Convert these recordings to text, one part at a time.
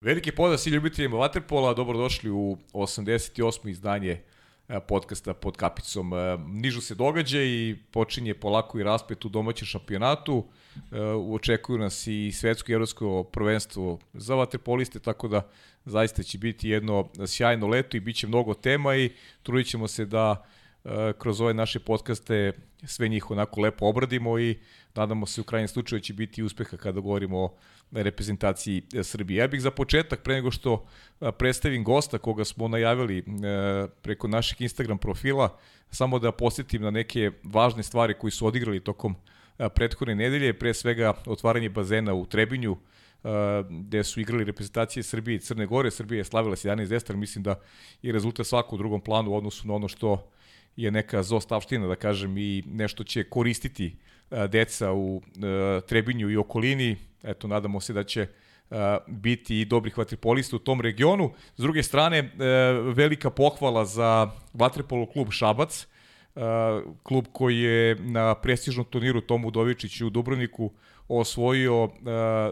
Veliki pozdrav svi ljubiteljima Waterpola, dobrodošli u 88. izdanje e, podcasta pod kapicom. E, nižu se događa i počinje polako i raspet u domaćem šampionatu. E, očekuju nas i svetsko i evropsko prvenstvo za vaterpoliste, tako da zaista će biti jedno sjajno leto i bit će mnogo tema i trudit ćemo se da kroz ove naše podcaste sve njih onako lepo obradimo i nadamo se u krajnjem slučaju će biti uspeha kada govorimo o reprezentaciji e, Srbije. Ja bih za početak, pre nego što e, predstavim gosta koga smo najavili preko našeg Instagram profila, samo da posjetim na neke važne stvari koji su odigrali tokom prethodne nedelje, pre svega otvaranje bazena u Trebinju, gde su igrali reprezentacije Srbije i Crne Gore. Srbija je slavila 17 destar, mislim da je rezultat svako u drugom planu u odnosu na ono što je neka zostavština, da kažem, i nešto će koristiti deca u Trebinju i okolini eto, nadamo se da će uh, biti i dobrih vatripolista u tom regionu. S druge strane, uh, velika pohvala za vatripolu klub Šabac, uh, klub koji je na prestižnom turniru Tomu Dovičiću u Dubrovniku osvojio uh,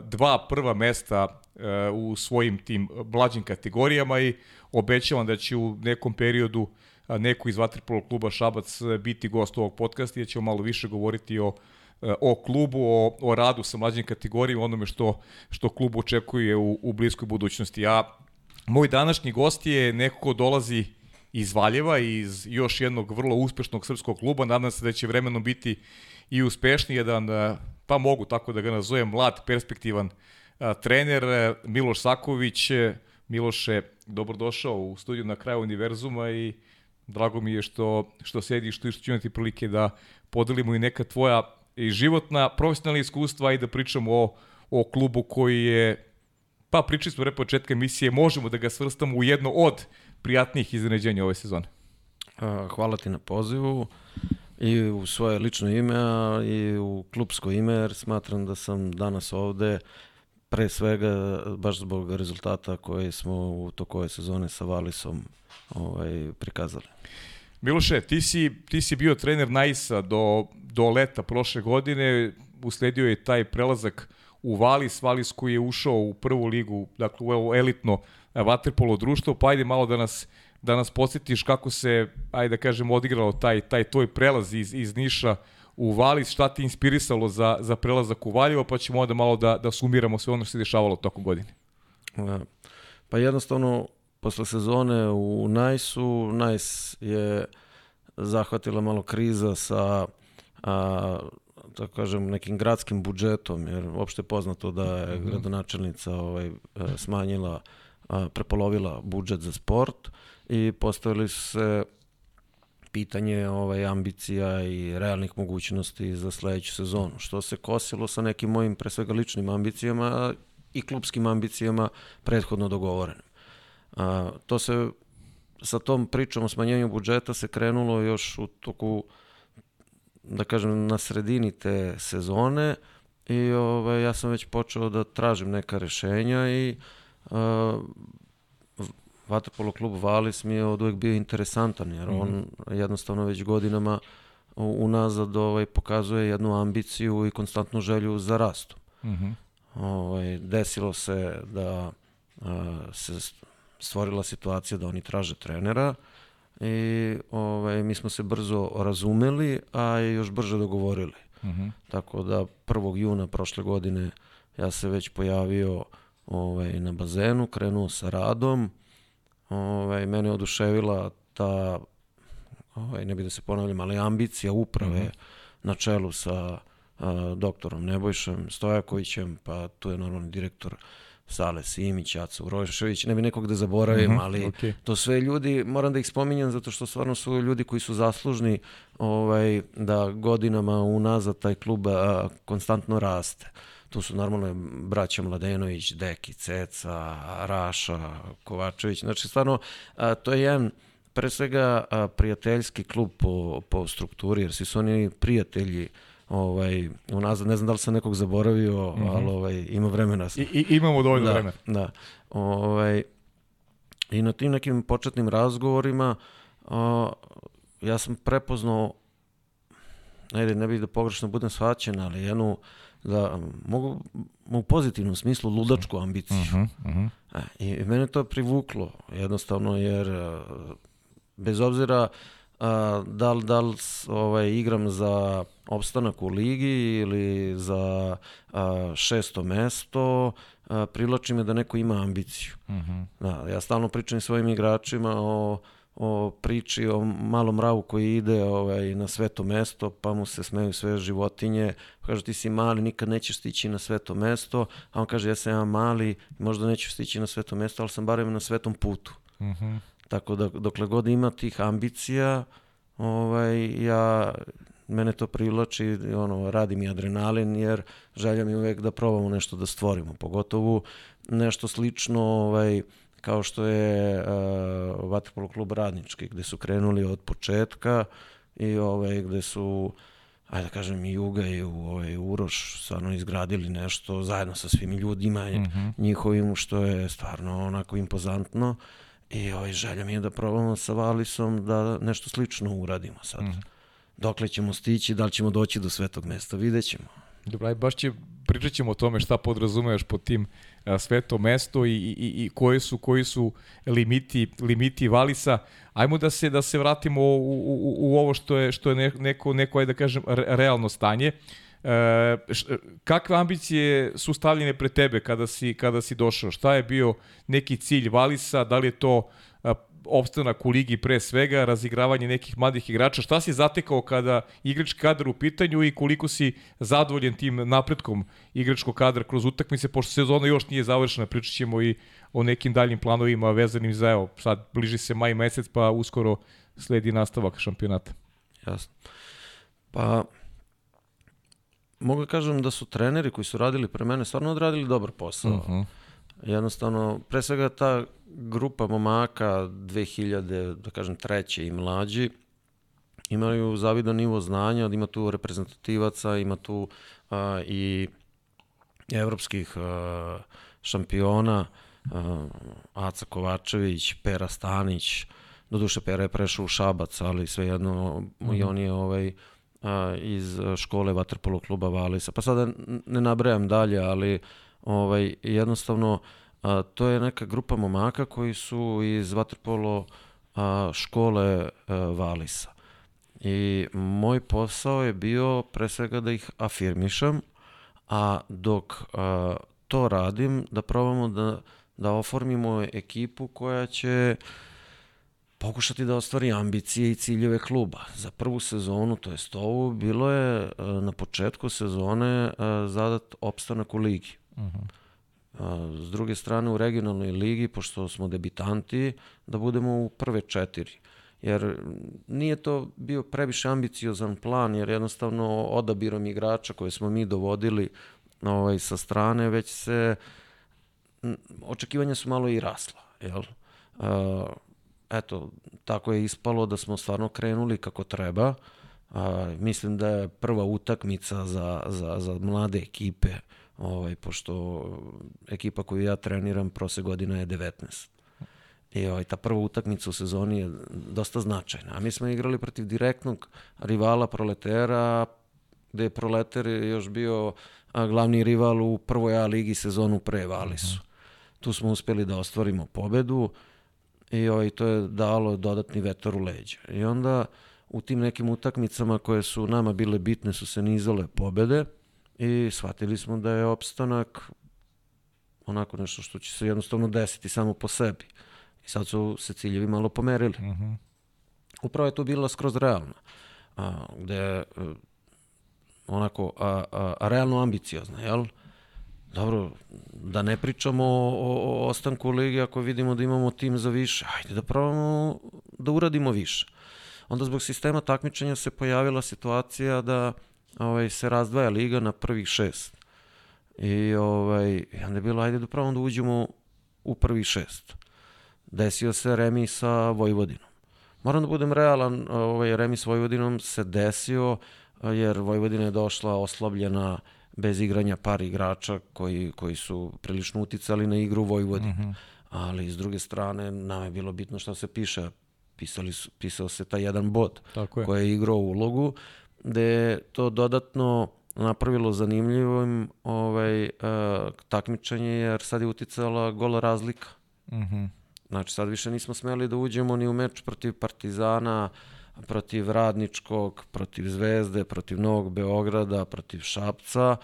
dva prva mesta uh, u svojim tim blađim kategorijama i obećavam da će u nekom periodu neko iz vatripolu kluba Šabac biti gost ovog podcasta i da ćemo malo više govoriti o o klubu, o, o radu sa mlađim kategorijama, onome što, što klub očekuje u, u bliskoj budućnosti. A moj današnji gost je neko ko dolazi iz Valjeva, iz još jednog vrlo uspešnog srpskog kluba. Nadam se da će vremenom biti i uspešni jedan, pa mogu tako da ga nazovem, mlad, perspektivan trener Miloš Saković. Miloše, dobrodošao u studiju na kraju univerzuma i drago mi je što, što sediš tu i što ću imati prilike da podelimo i neka tvoja i životna, profesionalna iskustva i da pričamo o, o klubu koji je, pa pričali smo re početka emisije, možemo da ga svrstamo u jedno od prijatnijih iznenađenja ove sezone. Hvala ti na pozivu i u svoje lično ime, i u klubsko ime, jer smatram da sam danas ovde pre svega baš zbog rezultata koje smo u toku ove sezone sa Valisom ovaj, prikazali. Miloše, ti si, ti si bio trener Naisa do, do leta prošle godine, usledio je taj prelazak u Valis, Valis koji je ušao u prvu ligu, dakle u elitno vaterpolo društvo, pa ajde malo da nas da nas podsjetiš kako se, ajde da kažem, odigralo taj, taj tvoj prelaz iz, iz Niša u Valis, šta ti inspirisalo za, za prelazak u Valjevo, pa ćemo onda malo da, da sumiramo sve ono što se dešavalo tokom godine. Pa jednostavno, posle sezone u Najsu, Najs je zahvatila malo kriza sa a, da kažem, nekim gradskim budžetom, jer uopšte je poznato da je mhm. gradonačelnica ovaj, e, smanjila, a, prepolovila budžet za sport i postavili su se pitanje ovaj, ambicija i realnih mogućnosti za sledeću sezonu, što se kosilo sa nekim mojim pre svega ličnim ambicijama i klubskim ambicijama prethodno dogovorenim. A, to se sa tom pričom o smanjenju budžeta se krenulo još u toku da kažem na sredini te sezone i ovaj, ja sam već počeo da tražim neka rešenja i uh, Vaterpolo klub Valis mi je od uvek bio interesantan jer on mm -hmm. jednostavno već godinama unazad ovaj, pokazuje jednu ambiciju i konstantnu želju za rastom. Mm -hmm. ovaj, desilo se da uh, se stvorila situacija da oni traže trenera i ovaj, mi smo se brzo razumeli, a još brže dogovorili. Uh mhm. -huh. Tako da 1. juna prošle godine ja se već pojavio ovaj, na bazenu, krenuo sa radom. Ovaj, mene oduševila ta, ovaj, ne bih da se ponavljam, ali ambicija uprave uh mhm. -huh. na čelu sa a, doktorom Nebojšem Stojakovićem, pa tu je normalni direktor Sale Simić, Aca Urošević, ne bi nekog da zaboravim, mhm, -huh, ali okay. to sve ljudi, moram da ih spominjem zato što stvarno su ljudi koji su zaslužni ovaj, da godinama unazad taj klub a, konstantno raste. Tu su normalno braća Mladenović, Deki, Ceca, Raša, Kovačević. Znači, stvarno, a, to je jedan pre svega a, prijateljski klub po, po strukturi, jer svi su oni prijatelji ovaj, unazad, ne znam da li sam nekog zaboravio, mm -hmm. ali ovaj, ima vremena. I, i, imamo dovoljno da, vremena. Da, ovaj, I na tim nekim početnim razgovorima o, ja sam prepoznao ajde, ne bih da pogrešno budem shvaćen, ali jednu, da mogu u pozitivnom smislu ludačku ambiciju. Uh -huh, uh -huh. E, I mene to privuklo, jednostavno, jer bez obzira a, da li, da li ovaj, igram za opstanak u ligi ili za a, šesto mesto, a, privlači me da neko ima ambiciju. Uh -huh. da, ja stalno pričam svojim igračima o o priči o malom mravu koji ide ovaj, na sveto mesto, pa mu se smeju sve životinje. Kaže, ti si mali, nikad nećeš stići na sveto mesto, a on kaže, ja sam ja mali, možda neću stići na sveto mesto, ali sam barem na svetom putu. Uh mhm. Tako da, dokle god ima tih ambicija, ovaj, ja, mene to privlači, ono, radi mi adrenalin, jer želja mi uvek da probamo nešto da stvorimo, pogotovo nešto slično, ovaj, kao što je uh, Vatrpolo klub Radnički, gde su krenuli od početka i ovaj, gde su ajde da kažem i Juga i ovaj, Uroš stvarno izgradili nešto zajedno sa svim ljudima mm -hmm. njihovim što je stvarno onako impozantno i ovaj, želja mi je da probamo sa Valisom da nešto slično uradimo sad. Mm. Dokle ćemo stići, da li ćemo doći do svetog mesta, vidjet ćemo. Dobro, aj baš će, pričat ćemo o tome šta podrazumeš pod tim a, sveto mesto i, i, i koji su koji su limiti limiti Valisa. Ajmo da se da se vratimo u, u, u ovo što je što je neko neko aj da kažem realno stanje. E, š, kakve ambicije su stavljene pred tebe kada si kada si došao? Šta je bio neki cilj Valisa? Da li je to opstanak u ligi pre svega, razigravanje nekih mladih igrača. Šta si zatekao kada igrački kadar u pitanju i koliko si zadovoljen tim napretkom igračkog kadra kroz utakmice, pošto sezona još nije završena, pričat ćemo i o nekim daljim planovima vezanim za, evo, sad bliži se maj mesec, pa uskoro sledi nastavak šampionata. Jasno. Pa, mogu da kažem da su treneri koji su radili pre mene stvarno odradili dobar posao. Uh mhm. -huh. Jednostavno, pre svega ta grupa momaka 2000, da kažem, treće i mlađi, imaju zavidan nivo znanja, ima tu reprezentativaca, ima tu a, i evropskih a, šampiona, a, Aca Kovačević, Pera Stanić, doduše Pera je prešao u Šabac, ali svejedno mm -hmm. i on je ovaj, iz škole Vatrpolo kluba Valisa. Pa sada ne nabrajam dalje, ali ovaj, jednostavno a, to je neka grupa momaka koji su iz vaterpolo a, škole a, Valisa. I moj posao je bio pre svega da ih afirmišem, a dok a, to radim, da probamo da, da oformimo ekipu koja će pokušati da ostvari ambicije i ciljeve kluba. Za prvu sezonu, to jest ovu, bilo je na početku sezone zadat opstanak u ligi. Uh mhm. -huh S druge strane, u regionalnoj ligi, pošto smo debitanti, da budemo u prve četiri. Jer nije to bio previše ambiciozan plan, jer jednostavno odabirom igrača koje smo mi dovodili ovaj, sa strane, već se očekivanja su malo i rasla. Jel? Uh, eto, tako je ispalo da smo stvarno krenuli kako treba. Uh, mislim da je prva utakmica za, za, za mlade ekipe uh, ovaj, pošto ekipa koju ja treniram prose godina je 19. I ovaj, ta prva utakmica u sezoni je dosta značajna. A mi smo igrali protiv direktnog rivala Proletera, gde je Proleter još bio a, glavni rival u prvoj A ligi sezonu pre Valisu. Uh mhm. Tu smo uspeli da ostvarimo pobedu i ovaj, to je dalo dodatni vetar u leđa. I onda u tim nekim utakmicama koje su nama bile bitne su se nizale pobede, i shvatili smo da je opstanak onako nešto što će se jednostavno desiti samo po sebi. I sad su se ciljevi malo pomerili. Uh mhm. -huh. Upravo je to bila skroz realna, a, gde je onako a, a, a realno ambiciozna, jel? Dobro, da ne pričamo o, o, ostanku ligi ako vidimo da imamo tim za više, ajde da probamo da uradimo više. Onda zbog sistema takmičenja se pojavila situacija da ovaj, se razdvaja liga na prvih šest. I ovaj, onda je bilo, ajde da pravamo da uđemo u prvih šest. Desio se remi sa Vojvodinom. Moram da budem realan, ovaj, remi s Vojvodinom se desio jer Vojvodina je došla oslabljena bez igranja par igrača koji, koji su prilično uticali na igru Vojvodine. Mm -hmm. Ali s druge strane, nam je bilo bitno što se piše. Pisali su, pisao se taj jedan bod Tako je. koji je igrao ulogu gde je to dodatno napravilo zanimljivim ovaj, uh, takmičenje jer sad je uticala gola razlika. Mm -hmm. Znači sad više nismo smeli da uđemo ni u meč protiv Partizana, protiv Radničkog, protiv Zvezde, protiv Novog Beograda, protiv Šapca,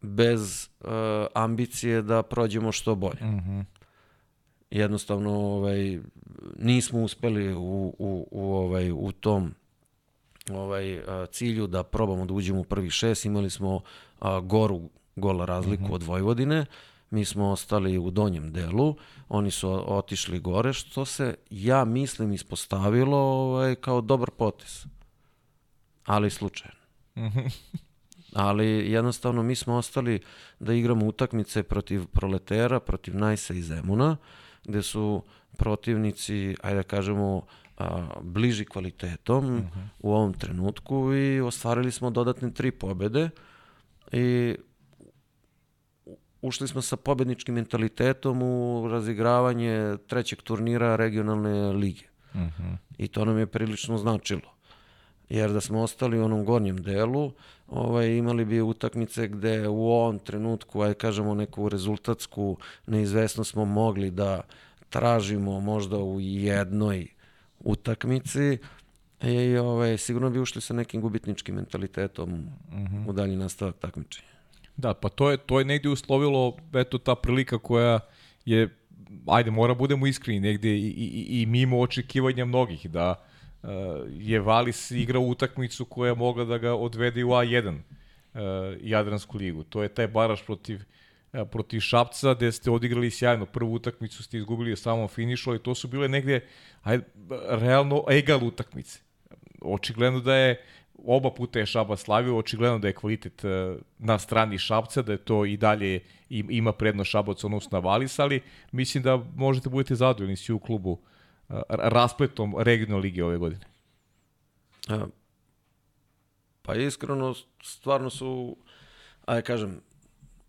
bez uh, ambicije da prođemo što bolje. Mm -hmm. Jednostavno ovaj, nismo uspeli u, u, u, ovaj, u tom ovaj, a, cilju da probamo da uđemo u prvi šest. Imali smo a, goru gola razliku mm -hmm. od Vojvodine. Mi smo ostali u donjem delu, oni su otišli gore, što se, ja mislim, ispostavilo ovaj, kao dobar potes. Ali slučajno. Ali jednostavno mi smo ostali da igramo utakmice protiv proletera, protiv Najsa i Zemuna, gde su protivnici, ajde da kažemo, a, bliži kvalitetom uh -huh. u ovom trenutku i ostvarili smo dodatne tri pobede i ušli smo sa pobedničkim mentalitetom u razigravanje trećeg turnira regionalne lige. Uh -huh. I to nam je prilično značilo. Jer da smo ostali u onom gornjem delu, ovaj, imali bi utakmice gde u ovom trenutku, aj kažemo neku rezultatsku neizvesnost smo mogli da tražimo možda u jednoj utakmici i ovaj, sigurno bi ušli sa nekim gubitničkim mentalitetom uh Mhm. -huh. u dalji nastavak takmičenja. Da, pa to je, to je negde uslovilo, eto, ta prilika koja je, ajde, mora budemo iskreni, negde i, i, i mimo očekivanja mnogih, da uh, je Valis igrao utakmicu koja mogla da ga odvede u A1 uh, Jadransku ligu. To je taj baraš protiv uh, protiv Šapca, gde ste odigrali sjajno. Prvu utakmicu ste izgubili u samom finišu, ali to su bile negde, ajde, realno egal utakmice. Očigledno da je oba puta je Šabac slavio, očigledno da je kvalitet e, na strani Šabca, da je to i dalje ima prednost Šabac odnosno na Valis, ali mislim da možete budete zadovoljni svi u klubu e, raspletom regionalne lige ove godine. A, pa iskreno, stvarno su, ajde kažem,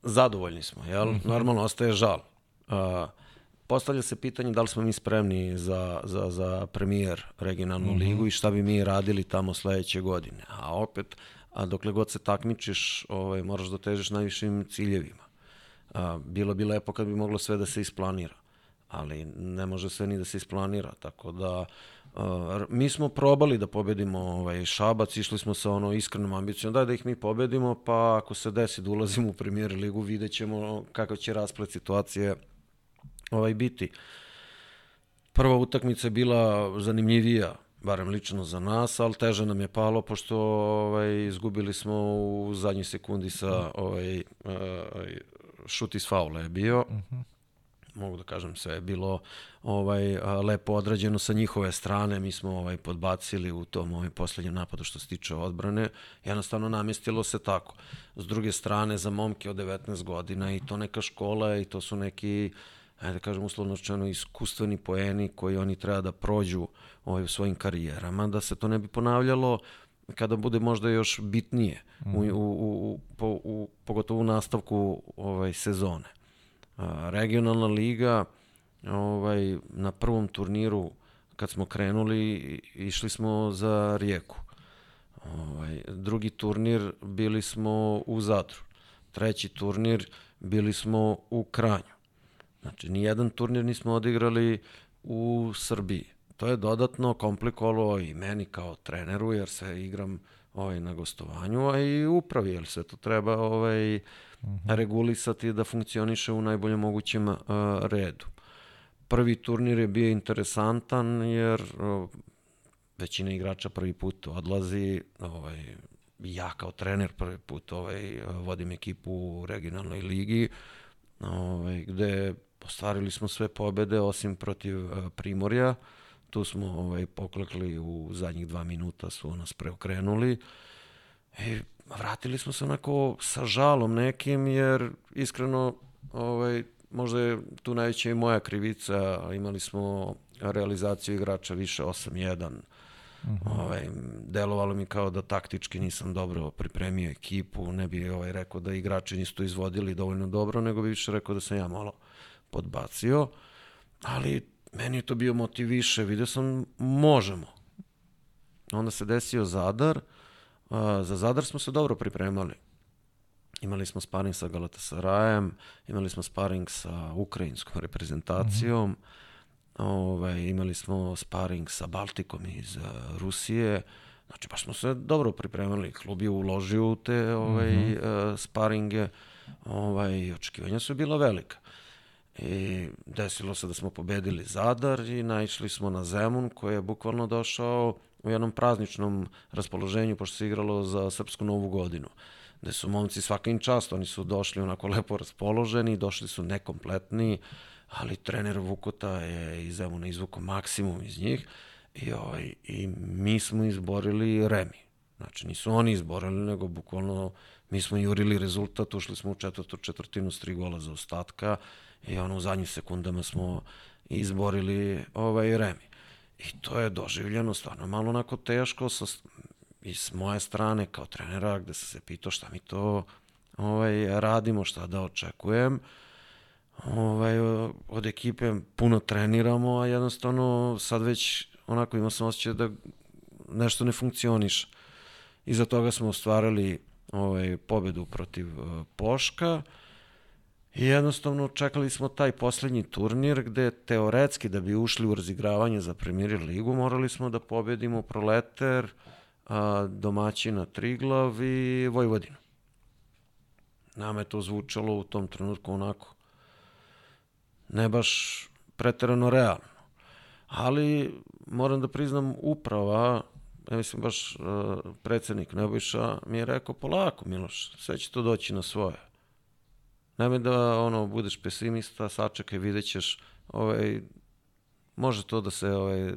zadovoljni smo, jel? -hmm. Normalno ostaje žal. A, postavlja se pitanje da li smo mi spremni za, za, za premijer regionalnu mm -hmm. ligu i šta bi mi radili tamo sledeće godine. A opet, a dokle god se takmičiš, ovaj, moraš da težiš najvišim ciljevima. A, bilo bi lepo kad bi moglo sve da se isplanira, ali ne može sve ni da se isplanira, tako da Uh, mi smo probali da pobedimo ovaj Šabac, išli smo sa ono iskrenom ambicijom da da ih mi pobedimo, pa ako se desi da ulazimo u premier ligu, videćemo kakav će rasplet situacije ovaj biti. Prva utakmica je bila zanimljivija, barem lično za nas, ali teže nam je palo pošto ovaj izgubili smo u zadnjoj sekundi sa ovaj uh, šut iz faula je bio. Uh Mhm. -huh mogu da kažem sve je bilo ovaj lepo odrađeno sa njihove strane mi smo ovaj podbacili u tom ovaj poslednjem napadu što se tiče odbrane jednostavno namestilo se tako s druge strane za momke od 19 godina i to neka škola i to su neki ajde da kažem uslovno rečeno iskustveni poeni koji oni treba da prođu ovaj, u svojim karijerama da se to ne bi ponavljalo kada bude možda još bitnije mm. u, u, u, u, u, pogotovo u nastavku ovaj sezone regionalna liga ovaj, na prvom turniru kad smo krenuli išli smo za Rijeku. Ovaj, drugi turnir bili smo u Zadru. Treći turnir bili smo u Kranju. Znači, ni jedan turnir nismo odigrali u Srbiji. To je dodatno komplikovalo i meni kao treneru, jer se igram ovaj, na gostovanju, a i upravi, jer se to treba ovaj, -hmm. regulisati da funkcioniše u najboljem mogućem uh, redu. Prvi turnir je bio interesantan jer uh, većina igrača prvi put odlazi, ovaj, ja kao trener prvi put ovaj, vodim ekipu u regionalnoj ligi, ovaj, gde ostvarili smo sve pobede osim protiv uh, Primorja, tu smo ovaj, poklekli u zadnjih dva minuta, su nas preokrenuli. I vratili smo se onako sa žalom nekim, jer iskreno ovaj, možda je tu najveća i moja krivica, imali smo realizaciju igrača više 8-1, Uh -huh. ovaj, delovalo mi kao da taktički nisam dobro pripremio ekipu, ne bi ovaj, rekao da igrači nisu to izvodili dovoljno dobro, nego bi više rekao da sam ja malo podbacio, ali meni je to bio motiv više, vidio sam možemo. Onda se desio Zadar, za Zadar smo se dobro pripremali. Imali smo sparing sa Galatasarajem, imali smo sparing sa ukrajinskom reprezentacijom, mm -hmm. ovaj, imali smo sparing sa Baltikom iz uh, Rusije, znači baš smo se dobro pripremali, klub je uložio u te ovaj, mm -hmm. uh, sparinge, ovaj, očekivanja su bila velika. I desilo se da smo pobedili Zadar i naišli smo na Zemun koji je bukvalno došao u jednom prazničnom raspoloženju pošto se igralo za Srpsku novu godinu. Gde su momci svaka im čast, oni su došli onako lepo raspoloženi, došli su nekompletni, ali trener Vukota je iz Zemuna izvuko maksimum iz njih i, ovaj, i mi smo izborili Remi. Znači nisu oni izborili, nego bukvalno mi smo jurili rezultat, ušli smo u četvrtu četvrtinu s tri gola za ostatka i ono u zadnjim sekundama smo izborili ovaj Remi. I to je doživljeno stvarno malo onako teško sa, i s moje strane kao trenera gde sam se pitao šta mi to ovaj, radimo, šta da očekujem. Ovaj, od ekipe puno treniramo, a jednostavno sad već onako imao sam osjećaj da nešto ne funkcioniše. Iza toga smo ostvarili ovaj, pobedu protiv uh, Poška. I jednostavno čekali smo taj poslednji turnir gde teoretski da bi ušli u razigravanje za Premier ligu morali smo da pobedimo Proleter, a, domaćina Triglav i Vojvodinu. Nama je to zvučalo u tom trenutku onako ne baš preterano realno. Ali moram da priznam uprava, ja mislim baš predsednik Nebojša mi je rekao polako Miloš, sve će to doći na svoje Nemoj da ono, budeš pesimista, sačekaj, vidjet ćeš, ovaj, može to da se ovaj,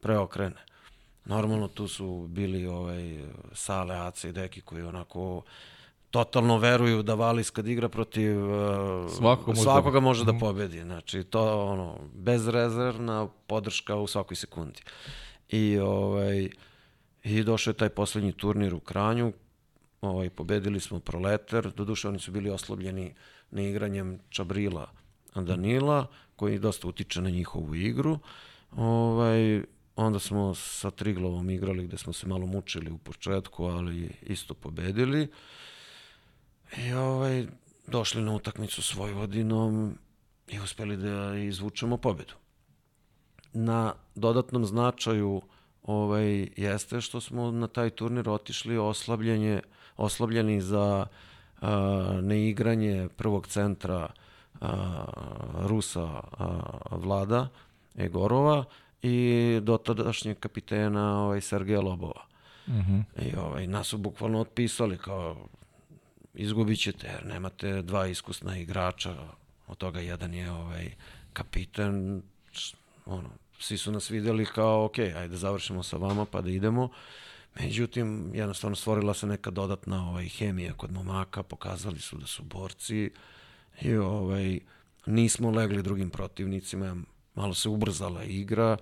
preokrene. Normalno tu su bili ovaj, Sale, Ace i Deki koji onako totalno veruju da Valis kad igra protiv Svako svakoga može da mhm. pobedi. Znači to ono bezrezervna podrška u svakoj sekundi. I ovaj i došao je taj poslednji turnir u Kranju ovaj, pobedili smo Proleter, doduše oni su bili oslobljeni neigranjem Čabrila Danila, koji dosta utiče na njihovu igru. Ovaj, onda smo sa Triglovom igrali gde smo se malo mučili u početku, ali isto pobedili. I ovaj, došli na utakmicu s Vojvodinom i uspeli da izvučemo pobedu. Na dodatnom značaju ovaj, jeste što smo na taj turnir otišli oslabljenje oslabljeni za uh, neigranje prvog centra uh, Rusa uh, Vlada Egorova i dotadašnjeg kapitena ovaj, Sergeja Lobova. Uh mhm. -huh. I ovaj, nas su bukvalno otpisali kao izgubit ćete jer nemate dva iskusna igrača, od toga jedan je ovaj kapiten, ono, svi su nas videli kao, ok, ajde završimo sa vama pa da idemo. Međutim, jednostavno stvorila se neka dodatna ovaj, hemija kod momaka, pokazali su da su borci i ovaj, nismo legli drugim protivnicima, malo se ubrzala igra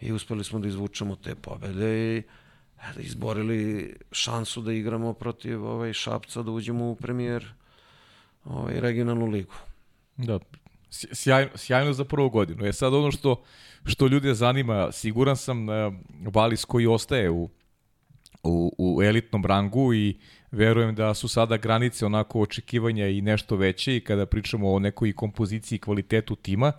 i uspeli smo da izvučemo te pobede i da izborili šansu da igramo protiv ovaj, Šapca, da uđemo u premijer ovaj, regionalnu ligu. Da, sjajno, sjajno za prvu godinu. Je sad ono što, što ljude zanima, siguran sam, uh, Valis koji ostaje u u, u elitnom rangu i verujem da su sada granice onako očekivanja i nešto veće i kada pričamo o nekoj kompoziciji i kvalitetu tima.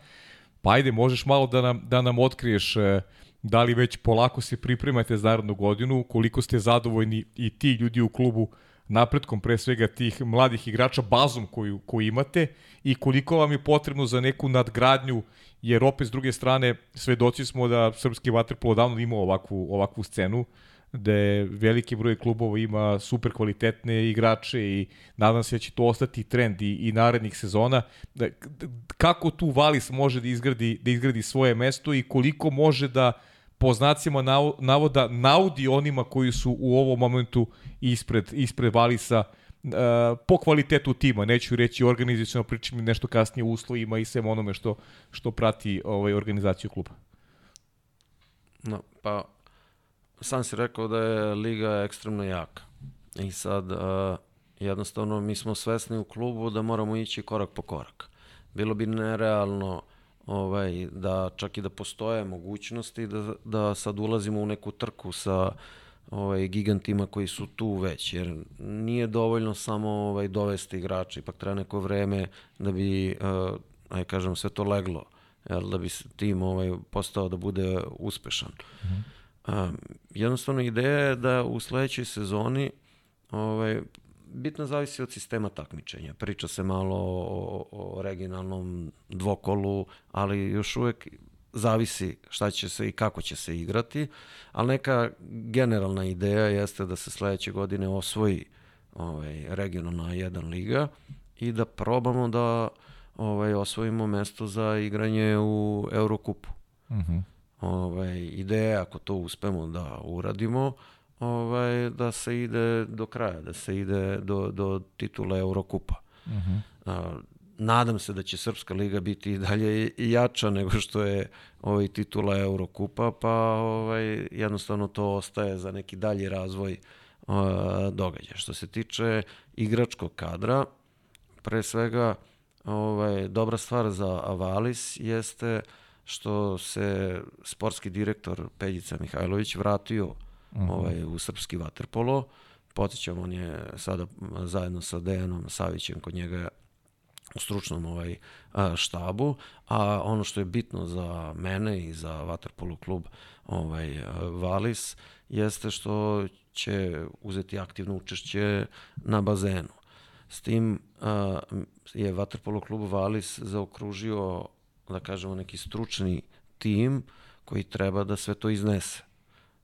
Pa ajde, možeš malo da nam, da nam otkriješ e, da li već polako se pripremate za narodnu godinu, koliko ste zadovoljni i ti ljudi u klubu napretkom pre svega tih mladih igrača, bazom koju, koju imate i koliko vam je potrebno za neku nadgradnju, jer opet s druge strane svedoci smo da srpski vaterpolo davno imao ovakvu, ovakvu scenu, gde veliki broj klubova ima super kvalitetne igrače i nadam se da će to ostati trend i, i narednih sezona. Da, kako tu Valis može da izgradi, da izgradi svoje mesto i koliko može da po znacima navoda naudi onima koji su u ovom momentu ispred, ispred Valisa uh, po kvalitetu tima, neću reći organizacijalno pričam nešto kasnije u uslovima i svem onome što, što prati ovaj, organizaciju kluba. No, pa sam si rekao da je liga ekstremno jaka. I sad, uh, jednostavno, mi smo svesni u klubu da moramo ići korak po korak. Bilo bi nerealno ovaj, da čak i da postoje mogućnosti da, da sad ulazimo u neku trku sa ovaj, gigantima koji su tu već, jer nije dovoljno samo ovaj, dovesti igrača, ipak treba neko vreme da bi, uh, aj kažem, sve to leglo, jel, da bi tim ovaj, postao da bude uspešan. Mm -hmm. Uh, jednostavno ideja je da u sledećoj sezoni ovaj, bitno zavisi od sistema takmičenja. Priča se malo o, o regionalnom dvokolu, ali još uvek zavisi šta će se i kako će se igrati, ali neka generalna ideja jeste da se sledeće godine osvoji ovaj, regionalna 1 liga i da probamo da ovaj, osvojimo mesto za igranje u Eurokupu. Uh mhm. -huh. Ovaj, ideja, ako to uspemo da uradimo, ovaj, da se ide do kraja, da se ide do, do titula Eurokupa. Uh mhm. -huh. A, nadam se da će Srpska liga biti i dalje jača nego što je ovaj titula Eurokupa, pa ovaj, jednostavno to ostaje za neki dalji razvoj uh, događaja. Što se tiče igračkog kadra, pre svega ovaj, dobra stvar za Avalis jeste što se sportski direktor Peljica Mihajlović vratio uh mhm. -huh. ovaj, u srpski vaterpolo. Podsjećam, on je sada zajedno sa Dejanom Savićem kod njega u stručnom ovaj štabu, a ono što je bitno za mene i za Waterpolo klub ovaj Valis jeste što će uzeti aktivno učešće na bazenu. S tim a, je Waterpolo klub Valis zaokružio, da kažemo, neki stručni tim koji treba da sve to iznese.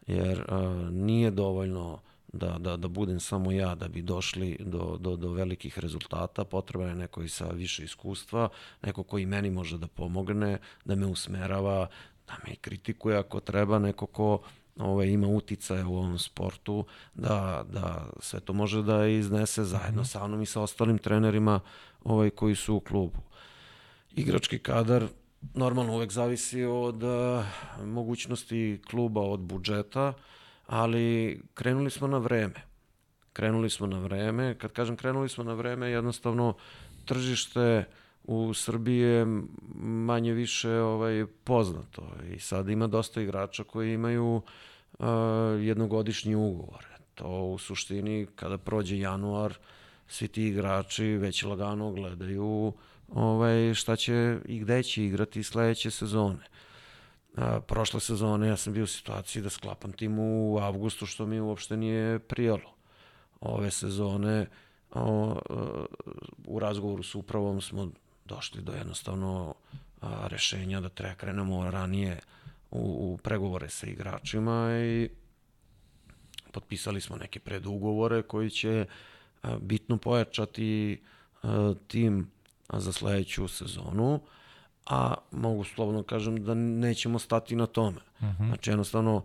Jer a, nije dovoljno da, da, da budem samo ja da bi došli do, do, do velikih rezultata, potreban je neko i sa više iskustva, neko koji meni može da pomogne, da me usmerava, da me kritikuje ako treba, neko ko ovaj, ima uticaje u ovom sportu, da, da sve to može da iznese zajedno -hmm. sa mnom i sa ostalim trenerima ovaj, koji su u klubu. Igrački kadar normalno uvek zavisi od uh, mogućnosti kluba, od budžeta, uh, ali krenuli smo na vreme. Krenuli smo na vreme, kad kažem krenuli smo na vreme, jednostavno tržište u Srbiji je manje više ovaj poznato i sad ima dosta igrača koji imaju uh, jednogodišnji ugovor. To u suštini kada prođe januar svi ti igrači već lagano gledaju ovaj šta će i gde će igrati sledeće sezone. A, prošle sezone ja sam bio u situaciji da sklapam tim u avgustu, što mi uopšte nije prijalo. Ove sezone o, u razgovoru s upravom smo došli do jednostavno a, rešenja da treba krenemo ranije u, u pregovore sa igračima i potpisali smo neke predugovore koji će a, bitno pojačati a, tim za sledeću sezonu a mogu slobodno kažem da nećemo stati na tome. Uh mhm. -huh. Znači jednostavno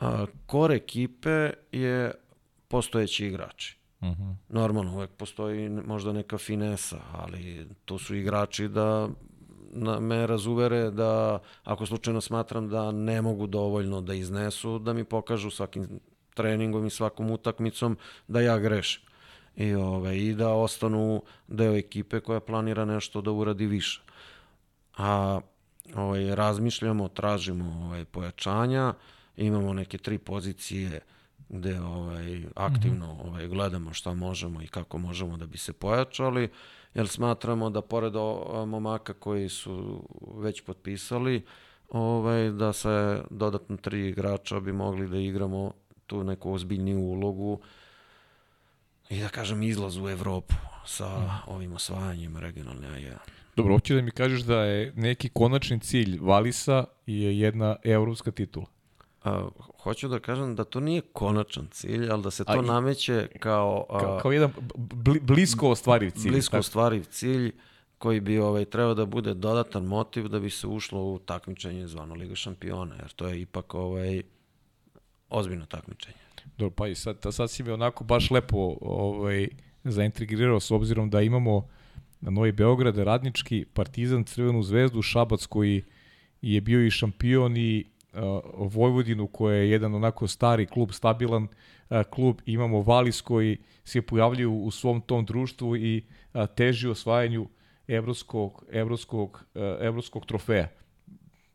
a, kor ekipe je postojeći igrači. Uh mhm. -huh. Normalno, uvek postoji možda neka finesa, ali to su igrači da na, me razuvere da ako slučajno smatram da ne mogu dovoljno da iznesu, da mi pokažu svakim treningom i svakom utakmicom da ja grešim. I, ovaj, I da ostanu deo ekipe koja planira nešto da uradi više a ovaj, razmišljamo, tražimo ovaj, pojačanja, imamo neke tri pozicije gde ovaj, aktivno mhm. ovaj, gledamo šta možemo i kako možemo da bi se pojačali, jer smatramo da pored momaka koji su već potpisali, ovaj, da se dodatno tri igrača bi mogli da igramo tu neku ozbiljniju ulogu i da kažem izlaz u Evropu sa ovim osvajanjem regionalne A1. Dobro, hoće da mi kažeš da je neki konačni cilj Valisa je jedna evropska titula. A, hoću da kažem da to nije konačan cilj, ali da se to a, nameće kao... A, kao, kao jedan bli, blisko ostvariv cilj. Blisko tako. ostvariv cilj koji bi ovaj trebao da bude dodatan motiv da bi se ušlo u takmičenje zvano Liga šampiona, jer to je ipak ovaj ozbiljno takmičenje. Dobro, pa i sad, sad si mi onako baš lepo ovaj, zaintrigirao s obzirom da imamo na Novi Beograd, Radnički, Partizan, Crvenu zvezdu, Šabac koji je bio i šampion i uh, Vojvodinu koja je jedan onako stari klub, stabilan uh, klub. Imamo Valis koji se pojavljaju u svom tom društvu i uh, teži osvajanju evropskog, evropskog, uh, evropskog trofeja.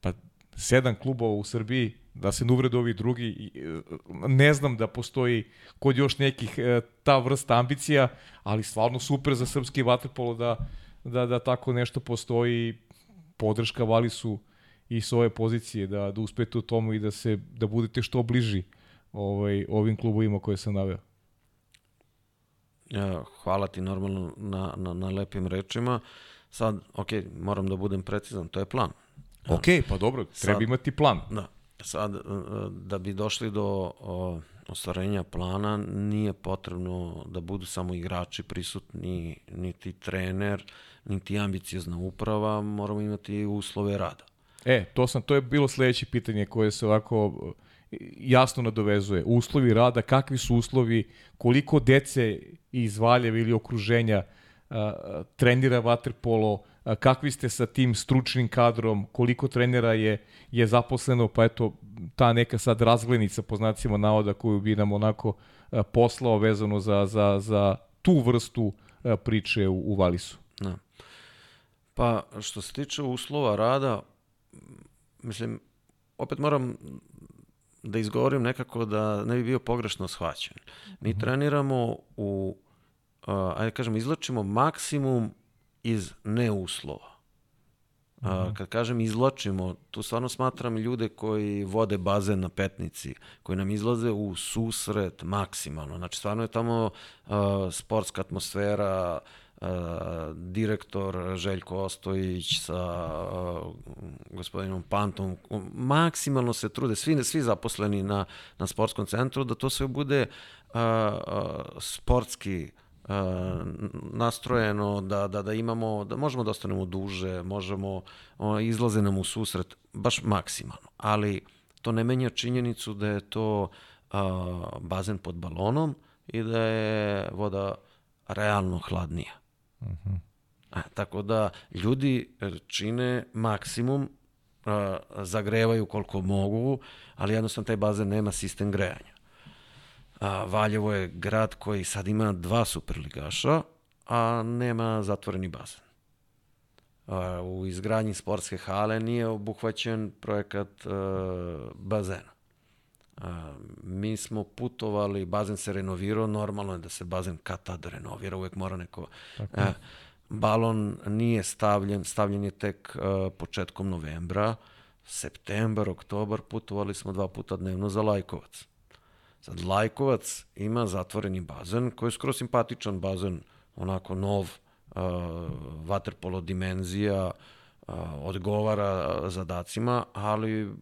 Pa sedam klubova u Srbiji da se ne uvrede ovi drugi. E, ne znam da postoji kod još nekih e, ta vrsta ambicija, ali stvarno super za srpski vaterpolo da, da, da tako nešto postoji. Podrška Valisu i s ove pozicije da, da uspete u tomu i da se da budete što bliži ovaj, ovim klubovima koje sam naveo. Ja, hvala ti normalno na, na, na lepim rečima. Sad, ok, moram da budem precizan, to je plan. Ok, pa dobro, treba Sad, imati plan. Da. Sad, e, da bi došli do ostvarenja plana, nije potrebno da budu samo igrači prisutni, niti trener, niti ambiciozna uprava, moramo imati uslove rada. E, to sam, to je bilo sledeće pitanje koje se ovako e, jasno nadovezuje. Uslovi rada, kakvi su uslovi, koliko dece iz Valjeva ili okruženja a, trenira vaterpolo, a, kakvi ste sa tim stručnim kadrom, koliko trenera je, je zaposleno, pa eto, ta neka sad razglenica po znacima navoda koju bi nam onako poslao vezano za, za, za tu vrstu priče u, u Valisu. Da. Pa, što se tiče uslova rada, mislim, opet moram da izgovorim nekako da ne bi bio pogrešno shvaćen. Mi mm -hmm. treniramo u, uh, ajde kažem, izlačimo maksimum iz neuslova. Uh, -huh. kad kažem izlačimo, tu stvarno smatram ljude koji vode bazen na petnici, koji nam izlaze u susret maksimalno. Znači, stvarno je tamo uh, sportska atmosfera, uh, direktor Željko Ostojić sa gospodinom Pantom maksimalno se trude, svi, svi zaposleni na, na sportskom centru, da to sve bude a, a, sportski a, nastrojeno, da, da, da imamo, da možemo da ostanemo duže, možemo, izlaze nam u susret, baš maksimalno. Ali to ne menja činjenicu da je to a, bazen pod balonom i da je voda realno hladnija. Uh -huh. A, tako da ljudi čine maksimum, a, zagrevaju koliko mogu, ali jednostavno taj bazen nema sistem grejanja. A, Valjevo je grad koji sad ima dva superligaša, a nema zatvoreni bazen. A, u izgradnji sportske hale nije obuhvaćen projekat a, bazena. A, mi smo putovali, bazen se renovirao, normalno je da se bazen kad tad renovira, uvek mora neko... Tako. A, balon nije stavljen, stavljen je tek a, početkom novembra, septembar, oktobar, putovali smo dva puta dnevno za Lajkovac. Sad, Lajkovac ima zatvoreni bazen, koji je skoro simpatičan bazen, onako nov, a, vaterpolo dimenzija, a, odgovara zadacima, ali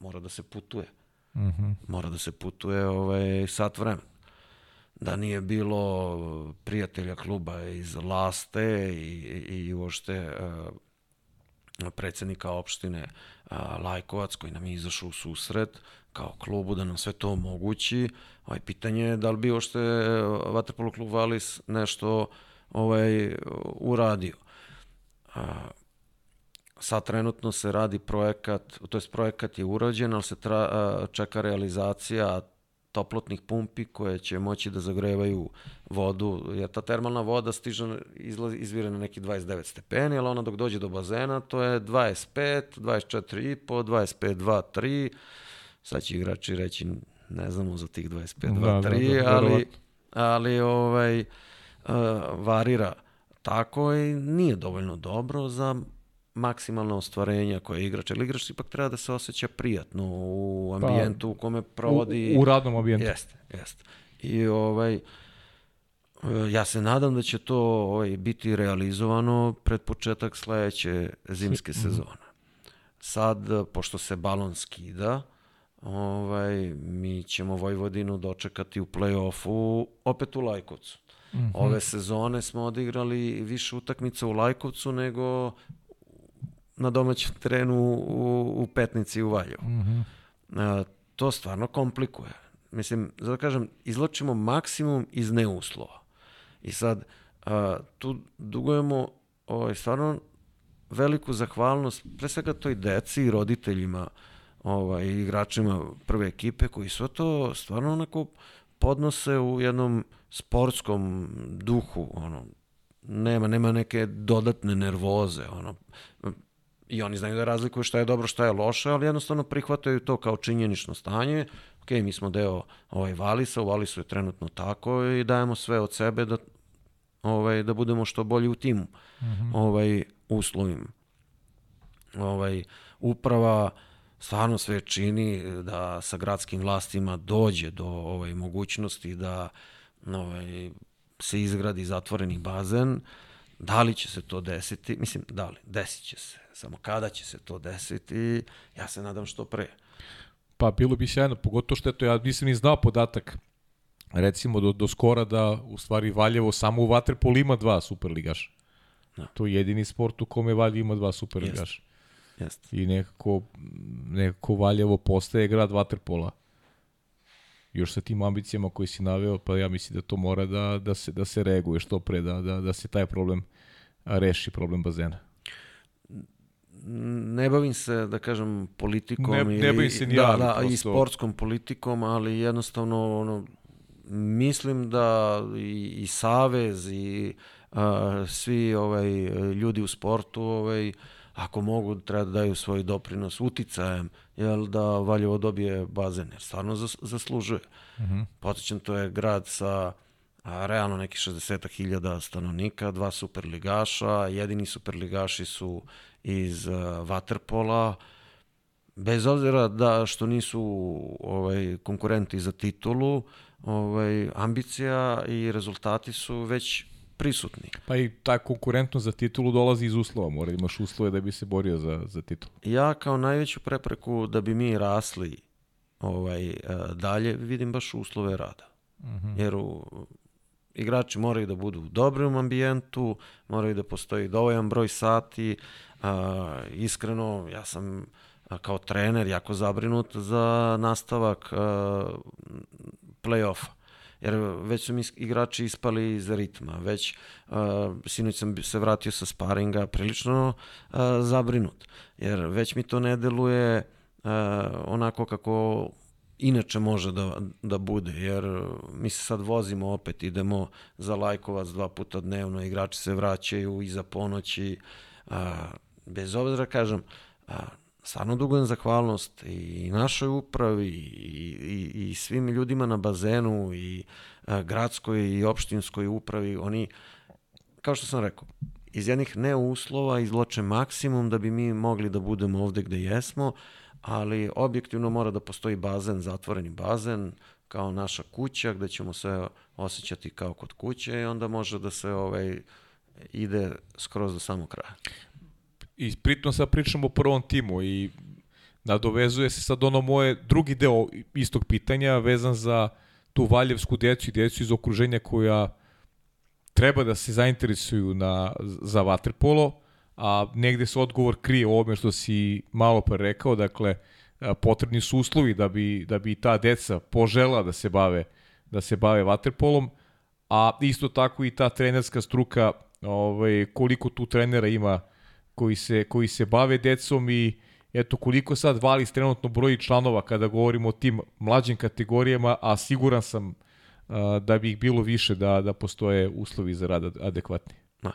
mora da se putuje. Mm -hmm. Mora da se putuje ovaj, sat vremena. Da nije bilo prijatelja kluba iz Laste i, i, i uošte uh, predsednika opštine uh, Lajkovac koji nam je izašao u susret kao klubu da nam sve to omogući. Ovaj, pitanje je da li bi uošte Vatrpolo klub Valis nešto ovaj, uradio. Uh, sad trenutno se radi projekat, to jest projekat je urađen, ali se tra, čeka realizacija toplotnih pumpi koje će moći da zagrevaju vodu, jer ta termalna voda stiže, izlazi, izvire na neki 29 stepeni, ali ona dok dođe do bazena, to je 25, 24,5, 25, 2, 3, sad će igrači reći, ne znamo za tih 25, 2, da, 3, da, da, ali, ali ovaj, uh, varira tako i nije dovoljno dobro za maksimalna ostvarenja koje igrač, ali igrač ipak treba da se osjeća prijatno u ambijentu pa, u kome provodi... U, u radnom ambijentu. Jeste, jeste. I ovaj, ja se nadam da će to ovaj, biti realizovano pred početak sledeće zimske mhm. sezone. Sad, pošto se balon skida, ovaj, mi ćemo Vojvodinu dočekati u play-offu opet u Lajkovcu. Mm -hmm. Ove sezone smo odigrali više utakmica u Lajkovcu nego na domaćem terenu u, u Petnici u Valjevu. Mm -hmm. a, to stvarno komplikuje. Mislim, zato kažem, izločimo maksimum iz neuslova. I sad, a, tu dugujemo ovaj, stvarno veliku zahvalnost, pre svega toj deci i roditeljima, ovaj, igračima prve ekipe, koji sve to stvarno onako podnose u jednom sportskom duhu, ono, nema, nema neke dodatne nervoze, ono, i oni znaju da razlikuju šta je dobro, šta je loše, ali jednostavno prihvataju to kao činjenično stanje. Ok, mi smo deo ovaj Valisa, u Valisu je trenutno tako i dajemo sve od sebe da ovaj da budemo što bolji u timu. Mm -hmm. Ovaj uslovima. Ovaj uprava stvarno sve čini da sa gradskim vlastima dođe do ovaj mogućnosti da ovaj se izgradi zatvoreni bazen. Da li će se to desiti? Mislim, da li, desit će se. Samo kada će se to desiti, ja se nadam što pre. Pa bilo bi sjajno, pogotovo što je to, ja nisam ni znao podatak, recimo do, do skora da u stvari Valjevo samo u Vaterpolu ima dva superligaša. Da. To je jedini sport u kome Valjevo ima dva superligaša. Jest. I nekako, nekako Valjevo postaje grad Vaterpola. Još sa tim ambicijama koji si naveo, pa ja mislim da to mora da, da, se, da se reaguje što pre, da, da, da se taj problem reši, problem bazena ne bavim se, da kažem, politikom ne, ili, ne bavim se ni da, ja, da, prosto... i sportskom politikom, ali jednostavno ono, mislim da i, i Savez i a, svi ovaj ljudi u sportu ovaj ako mogu treba da daju svoj doprinos uticajem jel da Valjevo dobije bazen jer stvarno zas, zaslužuje. Mm -hmm. Podsećam, to je grad sa a, realno neki 60.000 stanovnika, dva superligaša, jedini superligaši su iz uh, Waterpola, bez obzira da što nisu ovaj konkurenti za titulu, ovaj ambicija i rezultati su već prisutni. Pa i ta konkurentnost za titulu dolazi iz uslova, mora da imaš uslove da bi se borio za, za titulu. Ja kao najveću prepreku da bi mi rasli ovaj, eh, dalje vidim baš uslove rada. Uh mhm. -huh. Jer u, igrači moraju da budu u dobrom ambijentu, moraju da postoji dovoljan broj sati, a, iskreno, ja sam a, kao trener jako zabrinut za nastavak a, play-offa jer već su mi igrači ispali iz ritma, već uh, sinoć sam se vratio sa sparinga prilično uh, zabrinut, jer već mi to ne deluje uh, onako kako inače može da, da bude, jer mi se sad vozimo opet, idemo za Lajkovac dva puta dnevno, igrači se vraćaju iza ponoći, a, bez obzira kažem, a, stvarno dugujem zahvalnost i našoj upravi i, i, i svim ljudima na bazenu i a, gradskoj i opštinskoj upravi, oni, kao što sam rekao, iz jednih neuslova izloče maksimum da bi mi mogli da budemo ovde gde jesmo, ali objektivno mora da postoji bazen, zatvoreni bazen, kao naša kuća gde ćemo se osjećati kao kod kuće i onda može da se ovaj, ide skroz do samog kraja. I pritom sad pričamo o prvom timu i nadovezuje se sad ono moje drugi deo istog pitanja vezan za tu valjevsku decu i decu iz okruženja koja treba da se zainteresuju na, za vaterpolo, a negde se odgovor krije o ovome što si malo pre rekao, dakle, potrebni su uslovi da bi, da bi ta deca požela da se bave da se bave vaterpolom, a isto tako i ta trenerska struka, ovaj, koliko tu trenera ima koji se, koji se bave decom i eto koliko sad Valis trenutno broji članova kada govorimo o tim mlađim kategorijama, a siguran sam a, da bi ih bilo više da, da postoje uslovi za rad adekvatni. Da.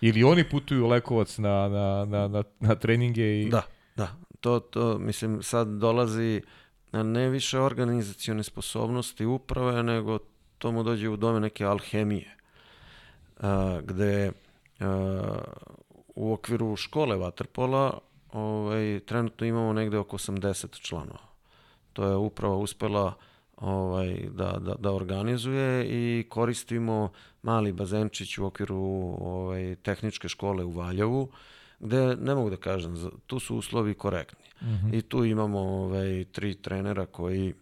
Ili oni putuju u Lekovac na, na, na, na, na treninge i... Da, da. To, to, mislim, sad dolazi na ne više organizacione sposobnosti uprave, nego to mu dođe u dome neke alhemije, a, gde a, u okviru škole Waterpola ovaj, trenutno imamo negde oko 80 članova. To je uprava uspela ovaj, da, da, da organizuje i koristimo mali bazenčić u okviru ovaj, tehničke škole u Valjevu, gde ne mogu da kažem, tu su uslovi korektni. Mm -hmm. I tu imamo ovaj, tri trenera koji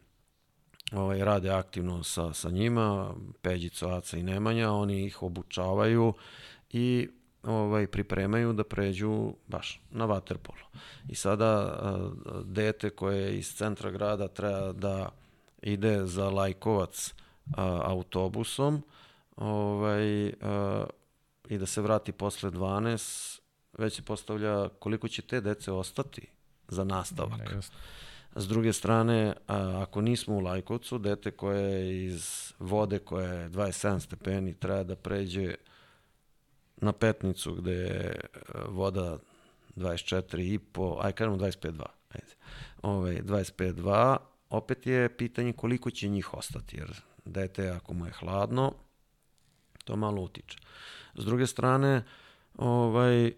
ovaj, rade aktivno sa, sa njima, Peđico, Aca i Nemanja, oni ih obučavaju i ovaj, pripremaju da pređu baš na vaterpolo. I sada dete koje je iz centra grada treba da ide za Lajkovac a, autobusom ovaj, a, i da se vrati posle 12, već se postavlja koliko će te dece ostati za nastavak. Ne, S druge strane, a, ako nismo u Lajkovcu, dete koje je iz vode koja je 27 stepeni treba da pređe na Petnicu gde je voda 24 i po, aj kažemo 25-2, ajde. Ove, 25-2, opet je pitanje koliko će njih ostati, jer dete ako mu je hladno, to malo utiče. S druge strane, ovaj,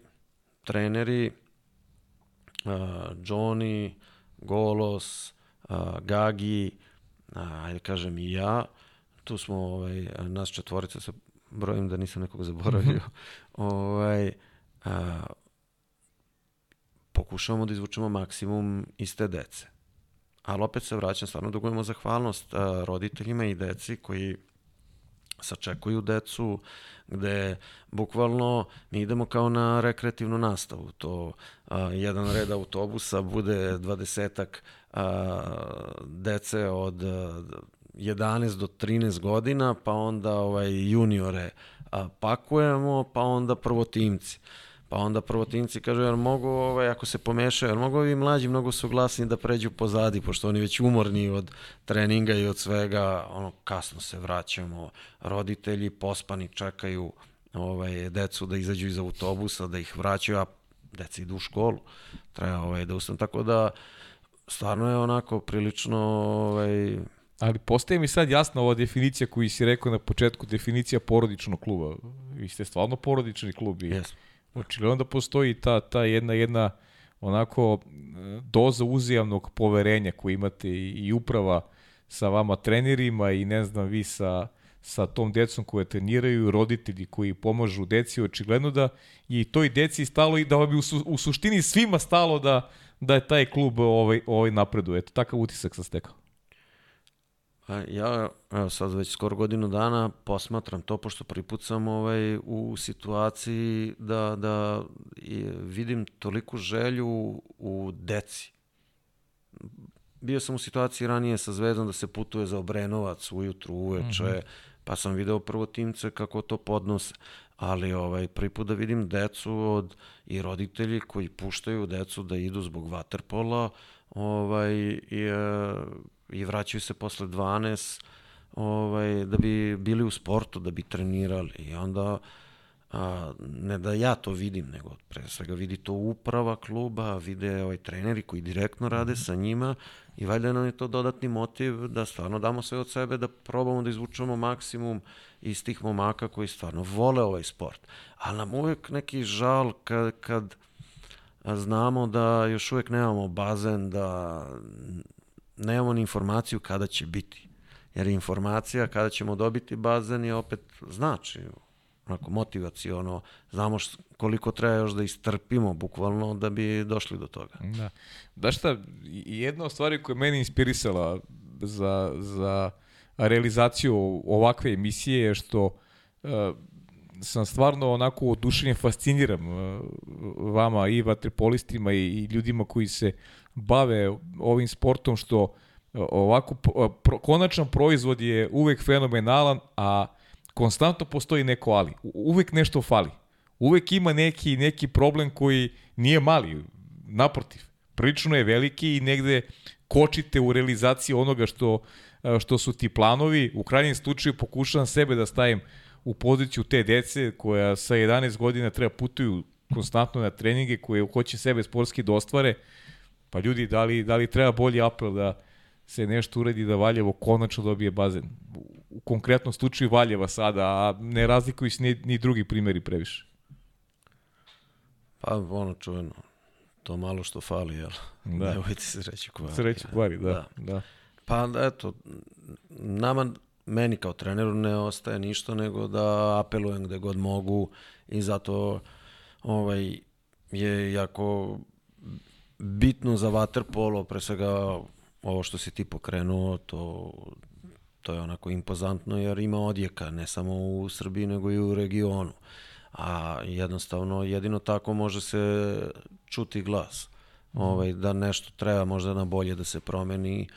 treneri, uh, Johnny, Golos, uh, Gagi, ajde kažem i ja, tu smo, ovaj, nas četvorica se brojim da nisam nekog zaboravio, mhm. ovaj, a, pokušavamo da izvučemo maksimum iz te dece. Ali opet se vraćam, stvarno dugujemo zahvalnost a, roditeljima i deci koji sačekuju decu, gde bukvalno mi idemo kao na rekreativnu nastavu. To a, jedan red autobusa bude dvadesetak a, dece od a, 11 do 13 godina, pa onda ovaj juniore a, pakujemo, pa onda prvotimci. Pa onda prvotimci kažu, jer mogu, ovaj, ako se pomešaju, jer mogu ovi mlađi mnogo su glasni da pređu pozadi, pošto oni već umorni od treninga i od svega, ono, kasno se vraćamo, roditelji pospani čekaju ovaj, decu da izađu iz autobusa, da ih vraćaju, a deca idu u školu. Treba ovaj, da ustane, tako da stvarno je onako prilično ovaj, Ali postaje mi sad jasna ova definicija koju si rekao na početku, definicija porodičnog kluba. Vi ste stvarno porodični klub i yes. očigledno da postoji ta, ta jedna, jedna onako doza uzijamnog poverenja koju imate i, i uprava sa vama trenerima i ne znam vi sa, sa tom decom koje treniraju, roditelji koji pomažu deci, očigledno da i toj deci stalo i da bi u, su, u suštini svima stalo da, da je taj klub ovaj, ovaj napreduje. Eto, takav utisak sam stekao. Pa ja evo sad već skoro godinu dana posmatram to, pošto prvi put sam ovaj, u situaciji da, da vidim toliku želju u deci. Bio sam u situaciji ranije sa Zvezdom da se putuje za Obrenovac ujutru, uveče, mm -hmm. pa sam video prvo timce kako to podnose. Ali ovaj, prvi put da vidim decu od, i roditelji koji puštaju decu da idu zbog vaterpola, ovaj, i, i vraćaju se posle 12 ovaj, da bi bili u sportu, da bi trenirali i onda a, ne da ja to vidim, nego pre svega vidi to uprava kluba, vide ovaj treneri koji direktno rade sa njima i valjda nam je to dodatni motiv da stvarno damo sve od sebe, da probamo da izvučemo maksimum iz tih momaka koji stvarno vole ovaj sport. Ali nam uvek neki žal kad, kad znamo da još uvek nemamo bazen, da nemamo ni informaciju kada će biti. Jer informacija kada ćemo dobiti bazen je opet znači onako motivaciono, znamo št, koliko treba još da istrpimo bukvalno da bi došli do toga. Da. Da šta, jedna od stvari koja je meni inspirisala za, za realizaciju ovakve emisije je što uh, sam stvarno onako odušenje fasciniram uh, vama i vaterpolistima i, i ljudima koji se bave ovim sportom što e, ovako pro, konačan proizvod je uvek fenomenalan, a konstantno postoji neko ali. Uvek nešto fali. Uvek ima neki neki problem koji nije mali, naprotiv. Prilično je veliki i negde kočite u realizaciji onoga što e, što su ti planovi. U krajnjem slučaju pokušavam sebe da stavim u poziciju te dece koja sa 11 godina treba putuju konstantno na treninge, koje hoće sebe sportski da ostvare. Pa ljudi, da li, da li treba bolji apel da se nešto uredi da Valjevo konačno dobije bazen? U konkretnom slučaju Valjeva sada, a ne razlikuju se ni, ni drugi primjeri previše. Pa ono čuveno, to malo što fali, jel? Da. Nemojte se reći kvari. Sreći kvari, da. da. da. Pa eto, nama, meni kao treneru ne ostaje ništa nego da apelujem gde god mogu i zato ovaj, je jako bitno za waterpolo, pre svega ovo što si ti pokrenuo, to, to je onako impozantno jer ima odjeka ne samo u Srbiji nego i u regionu. A jednostavno jedino tako može se čuti glas. Mm. Ovaj, da nešto treba možda na bolje da se promeni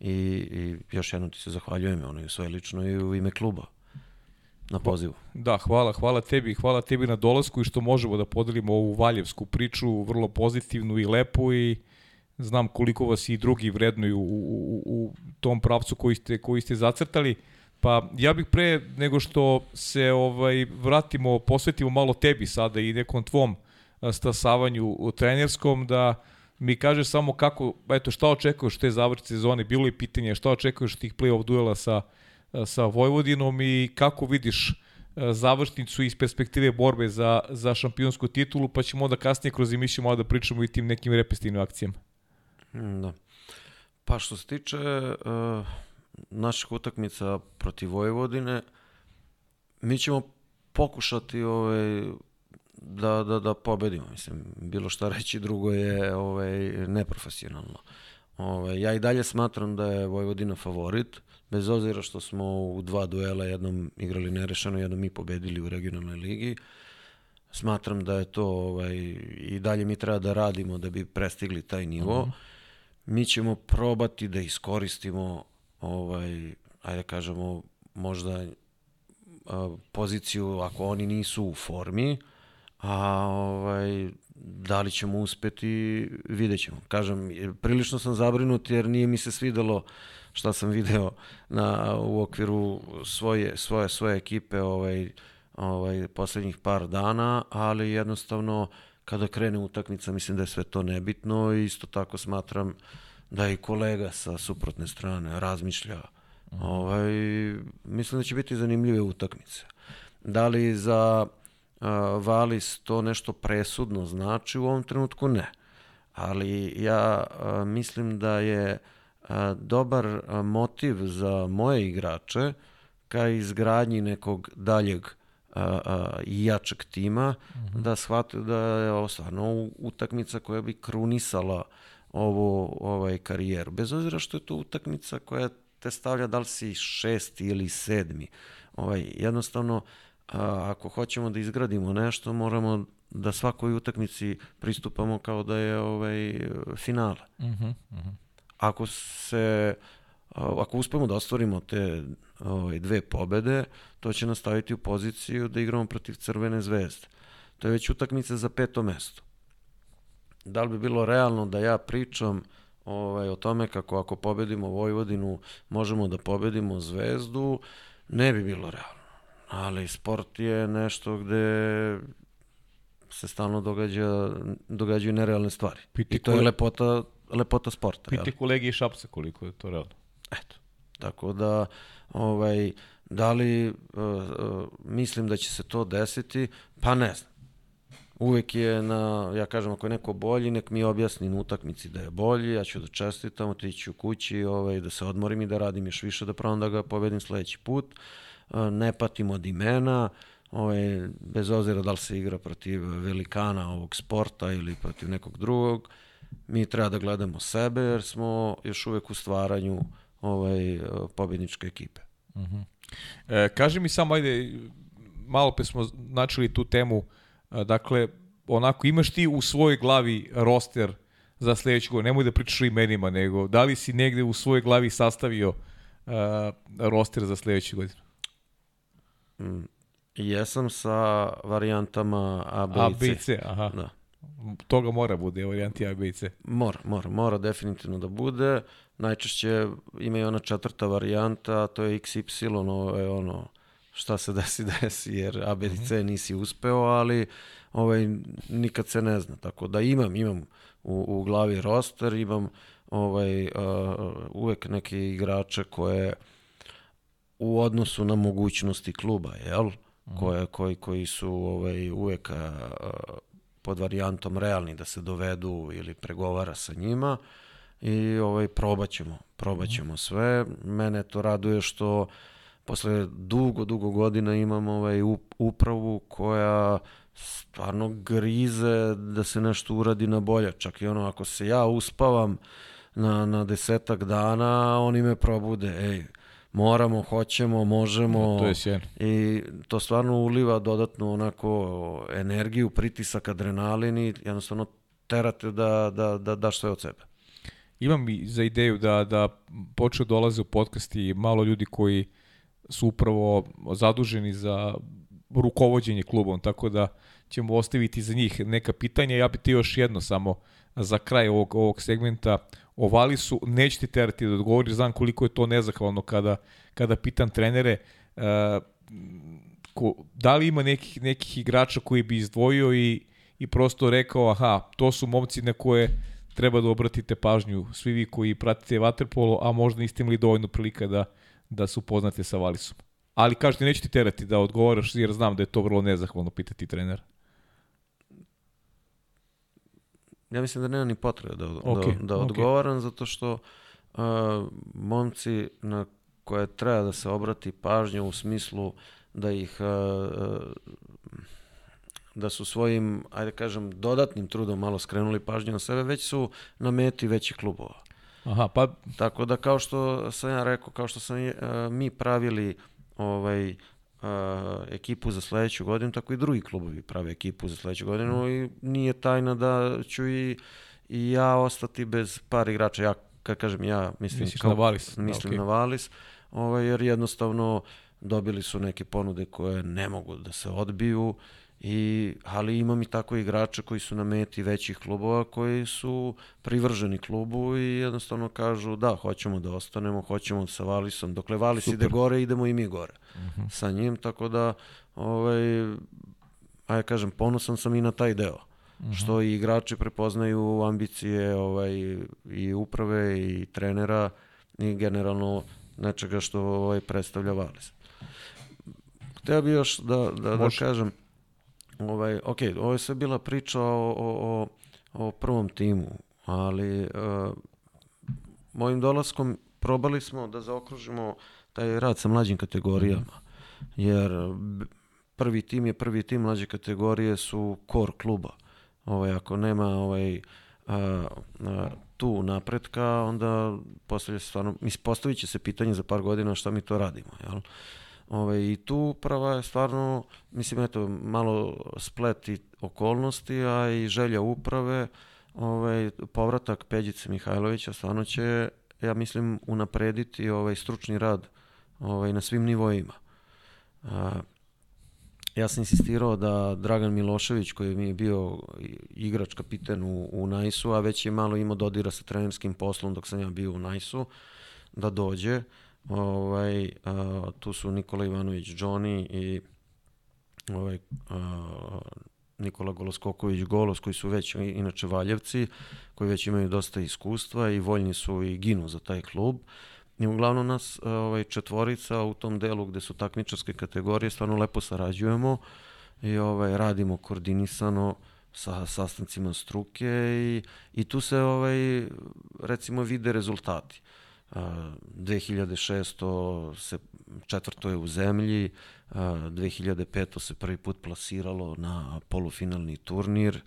i, i još jednom ti se zahvaljujem ono, i sve lično i u ime kluba na pozivu. Da, hvala, hvala tebi, hvala tebi na dolasku i što možemo da podelimo ovu valjevsku priču, vrlo pozitivnu i lepu i znam koliko vas i drugi vrednuju u, u, u tom pravcu koji ste, koji ste zacrtali. Pa ja bih pre nego što se ovaj vratimo, posvetimo malo tebi sada i nekom tvom stasavanju u trenerskom, da mi kaže samo kako, eto, šta očekuješ te završice sezone, bilo je pitanje šta očekuješ tih play-off duela sa, sa Vojvodinom i kako vidiš završnicu iz perspektive borbe za, za šampionsku titulu, pa ćemo onda kasnije kroz emisiju malo da pričamo i tim nekim repestivnim akcijama. Hmm, da. Pa što se tiče uh, naših utakmica protiv Vojvodine, mi ćemo pokušati ovaj, da, da, da pobedimo. Mislim, bilo šta reći drugo je ovaj, neprofesionalno. Ovaj, ja i dalje smatram da je Vojvodina favorit, bez obzira što smo u dva duela jednom igrali nerešeno, jednom mi pobedili u regionalnoj ligi. Smatram da je to ovaj, i dalje mi treba da radimo da bi prestigli taj nivo. Uh mhm. -huh. Mi ćemo probati da iskoristimo ovaj, ajde da kažemo, možda a, poziciju ako oni nisu u formi, a ovaj, da li ćemo uspeti, vidjet ćemo. Kažem, prilično sam zabrinut jer nije mi se svidelo šta sam video na, u okviru svoje, svoje, svoje ekipe ovaj, ovaj, poslednjih par dana, ali jednostavno kada krene utakmica mislim da je sve to nebitno i isto tako smatram da i kolega sa suprotne strane razmišlja. Mm. Ovaj, mislim da će biti zanimljive utakmice. Da li za Valis to nešto presudno znači, u ovom trenutku ne. Ali ja mislim da je dobar motiv za moje igrače ka izgradnji nekog daljeg i jačeg tima, uh mhm. -huh. da shvate da je ovo stvarno utakmica koja bi krunisala ovu ovaj karijeru. Bez obzira što je to utakmica koja te stavlja da li si šesti ili sedmi. Ovaj, jednostavno, a, ako hoćemo da izgradimo nešto, moramo da svakoj utakmici pristupamo kao da je ovaj finale. Uh -huh, uh -huh. Ako se ako uspemo da ostvarimo te ovaj, dve pobede, to će nas staviti u poziciju da igramo protiv Crvene zvezde. To je već utakmica za peto mesto. Da li bi bilo realno da ja pričam ovaj, o tome kako ako pobedimo Vojvodinu možemo da pobedimo Zvezdu, ne bi bilo realno ali sport je nešto gde se stalno događa, događaju nerealne stvari. Piti I to je lepota, lepota sporta. Piti kolegi i Šapsa koliko je to realno. Eto. Tako da, ovaj, da li uh, uh, mislim da će se to desiti? Pa ne znam. Uvek je na, ja kažem, ako je neko bolji, nek mi objasni na utakmici da je bolji, ja ću da čestitam, otići u kući, ovaj, da se odmorim i da radim još više, da pravam da ga pobedim sledeći put. Uh, ne patimo od imena, ovaj, bez obzira da li se igra protiv velikana ovog sporta ili protiv nekog drugog, mi treba da gledamo sebe jer smo još uvek u stvaranju ovaj, pobjedničke ekipe. Uh mhm. -huh. e, kaži mi samo, ajde, malo pe smo načeli tu temu, e, dakle, onako imaš ti u svojoj glavi roster za sledeću godinu, nemoj da pričaš o imenima, nego da li si negde u svojoj glavi sastavio uh, roster za sledeću godinu? Mm, jesam sa varijantama A, B i C. A, B i C, aha. Da. Toga mora bude, varijanti A, B i C. Mora, mora, mora definitivno da bude. Najčešće ima i ona četvrta varijanta, to je XY, ovo je ono šta se desi, desi, jer A, B i C mhm. nisi uspeo, ali ovaj, nikad se ne zna. Tako da imam, imam u, u glavi roster, imam ovaj, uh, uvek neke igrače koje u odnosu na mogućnosti kluba, jel? Koje, koji, koji su ovaj, uvek a, pod varijantom realni da se dovedu ili pregovara sa njima i ovaj, probat ćemo, probat ćemo mhm. sve. Mene to raduje što posle dugo, dugo godina imam ovaj, upravu koja stvarno grize da se nešto uradi na bolje. Čak i ono, ako se ja uspavam na, na desetak dana, oni me probude, ej, moramo, hoćemo, možemo. To je sjajno. I to stvarno uliva dodatnu onako energiju, pritisak, adrenalin i jednostavno terate da, da, da daš sve od sebe. Imam i za ideju da, da počeo dolaze u podcast i malo ljudi koji su upravo zaduženi za rukovođenje klubom, tako da ćemo ostaviti za njih neka pitanja. Ja bih ti još jedno samo za kraj ovog, ovog segmenta ovali su, neće ti terati da odgovori, znam koliko je to nezahvalno kada, kada pitam trenere, uh, ko, da li ima nekih, nekih igrača koji bi izdvojio i, i prosto rekao, aha, to su momci na koje treba da obratite pažnju svi vi koji pratite Waterpolo, a možda niste imali dovoljno prilika da, da se upoznate sa Valisom. Ali kažete, neću ti terati da odgovaraš, jer znam da je to vrlo nezahvalno pitati trenera. Ja mislim da nema ni potrebe da, okay, da, da odgovaram, okay. zato što uh, momci na koje treba da se obrati pažnja u smislu da ih uh, da su svojim, ajde kažem, dodatnim trudom malo skrenuli pažnju na sebe, već su na meti većih klubova. Aha, pa... Tako da kao što sam ja rekao, kao što sam uh, mi pravili ovaj, ekipu za sledeću godinu, tako i drugi klubovi prave ekipu za sledeću godinu mm. i nije tajna da ću i, i ja ostati bez par igrača. Ja, kad kažem ja, mislim, Misliš kao, na Valis. Mislim da, okay. na Valis, ovaj, jer jednostavno dobili su neke ponude koje ne mogu da se odbiju I, ali imam i tako igrače koji su na meti većih klubova koji su privrženi klubu i jednostavno kažu da, hoćemo da ostanemo, hoćemo sa Valisom. Dokle Valis Super. ide gore, idemo i mi gore uh mhm. -huh. sa njim, tako da ovaj, ajde kažem, ponosan sam i na taj deo. Uh mhm. -huh. Što i igrači prepoznaju ambicije ovaj, i uprave i trenera i generalno nečega što ovaj, predstavlja Valis. Hteo bi još da, da, da kažem, Ovaj, ok, ovo je sve bila priča o, o, o, o prvom timu, ali uh, mojim dolaskom probali smo da zaokružimo taj rad sa mlađim kategorijama, jer prvi tim je prvi tim, mlađe kategorije su kor kluba. Ovaj, ako nema ovaj, a, a, tu napretka, onda postavlja se stvarno, mislim, postavit će se pitanje za par godina šta mi to radimo, jel? Ove, ovaj, I tu prava je stvarno, mislim, eto, malo spleti okolnosti, a i želja uprave, ovaj, povratak Peđice Mihajlovića stvarno će, ja mislim, unaprediti ovaj stručni rad ovaj, na svim nivoima. A, ja sam insistirao da Dragan Milošević, koji mi je bio igrač kapiten u, u Najsu, a već je malo imao dodira sa trenerskim poslom dok sam ja bio u Najsu, da dođe. Ovaj, a, tu su Nikola Ivanović Johnny i ovaj, a, Nikola Goloskoković Golos, koji su već inače Valjevci, koji već imaju dosta iskustva i voljni su i ginu za taj klub. I uglavnom nas ovaj, četvorica u tom delu gde su takmičarske kategorije stvarno lepo sarađujemo i ovaj, radimo koordinisano sa sastancima struke i, i tu se ovaj, recimo vide rezultati. 2600 se četvrto je u zemlji, 2005 se prvi put plasiralo na polufinalni turnir,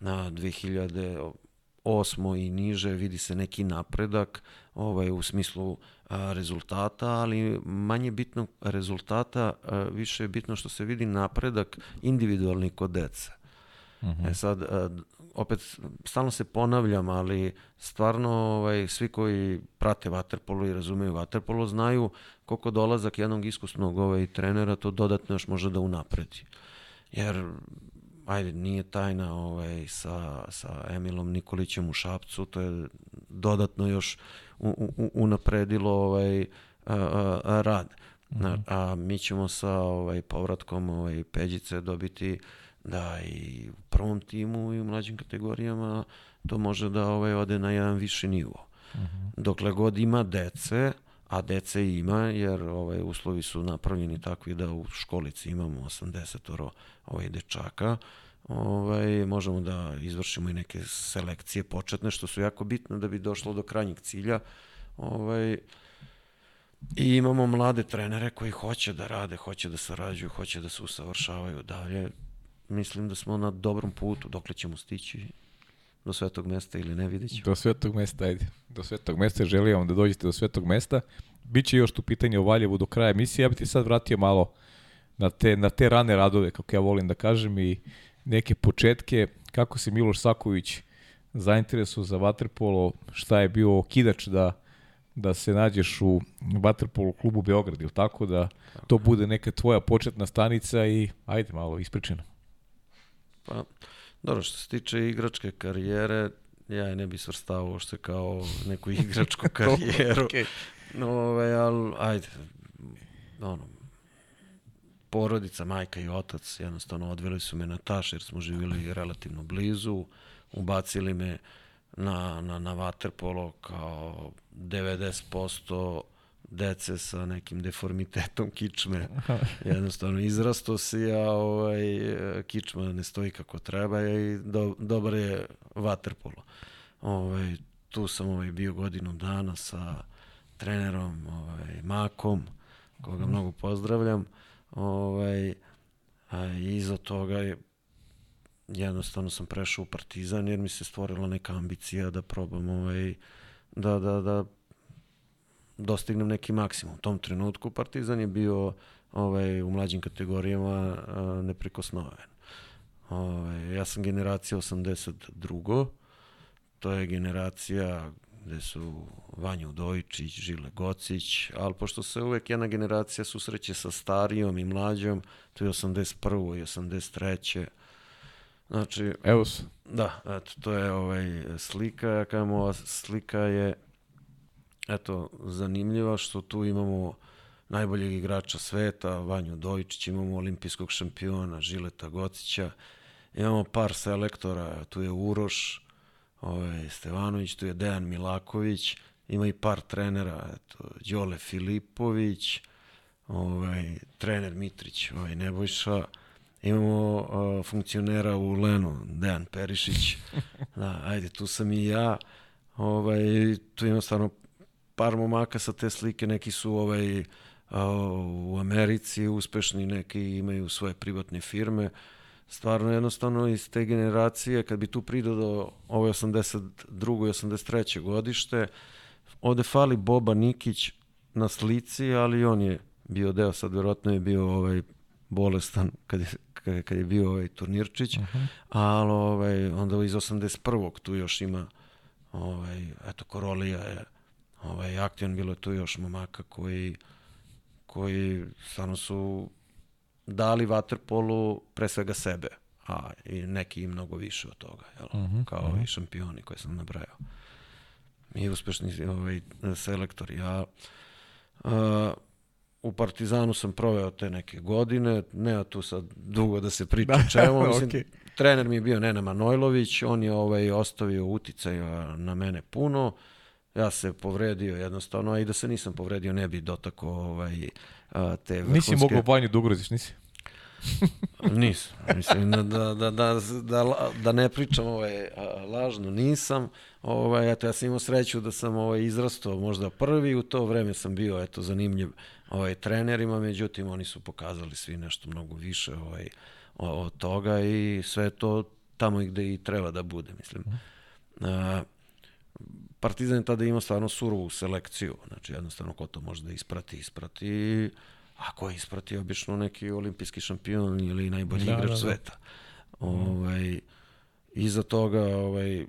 na 2008 i niže vidi se neki napredak ovaj, u smislu rezultata, ali manje bitno rezultata, više je bitno što se vidi napredak individualni kod dece. Uh. E sad, opet stalno se ponavljam, ali stvarno ovaj, svi koji prate vaterpolo i razumeju vaterpolo znaju koliko dolazak jednog iskusnog ovaj, trenera to dodatno još može da unapredi. Jer ajde, nije tajna ovaj, sa, sa Emilom Nikolićem u Šapcu, to je dodatno još u, u, unapredilo ovaj, a, a, a, rad. Mm -hmm. a, a mi ćemo sa ovaj, povratkom ovaj, Peđice dobiti da i u prvom timu i u mlađim kategorijama to može da ovaj, ode na jedan viši nivo. Uh mhm. -huh. Dokle god ima dece, a dece ima, jer ovaj, uslovi su napravljeni takvi da u školici imamo 80 ovaj, dečaka, ovaj, možemo da izvršimo i neke selekcije početne, što su jako bitne da bi došlo do krajnjeg cilja. Ovaj, I imamo mlade trenere koji hoće da rade, hoće da sarađuju, hoće da se usavršavaju dalje mislim da smo na dobrom putu, dokle ćemo stići do svetog mesta ili ne vidjet ćemo. Do svetog mesta, ajde. Do svetog mesta, želim vam da dođete do svetog mesta. Biće još tu pitanje o Valjevu do kraja emisije. Ja bih ti sad vratio malo na te, na te rane radove, kako ja volim da kažem, i neke početke. Kako se Miloš Saković zainteresuo za vaterpolo, šta je bio kidač da da se nađeš u vaterpolo klubu Beograd, ili tako da to bude neka tvoja početna stanica i ajde malo ispričano. Pa, dobro, što se tiče igračke karijere, ja je ne bi svrstao uopšte kao neku igračku karijeru. okay. No, ovaj, ali, ajde, ono, porodica, majka i otac, jednostavno odveli su me na taš jer smo živjeli relativno blizu, ubacili me na, na, na waterpolo kao 90% dece sa nekim deformitetom kičme. Jednostavno izrasto si, a ovaj, kičma ne stoji kako treba i do, dobar je waterpolo. Ovaj, tu sam ovaj, bio godinu dana sa trenerom ovaj, Makom, koga mm. mnogo pozdravljam. Ovaj, a iza toga je jednostavno sam prešao u Partizan jer mi se stvorila neka ambicija da probam ovaj, da, da, da dostignem neki maksimum. U tom trenutku Partizan je bio ovaj, u mlađim kategorijama neprikosnoven. Ovaj, ja sam generacija 82. To je generacija gde su Vanju Dojičić, Žile Gocić, ali pošto se uvek jedna generacija susreće sa starijom i mlađom, to je 81. i 83. Znači, evo se. Da, eto, to je ovaj slika, ja kažem, ova slika je eto, zanimljiva što tu imamo najboljeg igrača sveta, Vanju Dojičić, imamo olimpijskog šampiona Žileta Gocića, imamo par selektora, tu je Uroš, ovaj, Stevanović, tu je Dejan Milaković, ima i par trenera, eto, Đole Filipović, ovaj, trener Mitrić, ovaj, Nebojša, imamo uh, funkcionera u Lenu, Dejan Perišić, da, ajde, tu sam i ja, ovaj, tu imamo stvarno par momaka sa te slike, neki su ovaj, u Americi uspešni, neki imaju svoje privatne firme, stvarno jednostavno iz te generacije, kad bi tu pridao do ove 82. i 83. godište, ovde fali Boba Nikić na slici, ali on je bio deo, sad verovatno je bio ovaj bolestan kad je, kad je bio ovaj turnirčić, uh mhm. -huh. ali ovaj, onda iz 81. tu još ima ovaj, eto, Korolija je ovaj, aktivan, bilo je tu još momaka koji, koji stvarno su dali vaterpolu pre svega sebe, a i neki i mnogo više od toga, jel? Uh mhm, -huh, kao uh mhm. -huh. i šampioni koje sam nabrajao. Mi uspešni ovaj, selektori. Ja uh, u Partizanu sam proveo te neke godine, ne tu sad dugo da se priča da, čemu, mislim, okay. trener mi je bio Nena Manojlović, on je ovaj, ostavio uticaj na mene puno, ja se povredio jednostavno, a i da se nisam povredio ne bi dotako ovaj, te vrhunske... Nisi mogao banju da ugroziš, nisi? nisam. Mislim, da, da, da, da, da, da ne pričam ovaj, lažno, nisam. Ovaj, eto, ja sam imao sreću da sam ovaj, izrastao možda prvi, u to vreme sam bio eto, zanimljiv ovaj, trenerima, međutim oni su pokazali svi nešto mnogo više ovaj, od toga i sve to tamo gde i treba da bude, mislim. Uh, Partizan je tada imao stvarno surovu selekciju, znači jednostavno ko to može da isprati, isprati, a ko isprati obično neki olimpijski šampion ili najbolji da, igrač da, da. sveta. Ovaj, iza toga ovaj,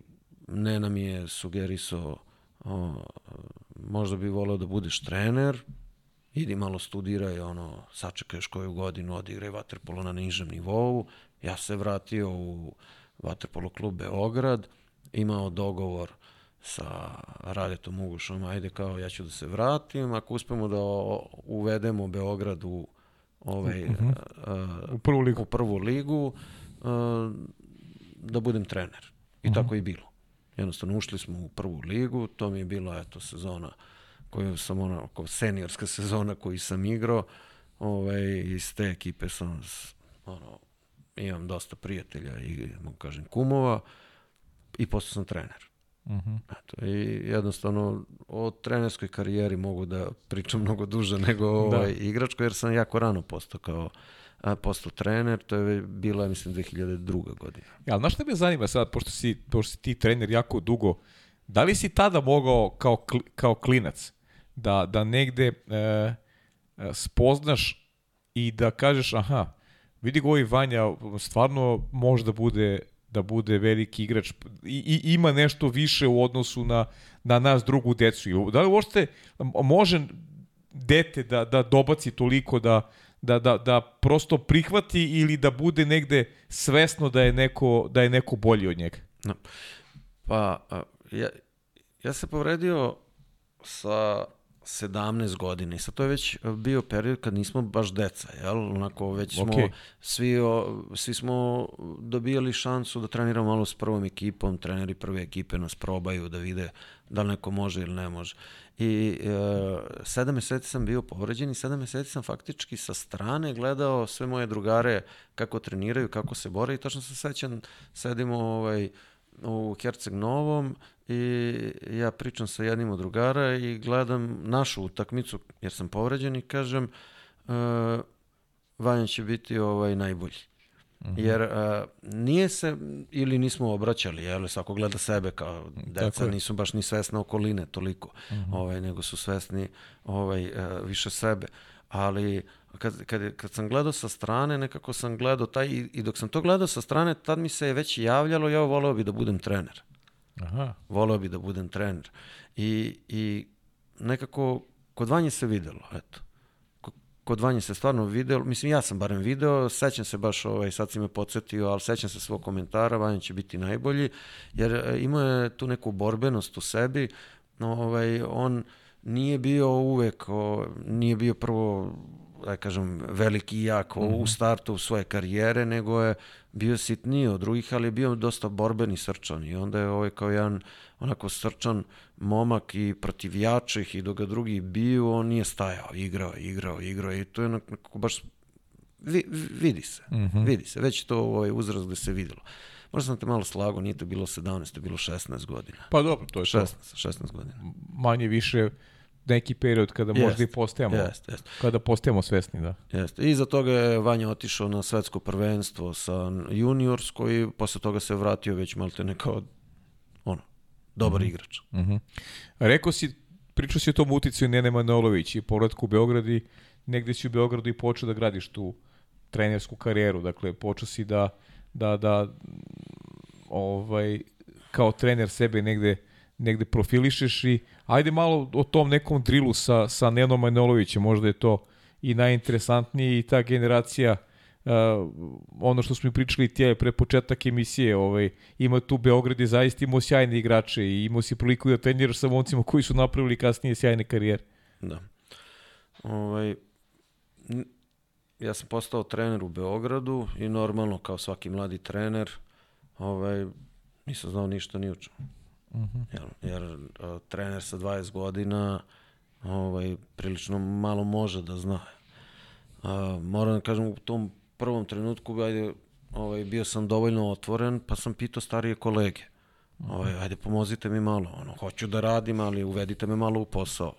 Nena mi je sugerisao o, možda bi voleo da budeš trener, idi malo studiraj, ono, sačekaj još koju godinu, odigraj vaterpolo na nižem nivou. Ja se vratio u vaterpolo klub Beograd, imao dogovor sa Radetom Ugušom, ajde kao ja ću da se vratim, ako uspemo da uvedemo Beograd u ovaj, uh -huh. uh, u prvu ligu, u prvu ligu uh, da budem trener. I uh -huh. tako je bilo. Jednostavno ušli smo u prvu ligu, to mi je bila eto sezona koju sam ona, kao seniorska sezona koju sam igrao, ovaj, iz te ekipe sam ono, imam dosta prijatelja i mogu kažem kumova i postao sam trener. Uh mhm. -huh. Eto, I jednostavno o trenerskoj karijeri mogu da pričam mnogo duže nego da. ovaj da. igračko, jer sam jako rano postao kao a, postao trener, to je bila, mislim, 2002. godina. Ja, ali znaš šta me zanima sad, pošto si, pošto si ti trener jako dugo, da li si tada mogao kao, kao klinac da, da negde e, e, spoznaš i da kažeš, aha, vidi go ovaj Vanja, stvarno može da bude da bude veliki igrač i, i ima nešto više u odnosu na, na nas drugu decu. Da li uopšte može dete da, da dobaci toliko da, da, da, da prosto prihvati ili da bude negde svesno da je neko, da je neko bolji od njega? Pa, ja, ja se povredio sa 17 godina i sad to je već bio period kad nismo baš deca, jel? Onako već smo, okay. svi, o, svi smo dobijali šansu da treniramo malo s prvom ekipom, treneri prve ekipe nas probaju da vide da li neko može ili ne može. I e, sedam meseci sam bio povređen i sedam meseci sam faktički sa strane gledao sve moje drugare kako treniraju, kako se bore i tačno se sećam, sedimo ovaj, u Herceg Novom i ja pričam sa jednim od drugara i gledam našu utakmicu jer sam povređen i kažem uh, Vanja će biti ovaj najbolji. Mhm. -huh. Jer uh, nije se, ili nismo obraćali, jel, svako gleda sebe kao deca, nisu baš ni svesne okoline toliko, mhm. -huh. ovaj, nego su svesni ovaj, uh, više sebe. Ali kad, kad, kad sam gledao sa strane, nekako sam gledao taj, i, i dok sam to gledao sa strane, tad mi se je već javljalo, ja voleo bi da budem trener. Aha. Voleo bi da budem trener. I, i nekako kod Vanje se videlo, eto. Kod Vanje se stvarno videlo, mislim ja sam barem video, sećam se baš, ovaj, sad si me podsjetio, ali sećam se svog komentara, Vanja će biti najbolji, jer e, imao je tu neku borbenost u sebi, ovaj, on nije bio uvek, o, nije bio prvo da kažem, veliki i jak mm -hmm. u mhm. startu svoje karijere, nego je bio sitniji od drugih, ali je bio dosta borbeni srčan i onda je ovaj kao jedan onako srčan momak i protiv jačih i dok ga drugi bio, on nije stajao, igrao, igrao, igrao i to je onako baš vi, vidi se, mm -hmm. vidi se, već to ovaj uzrast gde se videlo. Možda sam te malo slago, nije to bilo 17, to je bilo 16 godina. Pa dobro, to je 16, to. 16 godina. Manje više neki period kada jest, možda i postajemo, jest, jest. kada postajemo svesni, da. Jeste. Iza toga je Vanja otišao na svetsko prvenstvo sa juniorsko i posle toga se vratio već malte kao ono, dobar mm -hmm. igrač. Mm -hmm. Rekao si, pričao si o tom uticaju Nene Manolović i povratku u Beograd i negde si u Beogradu i počeo da gradiš tu trenersku karijeru, dakle počeo si da, da, da ovaj, kao trener sebe negde negde profilišeš i ajde malo o tom nekom drilu sa, sa Nenom Manojlovićem, možda je to i najinteresantnije i ta generacija uh, ono što smo pričali tije pre početak emisije, ovaj, ima tu Beograd je zaista imao sjajne igrače i imao si priliku da treniraš sa momcima koji su napravili kasnije sjajne karijere. Da. Ovaj, ja sam postao trener u Beogradu i normalno kao svaki mladi trener ovaj, nisam znao ništa ni o. Uh -huh. Jer, jer uh, trener sa 20 godina ovaj, prilično malo može da zna. Uh, moram da kažem, u tom prvom trenutku ajde, ovaj, bio sam dovoljno otvoren, pa sam pitao starije kolege. Ovaj, ajde, pomozite mi malo. Ono, hoću da radim, ali uvedite me malo u posao.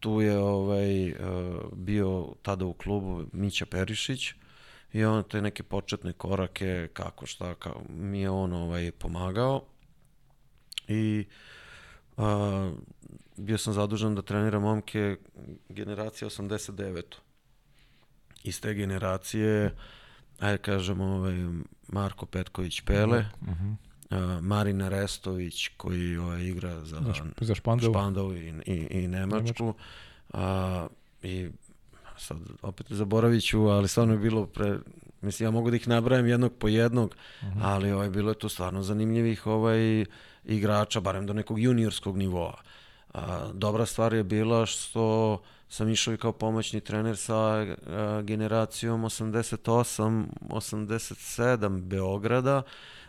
Tu je ovaj, uh, bio tada u klubu Mića Perišić i on te neke početne korake, kako šta, kao, mi je on ovaj, pomagao i a, bio sam zadužen da treniram momke generacije 89. Iz te generacije, ajde kažemo, ovaj, Marko Petković Pele, uh -huh. Uh, Marina Restović koji ovaj, igra za, za, za Špandau, Špandau i, i, i Nemačku. A, I sad opet zaboravit ću, ali stvarno je bilo pre, mislim ja mogu da ih nabrajam jednog po jednog, uh -huh. ali ovaj, bilo je tu stvarno zanimljivih ovaj, igrača, barem do nekog juniorskog nivoa. A, dobra stvar je bila što sam išao i kao pomoćni trener sa a, generacijom 88, 87 Beograda,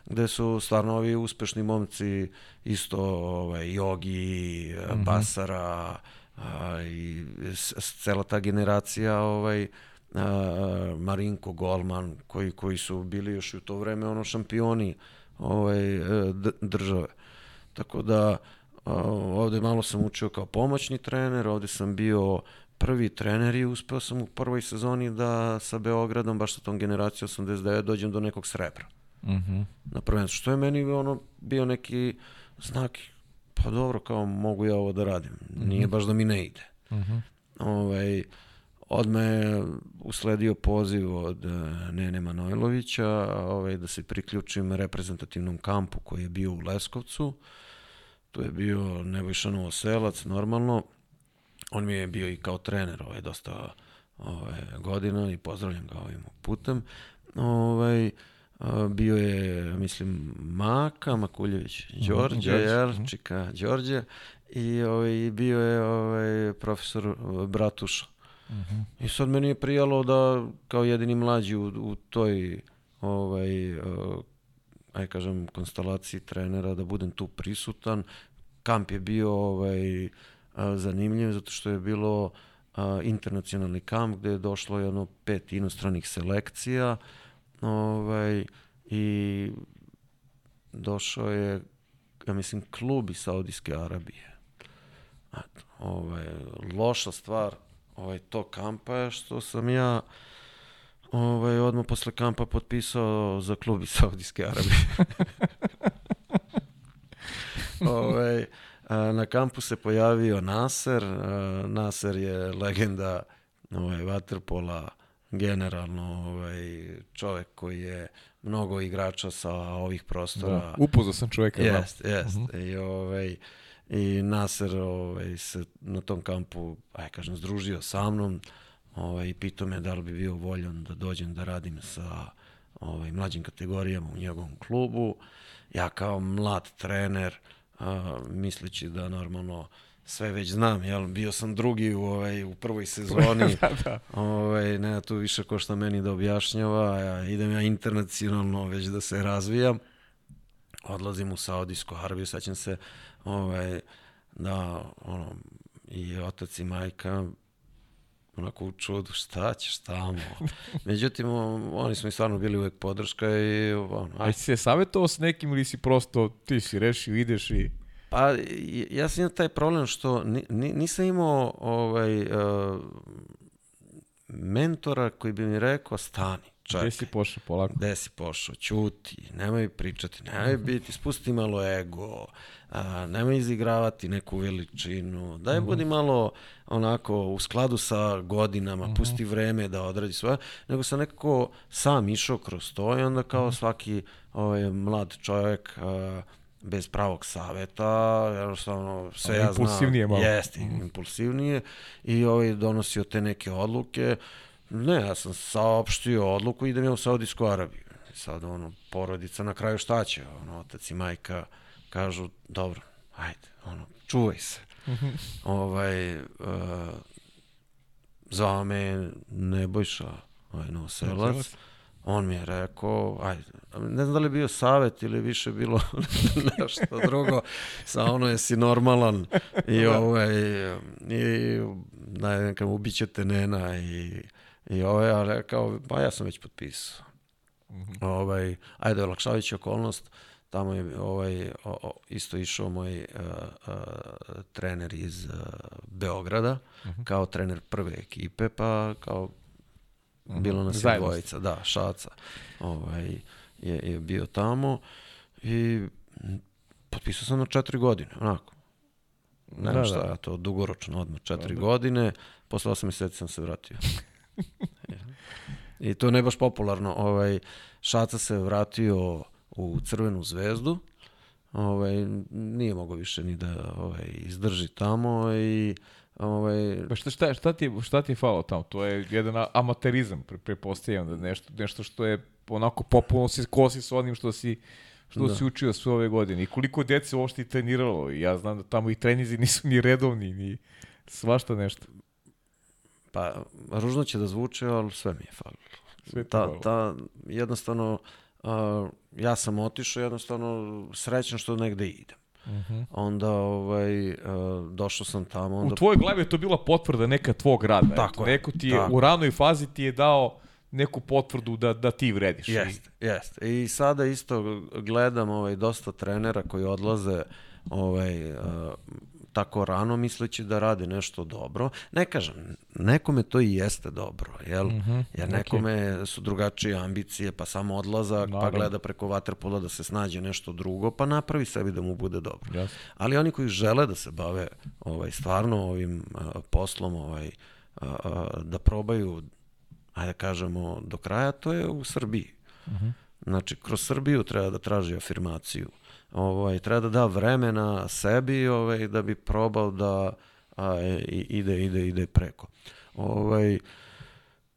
gde su stvarno ovi uspešni momci isto ovaj, Jogi, mm -hmm. Basara a, i cela ta generacija ovaj, a, Marinko, Golman, koji, koji su bili još u to vreme ono šampioni ovaj, e, države. Tako da ovde malo sam učio kao pomoćni trener, ovde sam bio prvi trener i uspeo sam u prvoj sezoni da sa Beogradom, baš sa tom generacijom 89, dođem do nekog srebra. Uh mhm. -huh. Na prvenstvu. Što je meni ono bio neki znak, pa dobro, kao mogu ja ovo da radim. Nije baš da mi ne ide. Uh mhm. -huh. ovaj, odme je usledio poziv od uh, Nene Manojlovića ovaj, da se priključim reprezentativnom kampu koji je bio u Leskovcu. Tu je bio Nebojša Novoselac, normalno. On mi je bio i kao trener ovaj, dosta ovaj, godina i pozdravljam ga ovim putem. Ovaj, bio je, mislim, Maka, Makuljević, mhm, Đorđe, mm, Đorđe i ovaj, bio je ovaj, profesor Bratuša. Uh -huh. I sad meni je prijalo da kao jedini mlađi u, u toj ovaj, uh, aj kažem, konstelaciji trenera da budem tu prisutan. Kamp je bio ovaj, zanimljiv zato što je bilo a, internacionalni kamp gde je došlo jedno pet inostranih selekcija ovaj, i došao je ja mislim klub iz Saudijske Arabije. Eto, ovaj, loša stvar ovaj, to kampa je što sam ja ovaj, odmah posle kampa potpisao za klub iz Saudijske Arabije. ovaj, na kampu se pojavio Naser. Naser je legenda ovaj, Waterpola, generalno ovaj, čovek koji je mnogo igrača sa ovih prostora. Da, upoznao sam čoveka. Jest, jest. Uh mhm. -huh. I, ovaj, I Naser ovaj, se na tom kampu, aj kažem, združio sa mnom ovaj, i pitao me da li bi bio voljan da dođem da radim sa ovaj, mlađim kategorijama u njegovom klubu. Ja kao mlad trener, a, misleći da normalno sve već znam, jel, bio sam drugi u, ovaj, u prvoj sezoni, da, da. Ovaj, ne tu više ko šta meni da objašnjava, ja, idem ja internacionalno već da se razvijam, odlazim u Saudijsku Arabiju, sećam se ovaj, da ono, i otac i majka onako u čudu, šta ćeš tamo? Međutim, oni smo i stvarno bili uvek podrška i ono... A si se savjetovao s nekim ili si prosto, ti si rešio, ideš i... Pa, ja sam imao taj problem što nisam imao ovaj, uh, mentora koji bi mi rekao, stani, čekaj. Gde si pošao polako? Gde si pošao, ćuti, nemoj pričati, nemoj mhm. biti, spusti malo ego, a, nemoj izigravati neku veličinu, daj mm -hmm. budi malo onako u skladu sa godinama, mm -hmm. pusti vreme da odradi svoje, nego sam nekako sam išao kroz to i onda kao mm -hmm. svaki ovaj, mlad čovjek a, bez pravog saveta, jednostavno sve ja znam. Impulsivnije malo. Jeste, mm. impulsivnije i ovaj donosio te neke odluke. Ne, ja sam saopštio odluku idem ja u Saudijsku Arabiju. Sad ono, porodica na kraju šta će? Ono, otac i majka kažu, dobro, ajde, ono, čuvaj se. Mhm. ovaj, uh, zvao me Nebojša, ovaj, Novoselac, on mi je rekao, ajde, ne znam da li je bio savet ili više bilo nešto drugo, sa ono jesi normalan i da. ovaj, i da nekam ubićete nena i, i ovaj, a rekao, pa ja sam već potpisao. Mm -hmm. ovaj, ajde, olakšavajući okolnost, uh, tamo je ovaj, o, o, isto išao moj uh, uh, trener iz uh, Beograda, uh mhm. -huh. kao trener prve ekipe, pa kao uh mhm. -huh. bilo nas je dvojica, da, Šaca ovaj, je, je bio tamo i potpisao sam na četiri godine, onako. Ne znam da, šta, da. ja to dugoročno odmah, četiri da, da. godine, posle osam meseci sam se vratio. I to ne baš popularno, ovaj, Šaca se vratio u Crvenu zvezdu. Ovaj, nije mogao više ni da ovaj, izdrži tamo i Ovaj... Pa šta, šta, šta, ti, šta ti je falo tamo? To je jedan amaterizam, pre, prepostavljam da nešto, nešto što je onako popularno se kosi sa onim što si što da. si učio sve ove godine. I koliko dece uopšte i treniralo. Ja znam da tamo i trenizi nisu ni redovni, ni svašta nešto. Pa, ružno će da zvuče, ali sve mi je falilo. Sve ta, ta, jednostavno, uh, ja sam otišao jednostavno srećan što negde idem. Uh mhm. -huh. Onda ovaj, uh, došao sam tamo. Onda... U tvojoj glavi je to bila potvrda neka tvog rada. Tako je. Neko ti je, tako. u ranoj fazi ti je dao neku potvrdu da, da ti vrediš. Jeste, jeste. I sada isto gledam ovaj, dosta trenera koji odlaze ovaj, uh, tako rano misleći da rade nešto dobro. Ne kažem, nekome to i jeste dobro, jel? Mm -hmm, Jer nekome okay. su drugačije ambicije, pa samo odlazak, pa Naravno. pa gleda preko vaterpola da se snađe nešto drugo, pa napravi sebi da mu bude dobro. Yes. Ali oni koji žele da se bave ovaj, stvarno ovim a, poslom, ovaj, a, a, da probaju, ajde da kažemo, do kraja, to je u Srbiji. Mm -hmm. Znači, kroz Srbiju treba da traži afirmaciju ovaj, treba da da vremena sebi ovaj, da bi probao da a, ide, ide, ide preko. Ovaj,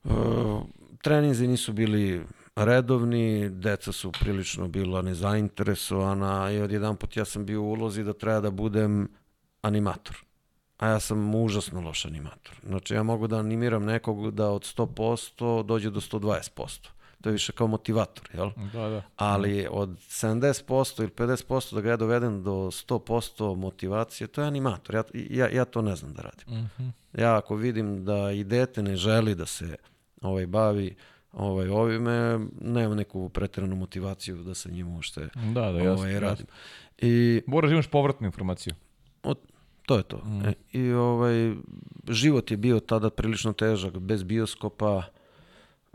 uh, treninzi nisu bili redovni, deca su prilično bila nezainteresovana i odjedan put ja sam bio u ulozi da treba da budem animator. A ja sam užasno loš animator. Znači ja mogu da animiram nekog da od 100% dođe do 120%. To je više kao motivator, jel? Da, da. Ali od 70% ili 50% da ga ja dovedem do 100% motivacije, to je animator. Ja, ja, ja to ne znam da radim. Mm -hmm. Ja ako vidim da i dete ne želi da se ovaj bavi ovaj, ovime, nema neku pretiranu motivaciju da se njim ušte Da, da, ovaj, jasno. radim. I Moraš da imaš povratnu informaciju. to je to. Mm. E, I ovaj, život je bio tada prilično težak, bez bioskopa,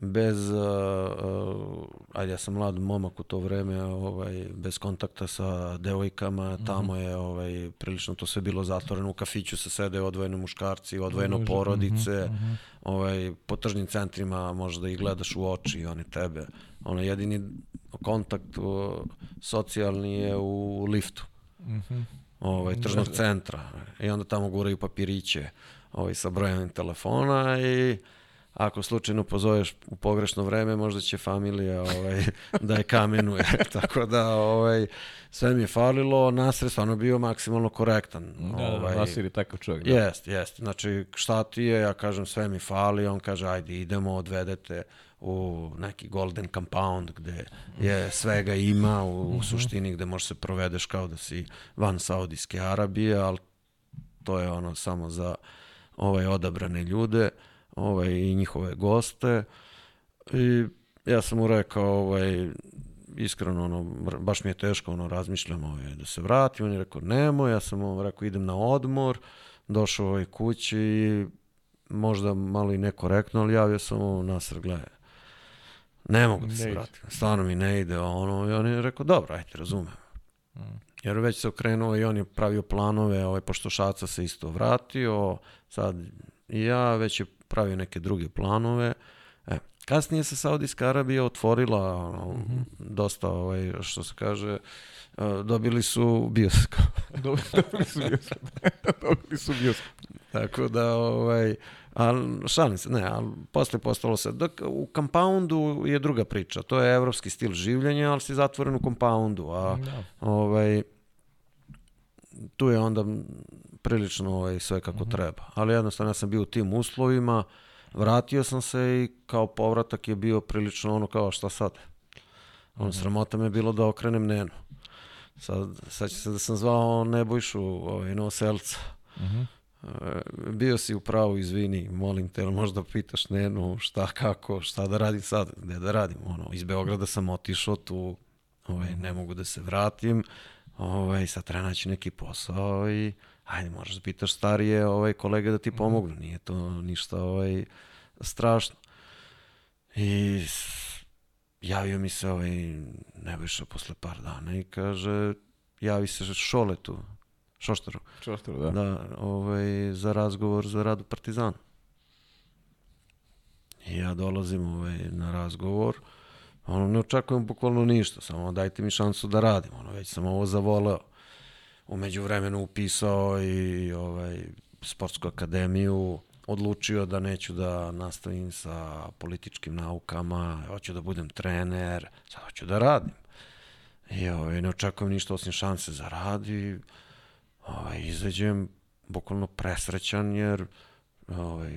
bez, uh, uh, ajde ja sam mlad momak u to vreme, ovaj, bez kontakta sa devojkama, tamo je ovaj, prilično to sve bilo zatvoreno, u kafiću se sede odvojeno muškarci, odvojeno porodice, mhm, mhm. ovaj, po tržnim centrima možda ih gledaš u oči i oni tebe. Ono, jedini kontakt uh, socijalni je u liftu Mhm. ovaj, tržnog centra i onda tamo guraju papiriće ovaj, sa brojem telefona i ako slučajno pozoveš u pogrešno vreme, možda će familija ovaj, da je kamenuje. Tako da ovaj, sve mi je falilo, Nasr je stvarno bio maksimalno korektan. Da, ovaj, da, Nasir je takav čovjek. Da. Jest, jest. Znači, šta ti je, ja kažem sve mi fali, on kaže ajde idemo, odvedete u neki golden compound gde je svega ima u, u suštini gde možeš se provedeš kao da si van Saudijske Arabije, ali to je ono samo za ovaj odabrane ljude ovaj, i njihove goste. I ja sam mu rekao ovaj, iskreno ono, baš mi je teško ono, razmišljam ovaj, da se vratim, on je rekao nemoj, ja sam mu rekao idem na odmor, došao ovaj kući i možda malo i nekorektno, ali javio sam mu Nasr, gledaj, ne mogu da se vratim, stvarno mi ne ide, ono, i on je rekao, dobro, ajde, razumem. Mm. Jer već se okrenuo i on je pravio planove, ovaj, pošto Šaca se isto vratio, sad i ja, već je pravio neke druge planove. E, kasnije se Saudijska Arabija otvorila ono, dosta, ovaj, što se kaže, e, dobili su bioskop. Dobili su bioskop. dobili su bioskop. Tako da, ovaj, al, šalim se, ne, ali posle postalo se, dok u compoundu je druga priča, to je evropski stil življenja, ali si zatvoren u compoundu, a Da. ovaj, tu je onda prilično ovaj, sve kako treba. Ali jednostavno ja sam bio u tim uslovima, vratio sam se i kao povratak je bio prilično ono kao šta sad. Ono, sramota me je bilo da okrenem Nenu. Sad, sad će se da sam zvao Nebojšu ovaj, Novoselca. Mhm. E, bio si u pravu, izvini, molim te, možda pitaš Nenu šta, kako, šta da radim sad, gde da radim, ono, iz Beograda sam otišao tu, ovaj, ne mogu da se vratim, ovaj, sad treba naći neki posao i ajde, možeš da pitaš starije ovaj, kolege da ti pomognu, nije to ništa ovaj, strašno. I javio mi se ovaj Nebojša posle par dana i kaže, javi se Šoletu, Šoštaru, Čoštar, da. da, ovaj, za razgovor za rad u Partizanu. I ja dolazim ovaj, na razgovor, ono, ne očekujem bukvalno ništa, samo dajte mi šansu da radim, ono, već sam ovo zavoleo. Umeđu vremenu upisao i ovaj, sportsku akademiju, odlučio da neću da nastavim sa političkim naukama, hoću da budem trener, sad hoću da radim. I ovaj, ne očekujem ništa osim šanse za rad i ovaj, izađem bukvalno presrećan jer ovaj,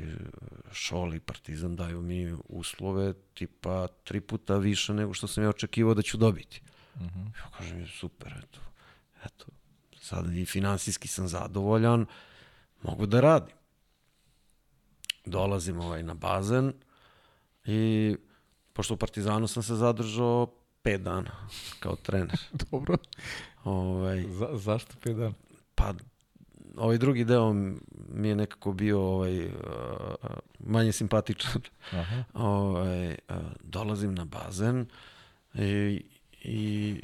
Šoli i Partizan daju mi uslove tipa tri puta više nego što sam ja očekivao da ću dobiti. Mhm. Ja kažem, super, eto, eto, sad i finansijski sam zadovoljan, mogu da radim. Dolazim ovaj na bazen i pošto u Partizanu sam se zadržao pet dana kao trener. Dobro. Ovaj, Za, zašto 5 dana? pa ovaj drugi deo mi je nekako bio ovaj uh, manje simpatičan. Aha. ovaj, uh, dolazim na bazen i, i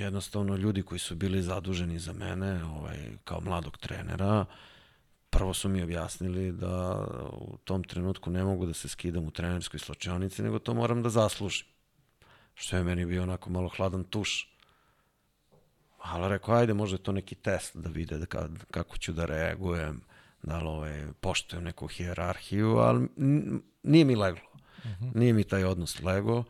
jednostavno ljudi koji su bili zaduženi za mene ovaj, kao mladog trenera prvo su mi objasnili da u tom trenutku ne mogu da se skidam u trenerskoj slačionici, nego to moram da zaslužim. Što je meni bio onako malo hladan tuš. Ali rekao, ajde, možda je to neki test da vide da kad, kako ću da reagujem, da li ovaj, poštujem neku hijerarhiju, ali nije mi leglo. Nije mi taj odnos lego.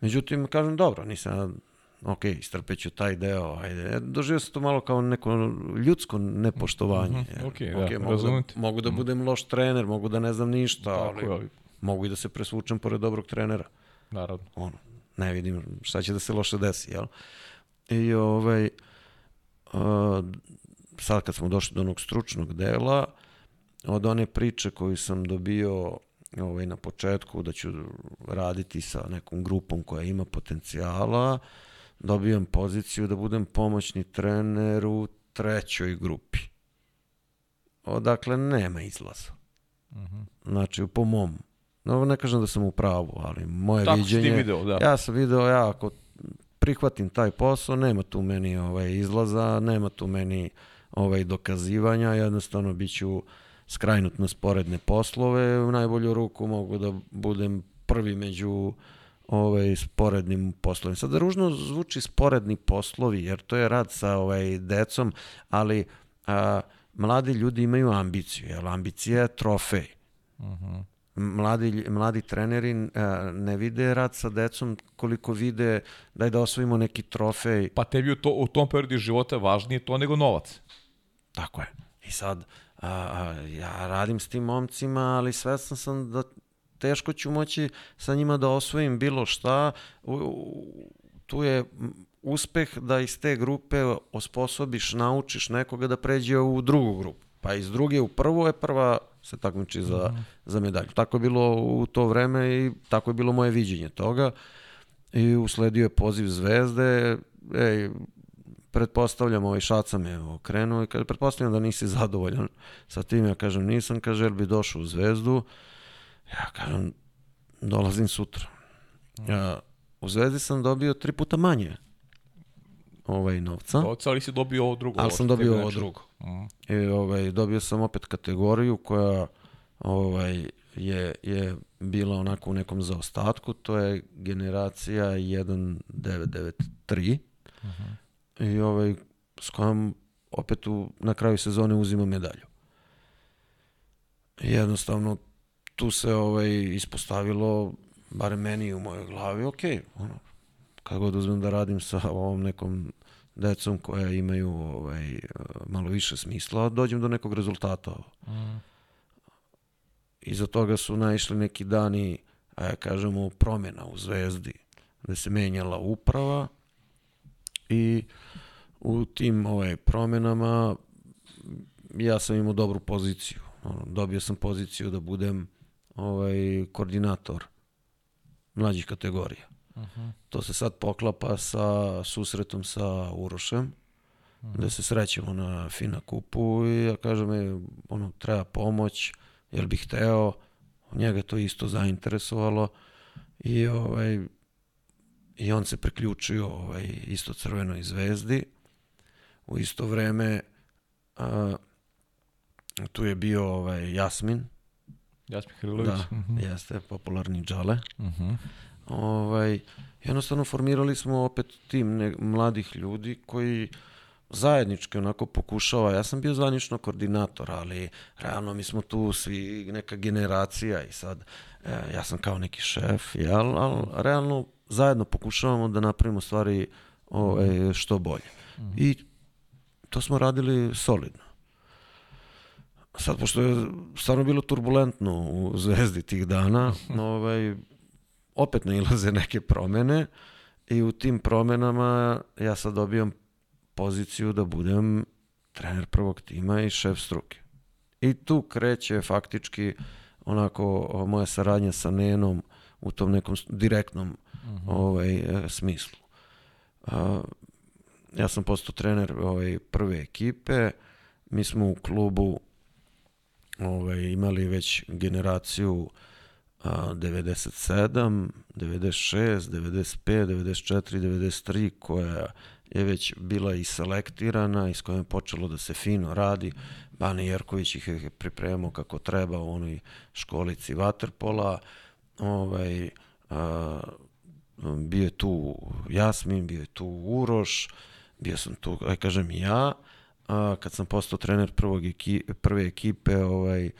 Međutim, kažem, dobro, nisam ok, istrpeću taj deo, ajde. Doživio sam to malo kao neko ljudsko nepoštovanje. Mm -hmm. Ok, da, okay mogu, da, mogu da budem loš trener, mogu da ne znam ništa, ali, ali mogu i da se presvučem pored dobrog trenera. Naravno. Ono, ne vidim šta će da se loše desi, jel? I ovaj, uh, sad kad smo došli do onog stručnog dela, od one priče koju sam dobio ovaj, na početku da ću raditi sa nekom grupom koja ima potencijala, dobijam poziciju da budem pomoćni trener u trećoj grupi. Odakle nema izlaza. Uh mhm. -huh. Znači, po mom. No, ne kažem da sam u pravu, ali moje Tako viđenje... Tako video, da. Ja sam video, ja ako prihvatim taj posao, nema tu meni ovaj, izlaza, nema tu meni ovaj, dokazivanja, jednostavno bit ću skrajnut na sporedne poslove, u najbolju ruku mogu da budem prvi među ovaj, sporednim poslovima. Sada ružno zvuči sporedni poslovi, jer to je rad sa ovaj, decom, ali a, mladi ljudi imaju ambiciju, jer ambicija je trofej. Uh mhm. -huh. Mladi, mladi treneri a, ne vide rad sa decom koliko vide daj da osvojimo neki trofej. Pa tebi u, to, u tom periodu života važnije to nego novac. Tako je. I sad, a, a, ja radim s tim momcima, ali svestan sam da teško ću moći sa njima da osvojim bilo šta. Tu je uspeh da iz te grupe osposobiš, naučiš nekoga da pređe u drugu grupu. Pa iz druge u prvu je prva se takmiči za, mm -hmm. za medalju. Tako je bilo u to vreme i tako je bilo moje viđenje toga. I usledio je poziv Zvezde, ej, pretpostavljam, ovaj šaca me okrenuo i kaže, pretpostavljam da nisi zadovoljan sa tim. Ja kažem, nisam, kaže, jer bi došao u Zvezdu. Ja kažem, dolazim sutra. Ja, u Zvezdi sam dobio tri puta manje ovaj novca. Novca, ali si dobio ovo drugo. Ali sam dobio ovo drugo. Mm. I ovaj, dobio sam opet kategoriju koja ovaj, je, je bila onako u nekom zaostatku, to je generacija 1993. Uh -huh i ovaj, s kojom opet u, na kraju sezone uzima medalju. Jednostavno, tu se ovaj, ispostavilo, bare meni u mojoj glavi, ok, ono, kako god uzmem da radim sa ovom nekom decom koja imaju ovaj, malo više smisla, dođem do nekog rezultata. Mm. Iza toga su naišli neki dani, a ja kažemo, promjena u Zvezdi, gde se menjala uprava, i u tim ovaj, promenama ja sam imao dobru poziciju. Dobio sam poziciju da budem ovaj koordinator mlađih kategorija. Uh -huh. To se sad poklapa sa susretom sa Urošem, uh -huh. gde se srećemo na Fina kupu i ja kažem, je, ono, treba pomoć, jer bih hteo, njega to isto zainteresovalo i ovaj, i on se priključio ovaj, isto crvenoj zvezdi. U isto vreme a, tu je bio ovaj, Jasmin. Jasmin Hrilović. Da, uh mhm. -huh. jeste, popularni džale. Uh mhm. -huh. ovaj, jednostavno formirali smo opet tim ne, mladih ljudi koji zajednički onako pokušava, ja sam bio zvanično koordinator, ali realno mi smo tu svi neka generacija i sad e, ja sam kao neki šef, jel, ali realno zajedno pokušavamo da napravimo stvari ovaj, mhm. što bolje. Mm -hmm. I to smo radili solidno. Sad, pošto je stvarno bilo turbulentno u Zvezdi tih dana, ovaj, opet nailaze neke promene i u tim promenama ja sad dobijam poziciju da budem trener prvog tima i šef struke. I tu kreće faktički onako moja saradnja sa Nenom u tom nekom direktnom -huh. ovaj, e, smislu. A, ja sam postao trener ovaj, prve ekipe, mi smo u klubu ovaj, imali već generaciju a, 97, 96, 95, 94, 93 koja je već bila i selektirana i s kojom je počelo da se fino radi. Bani Jerković ih je pripremao kako treba u onoj školici Waterpola. Ovaj, a, bio je tu Jasmin, bio je tu Uroš, bio sam tu, aj kažem ja, a, kad sam postao trener prvog eki, prve ekipe, ovaj,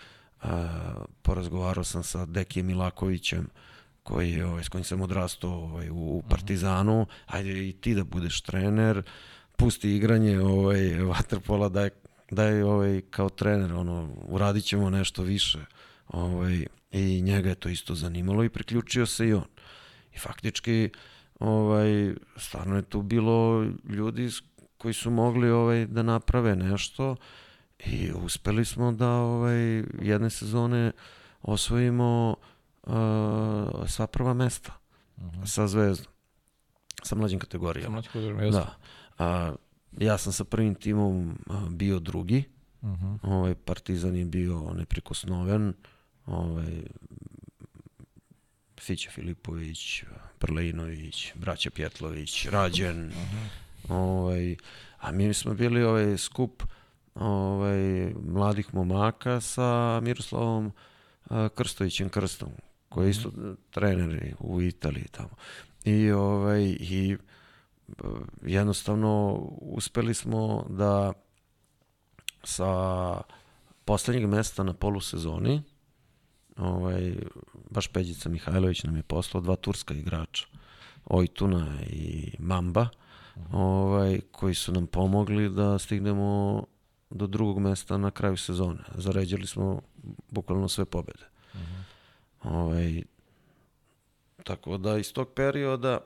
a, porazgovarao sam sa Dekijem Milakovićem, koji je, ovaj, s kojim sam odrastao ovaj, u Partizanu, ajde i ti da budeš trener, pusti igranje ovaj, vaterpola, daj, daj ovaj, kao trener, ono, uradit ćemo nešto više. Ovaj, I njega je to isto zanimalo i priključio se i on. I faktički, ovaj, stvarno je tu bilo ljudi koji su mogli ovaj, da naprave nešto i uspeli smo da ovaj, jedne sezone osvojimo uh, sva prva mesta uh -huh. sa Zvezdom. Sa mlađim kategorijama. Sa mlađim kategorijama, Da. A, ja sam sa prvim timom bio drugi. Uh -huh. ovaj, Partizan je bio neprikosnoven. Ovaj, Fića Filipović, Prleinović, braća Pjetlović, Rađen. Uh -huh. Ovaj, a mi smo bili ovaj skup ovaj, mladih momaka sa Miroslavom a, Krstovićem Krstom, koji je isto trener u Italiji tamo. I, ovaj, i jednostavno uspeli smo da sa poslednjeg mesta na polusezoni ovaj, baš Peđica Mihajlović nam je poslao dva turska igrača Ojtuna i Mamba ovaj, koji su nam pomogli da stignemo do drugog mesta na kraju sezone. Zaređali smo bukvalno sve pobede. Uh -huh. ovaj, tako da iz tog perioda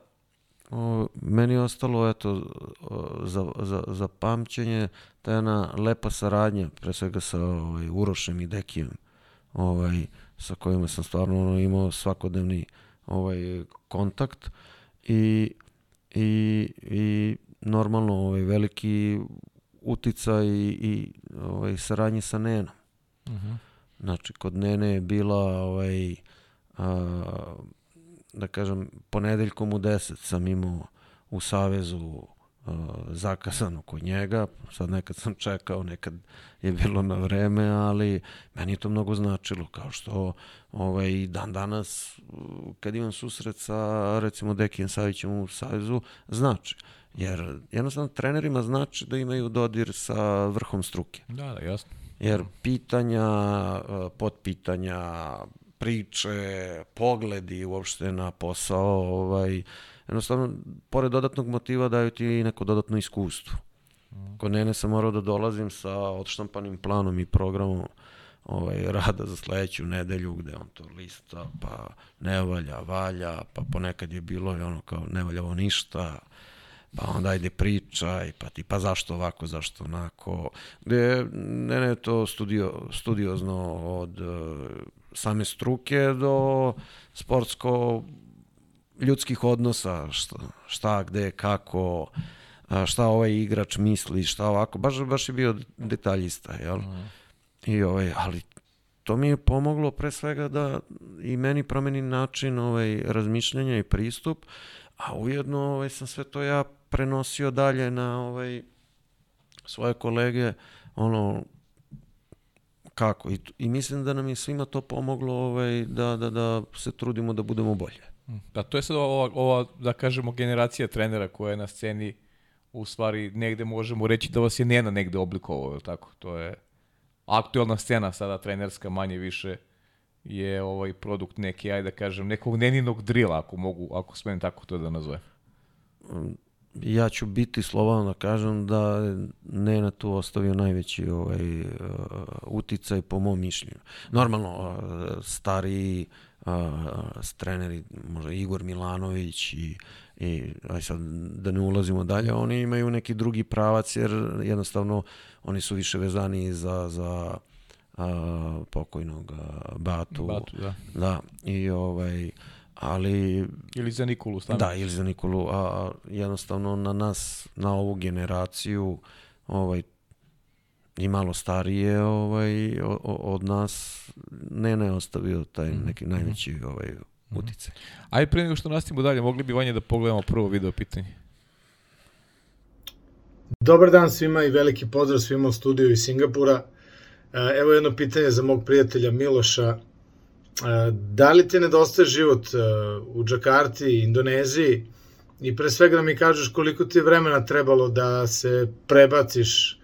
o, meni je ostalo eto, o, za, za, za pamćenje ta jedna lepa saradnja, pre svega sa ovaj, Urošem i Dekijem, ovaj, sa kojima sam stvarno ono, imao svakodnevni ovaj, kontakt i, i, i normalno ovaj, veliki utica i, i ovaj, saradnje sa Nenom. Uh mhm. -huh. Znači, kod Nene je bila ovaj, a, da kažem, ponedeljkom u 10 sam imao u Savezu uh, zakasano kod njega, sad nekad sam čekao, nekad je bilo na vreme, ali meni je to mnogo značilo, kao što ovaj, dan danas, kad imam susret sa, recimo, Dekijem Savićem u Savezu, znači. Jer jednostavno trenerima znači da imaju dodir sa vrhom struke. Da, da, jasno. Jer pitanja, potpitanja, priče, pogledi uopšte na posao, ovaj, jednostavno, pored dodatnog motiva daju ti i neko dodatno iskustvo. Kod nene sam morao da dolazim sa odštampanim planom i programom ovaj, rada za sledeću nedelju, gde on to lista, pa ne valja, valja, pa ponekad je bilo i ono kao ne valja ovo ništa, pa onda ajde pričaj, pa ti pa zašto ovako, zašto onako, gde ne, ne to studio, studiozno od same struke do sportsko ljudskih odnosa, šta, šta gde, kako, šta ovaj igrač misli, šta ovako, baš, baš je bio detaljista, jel? Mm. I ovaj, ali to mi je pomoglo pre svega da i meni promeni način ovaj, razmišljanja i pristup, a ujedno ovaj, sam sve to ja prenosio dalje na ovaj, svoje kolege, ono, kako. I, I mislim da nam je svima to pomoglo ovaj, da, da, da se trudimo da budemo bolje. Da, to je sad ova, ova, da kažemo, generacija trenera koja je na sceni u stvari negde možemo reći da vas je Nena negde oblikovao, tako? To je aktualna scena sada trenerska manje više je ovaj produkt neki, ajde da kažem, nekog neninog drila, ako mogu, ako smem tako to da nazovem ja ću biti slobodan da kažem da Nena tu ostavio najveći ovaj, uh, uticaj po mom mišljenju. Normalno, uh, stariji treneri, možda Igor Milanović i, i aj sad da ne ulazimo dalje, oni imaju neki drugi pravac jer jednostavno oni su više vezani za, za a, pokojnog a, Batu. Batu, da. Da, i ovaj, ali... Ili za Nikolu, stvarno. Da, ili za Nikolu, a jednostavno na nas, na ovu generaciju, ovaj, i malo starije ovaj, od nas, ne ne ostavio taj mhm, neki mm -hmm. najveći ovaj, mhm. uticaj. Ajde, pre nego što nastavimo dalje, mogli bi Vanja da pogledamo prvo video pitanje. Dobar dan svima i veliki pozdrav svima u studiju iz Singapura. E, evo jedno pitanje za mog prijatelja Miloša. Da li ti nedostaje život u Džakarti, Indoneziji i pre svega da mi kažeš koliko ti je vremena trebalo da se prebaciš,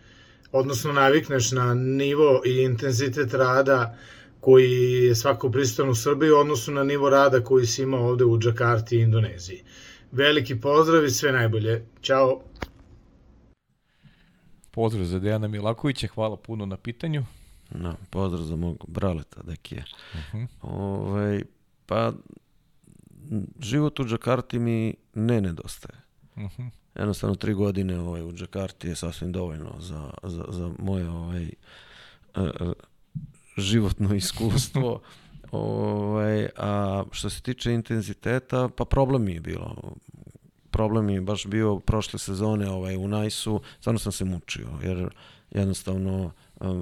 odnosno navikneš na nivo i intenzitet rada koji je svako pristan u Srbiji u odnosu na nivo rada koji si imao ovde u Džakarti i Indoneziji. Veliki pozdrav i sve najbolje. Ćao! Pozdrav za Dejana Milakovića, hvala puno na pitanju. No, pozdrav za mog braleta, Dekije. Uh -huh. ovaj, pa, život u Džakarti mi ne nedostaje. Uh -huh. Jednostavno, tri godine ovaj, u Džakarti je sasvim dovoljno za, za, za moje ovaj, životno iskustvo. ovaj, a što se tiče intenziteta, pa problem mi je bilo. Problem mi je baš bio prošle sezone ovaj, u Najsu, stvarno sam se mučio, jer jednostavno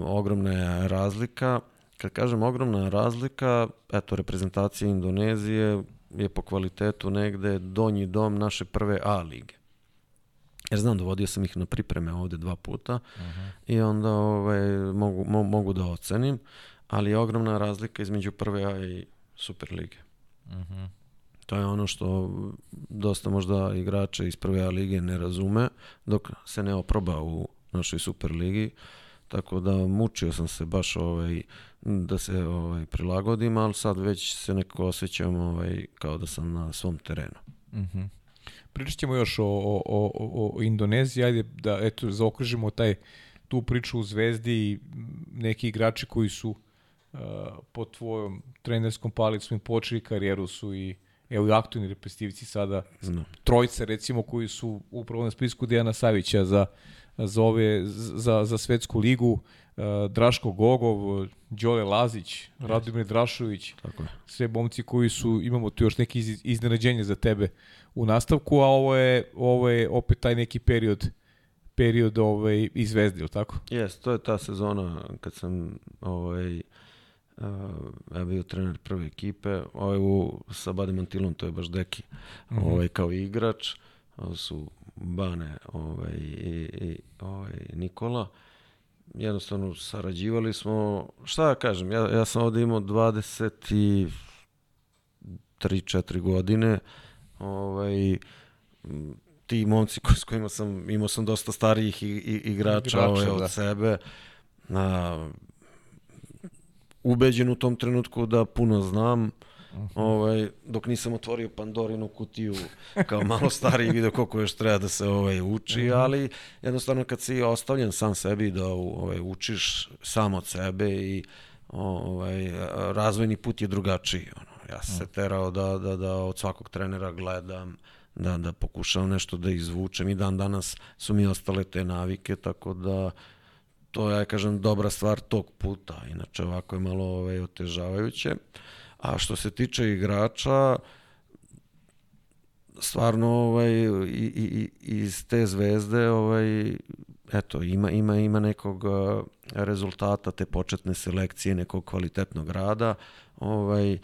ogromna je razlika. Kad kažem ogromna razlika, eto, reprezentacija Indonezije je po kvalitetu negde donji dom naše prve A lige. Jer znam, dovodio sam ih na pripreme ovde dva puta uh -huh. i onda ovaj, mogu, mo, mogu da ocenim, ali je ogromna razlika između prve A i Super lige. Uh -huh. To je ono što dosta možda igrače iz prve A lige ne razume dok se ne oproba u našoj Super ligi. Tako da mučio sam se baš ovaj, da se ovaj, prilagodim, ali sad već se nekako osjećam ovaj, kao da sam na svom terenu. Uh -huh. Pričat ćemo još o, o, o, o Indoneziji, ajde da eto, zaokružimo taj, tu priču u Zvezdi i neki igrači koji su uh, pod tvojom trenerskom palicom i počeli karijeru su i evo i aktualni reprezentativci sada Znam. trojce recimo koji su upravo na spisku Dejana Savića za, za, ove, za, za svetsku ligu uh, Draško Gogov, Đole Lazić, Radomir Drašović, Tako je. sve bomci koji su, imamo tu još neki iz, iznenađenje za tebe u nastavku, a ovo je, ovo je opet taj neki period period ovaj, izvezdi, ili tako? Jes, to je ta sezona kad sam ovaj, uh, ja bio trener prve ekipe, ovaj, u, sa Badem Antilom, to je baš deki, mm -hmm. ovaj, kao igrač, ovo su Bane ovaj, i, i ovaj, Nikola, jednostavno sarađivali smo, šta da kažem, ja, ja sam ovde imao 23-4 godine, ovaj, ti momci s kojima sam, imao sam dosta starijih i, i, igrača, igrača ovaj, od da. sebe, a, ubeđen u tom trenutku da puno znam, -huh. ovaj, dok nisam otvorio Pandorinu kutiju kao malo stariji video koliko još treba da se ovaj, uči, -huh. ali jednostavno kad si ostavljen sam sebi da ovaj, učiš sam od sebe i ovaj, razvojni put je drugačiji. Ono. Ja sam se terao da, da, da od svakog trenera gledam, da, da pokušavam nešto da izvučem i dan danas su mi ostale te navike, tako da to ja kažem, dobra stvar tog puta. Inače, ovako je malo ovaj, otežavajuće. A što se tiče igrača, stvarno ovaj, i, i, iz te zvezde ovaj, eto, ima, ima, ima nekog rezultata te početne selekcije, nekog kvalitetnog rada. Ovaj,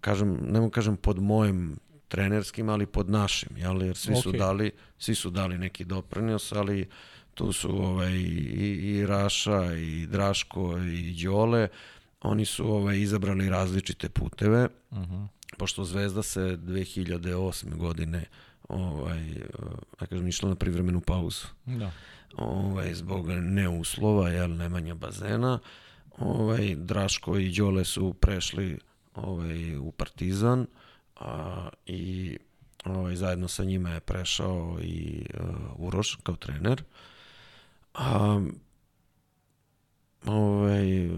kažem, ne mogu kažem pod mojim trenerskim, ali pod našim, jel? jer svi okay. su dali, svi su dali neki doprinos, ali tu su ovaj, i, i Raša, i Draško, i Đole, oni su ovaj, izabrali različite puteve, uh mhm. -huh. pošto Zvezda se 2008. godine ovaj, ja kažem, išla na privremenu pauzu. Da. Ovaj, zbog neuslova, jel, nemanja bazena, ovaj, Draško i Đole su prešli ovaj, u Partizan a, i ovaj, zajedno sa njima je prešao i uh, Uroš kao trener. A, ovaj,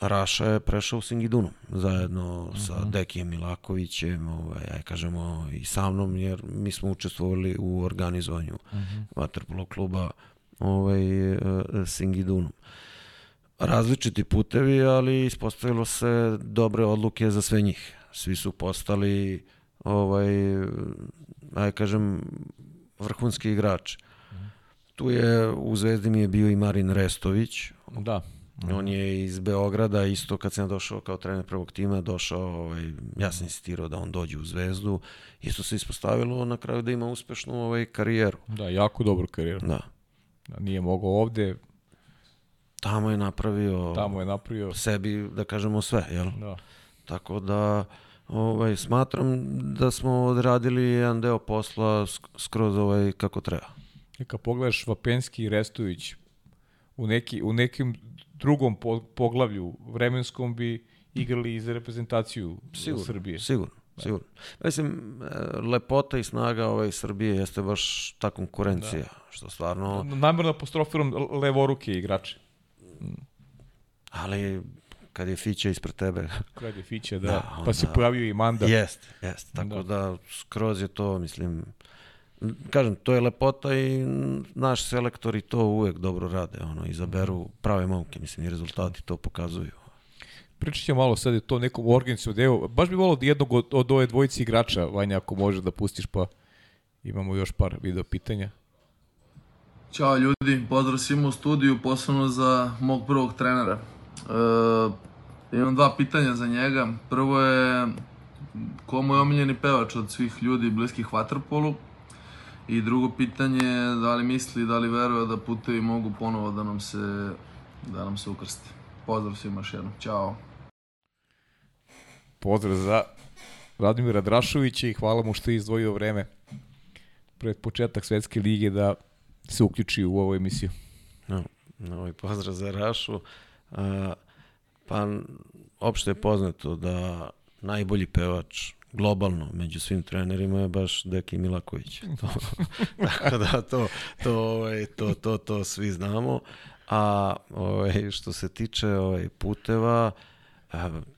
Raša je prešao u Singidunu zajedno uh -huh. sa mhm. Dekijem Milakovićem, ovaj, aj kažemo i sa mnom, jer mi smo učestvovali u organizovanju uh mhm. -huh. Waterpolo kluba ovaj, uh, Singidunom različiti putevi, ali ispostavilo se dobre odluke za sve njih. Svi su postali ovaj, aj kažem, vrhunski igrači. Tu je, u Zvezdi mi je bio i Marin Restović. Da. On je iz Beograda, isto kad sam došao kao trener prvog tima, došao, ovaj, ja sam insistirao da on dođe u Zvezdu. Isto se ispostavilo na kraju da ima uspešnu ovaj, karijeru. Da, jako dobru karijeru. Da. da nije mogao ovde, tamo je napravio tamo je napravio sebi da kažemo sve, jel? Da. Tako da ovaj smatram da smo odradili jedan deo posla skroz ovaj kako treba. I kad pogledaš Vapenski i Restović u neki u nekim drugom po, poglavlju vremenskom bi igrali i za reprezentaciju sigurno, Srbije. Sigurno, da. sigurno. Mislim, e, lepota i snaga ove Srbije jeste baš ta konkurencija, da. što stvarno... Namjerno apostrofiram levoruke igrače. Ali kad je Fića ispred tebe. Kad je Fića, da. da onda, pa se pojavio i Manda. Jest, jest. Tako da. da skroz je to, mislim, kažem, to je lepota i naš selektori to uvek dobro rade, ono, izaberu prave momke, mislim, i rezultati to pokazuju. Pričat ćemo malo sad je to nekom organicu deo. Baš bi volao jednog od, od ove dvojici igrača, Vanja, ako može da pustiš, pa imamo još par video pitanja. Ćao ljudi, pozdrav svima u studiju, posebno za mog prvog trenera. E, imam dva pitanja za njega. Prvo je komu je omiljeni pevač od svih ljudi bliskih Waterpolu? I drugo pitanje je da li misli, da li veruje da putevi mogu ponovo da nam se, da nam se ukrste. Pozdrav svima još jednom. Ćao. Pozdrav za Radimira Drašovića i hvala mu što je izdvojio vreme pred početak svetske lige da se uključi u ovu emisiju. No, ovaj pozdrav za Rašu. A, pa, opšte je poznato da najbolji pevač globalno među svim trenerima je baš Deki Milaković. To, tako da to, to, ovaj, to, to, to svi znamo. A ovaj, što se tiče ovaj, puteva,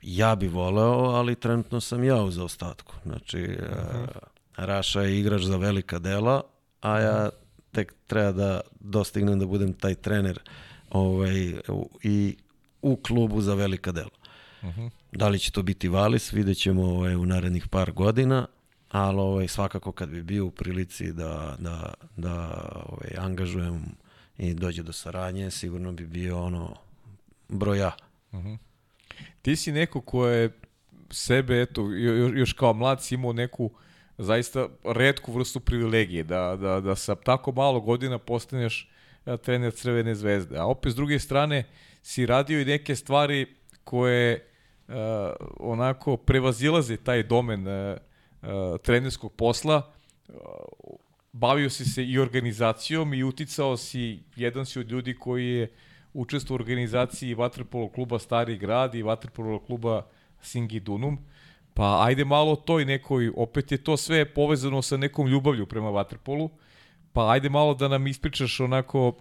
ja bi voleo, ali trenutno sam ja u zaostatku. Znači, uh -huh. Raša je igrač za velika dela, a ja tek treba da dostignem da budem taj trener ovaj, i u klubu za velika dela. Uh -huh. Da li će to biti Valis, vidjet ćemo ovaj, u narednih par godina, ali ovaj, svakako kad bi bio u prilici da, da, da ovaj, angažujem i dođe do saradnje, sigurno bi bio ono broja. Uh -huh. Ti si neko ko je sebe, eto, još, kao mlad si imao neku zaista redku vrstu privilegije, da, da, da sa tako malo godina postaneš trener Crvene zvezde. A opet s druge strane si radio i neke stvari koje uh, onako prevazilaze taj domen uh, uh, trenerskog posla. Uh, bavio si se i organizacijom i uticao si, jedan si od ljudi koji je učestvo u organizaciji Vatrpolo kluba Stari grad i Vatrpolo kluba Singidunum. Pa ajde malo o toj nekoj, opet je to sve povezano sa nekom ljubavlju prema Vatrpolu. Pa ajde malo da nam ispričaš onako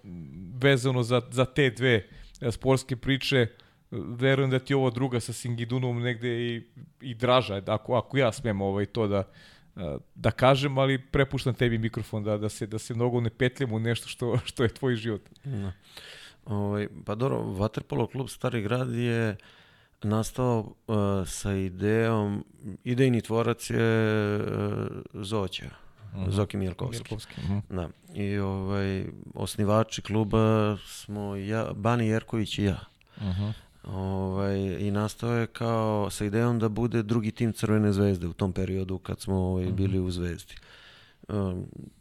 vezano za, za te dve e, sportske priče. Verujem da ti ovo druga sa Singidunom negde i, i draža, ako, ako ja smem ovaj, to da, e, da kažem, ali prepuštam tebi mikrofon da, da, se, da se mnogo ne petljamo u nešto što, što je tvoj život. No. Ovaj, pa dobro, Vaterpolo klub Stari grad je nastao uh, sa idejom, idejni tvorac je uh, Zoća, uh mhm. -huh. Zoki Milkovski. Milkovski. Uh mhm. -huh. Da. I ovaj, osnivači kluba smo ja, Bani Jerković i ja. Uh mhm. -huh. Ovaj, I nastao je kao sa idejom da bude drugi tim Crvene zvezde u tom periodu kad smo ovaj, bili u Zvezdi. Uh,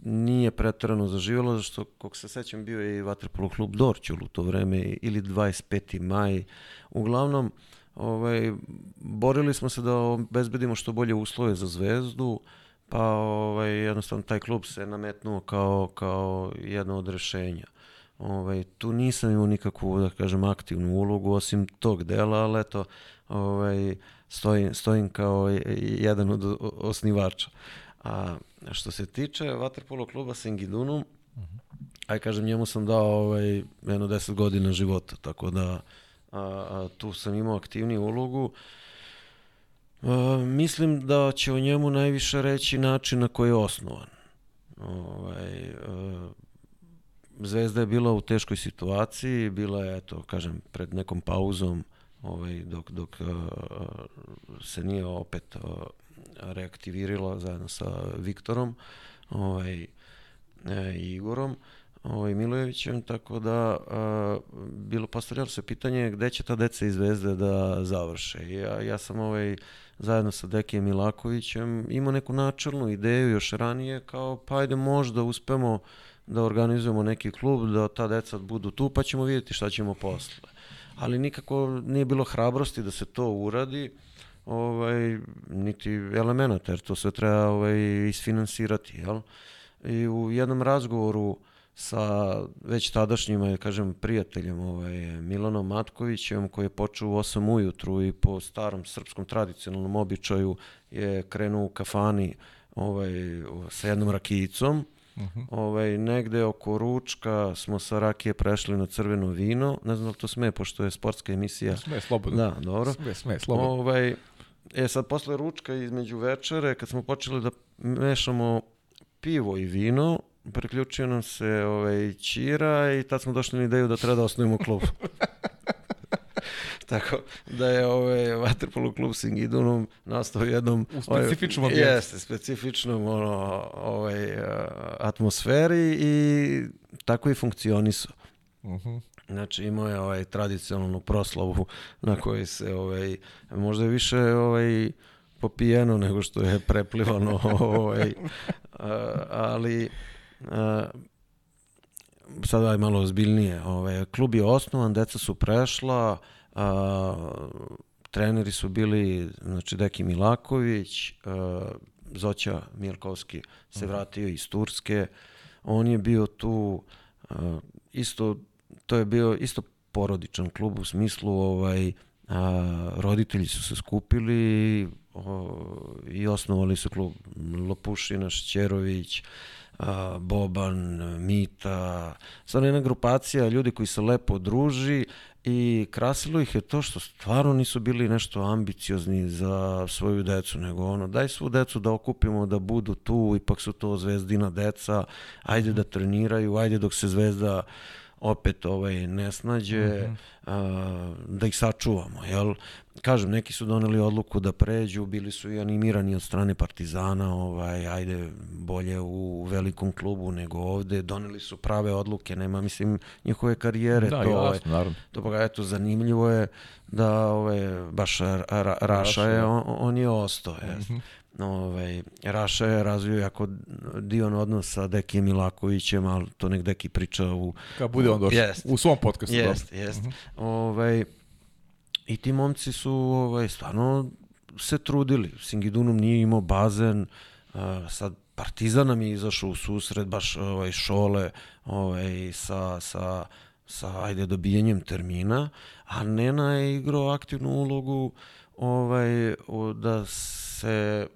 nije pretarano zaživjelo, zašto, kako se sećam, bio je i Vatrpolo klub Dorćul u to vreme, ili 25. maj. Uglavnom, ovaj, borili smo se da obezbedimo što bolje uslove za zvezdu, pa ovaj, jednostavno taj klub se nametnuo kao, kao jedno od rešenja. Ovaj, tu nisam imao nikakvu, da kažem, aktivnu ulogu, osim tog dela, ali eto, ovaj, stojim, stojim kao jedan od osnivača. A što se tiče Waterpolo kluba Sengidunum, uh -huh. aj kažem, njemu sam dao ovaj, jedno 10 godina života, tako da a, a, tu sam imao aktivniju ulogu. A, mislim da će o njemu najviše reći način na koji je osnovan. Ovaj, a, Zvezda je bila u teškoj situaciji, bila je, eto, kažem, pred nekom pauzom, ovaj, dok, dok a, se nije opet a, reaktivirala zajedno sa Viktorom ovaj, e, Igorom ovaj, Milojevićem, tako da a, bilo postavljalo se pitanje gde će ta deca iz Zvezde da završe. Ja, ja sam ovaj, zajedno sa Dekijem Milakovićem imao neku načelnu ideju još ranije kao pa ajde možda uspemo da organizujemo neki klub, da ta deca budu tu, pa ćemo vidjeti šta ćemo posle. Ali nikako nije bilo hrabrosti da se to uradi ovaj, niti elemenata, jer to sve treba ovaj, isfinansirati. Jel? I u jednom razgovoru sa već tadašnjim, ajde kažem, prijateljem ovaj, Milanom Matkovićem koji je počeo u 8 ujutru i po starom srpskom tradicionalnom običaju je krenuo u kafani ovaj, sa jednom rakijicom. Uh -huh. ovaj, negde oko ručka smo sa rakije prešli na crveno vino. Ne znam da to sme, pošto je sportska emisija. Sme, slobodno. Da, dobro. Sme, sme, slobodno. Ovaj, e sad, posle ručka između večere, kad smo počeli da mešamo pivo i vino, priključio nam se ovaj, Ćira i tad smo došli na ideju da treba da osnovimo klub. Tako da je ovaj Waterpolo klub Singidunum nastao jednom u specifičnom ovaj, jeste, specifičnom ono, ovaj, atmosferi i tako i funkcionisao. Uh Mhm. -huh. Znači imao je ovaj tradicionalnu proslavu na kojoj se ovaj možda je više ovaj popijeno nego što je preplivano ovaj ali a, sad aj malo ozbiljnije. Ovaj, klub je osnovan, deca su prešla, a, treneri su bili znači Deki Milaković, a, Zoća Milkovski se vratio iz Turske. On je bio tu a, isto to je bio isto porodičan klub u smislu ovaj a, roditelji su se skupili o, i osnovali su klub Lopušina, Šćerović, Boban, Mita, stvarno jedna grupacija ljudi koji se lepo druži i krasilo ih je to što stvarno nisu bili nešto ambiciozni za svoju decu, nego ono, daj svu decu da okupimo, da budu tu, ipak su to zvezdina deca, ajde da treniraju, ajde dok se zvezda opet ovaj ne snađe mm -hmm. a, da ih sačuvamo jel? Kažem neki su doneli odluku da pređu bili su i animirani od strane Partizana ovaj ajde bolje u velikom klubu nego ovde. Doneli su prave odluke nema mislim njihove karijere da, to jasno, ovaj, naravno. to pa eto zanimljivo je da ovaj baš ra, ra, Raša je on, on je ostao mm -hmm ovaj, Raša je razvio jako divan odnos sa Dekijem Milakovićem, ali to nek Deki priča u... Kad bude on došao, u svom podcastu. Jest, jest. Uh -huh. ovaj, I ti momci su ovaj, stvarno se trudili. Singidunum nije imao bazen, uh, sad Partizan nam je izašao u susret, baš ovaj, šole ovaj, sa, sa, sa ajde, dobijenjem termina, a Nena je igrao aktivnu ulogu ovaj, da se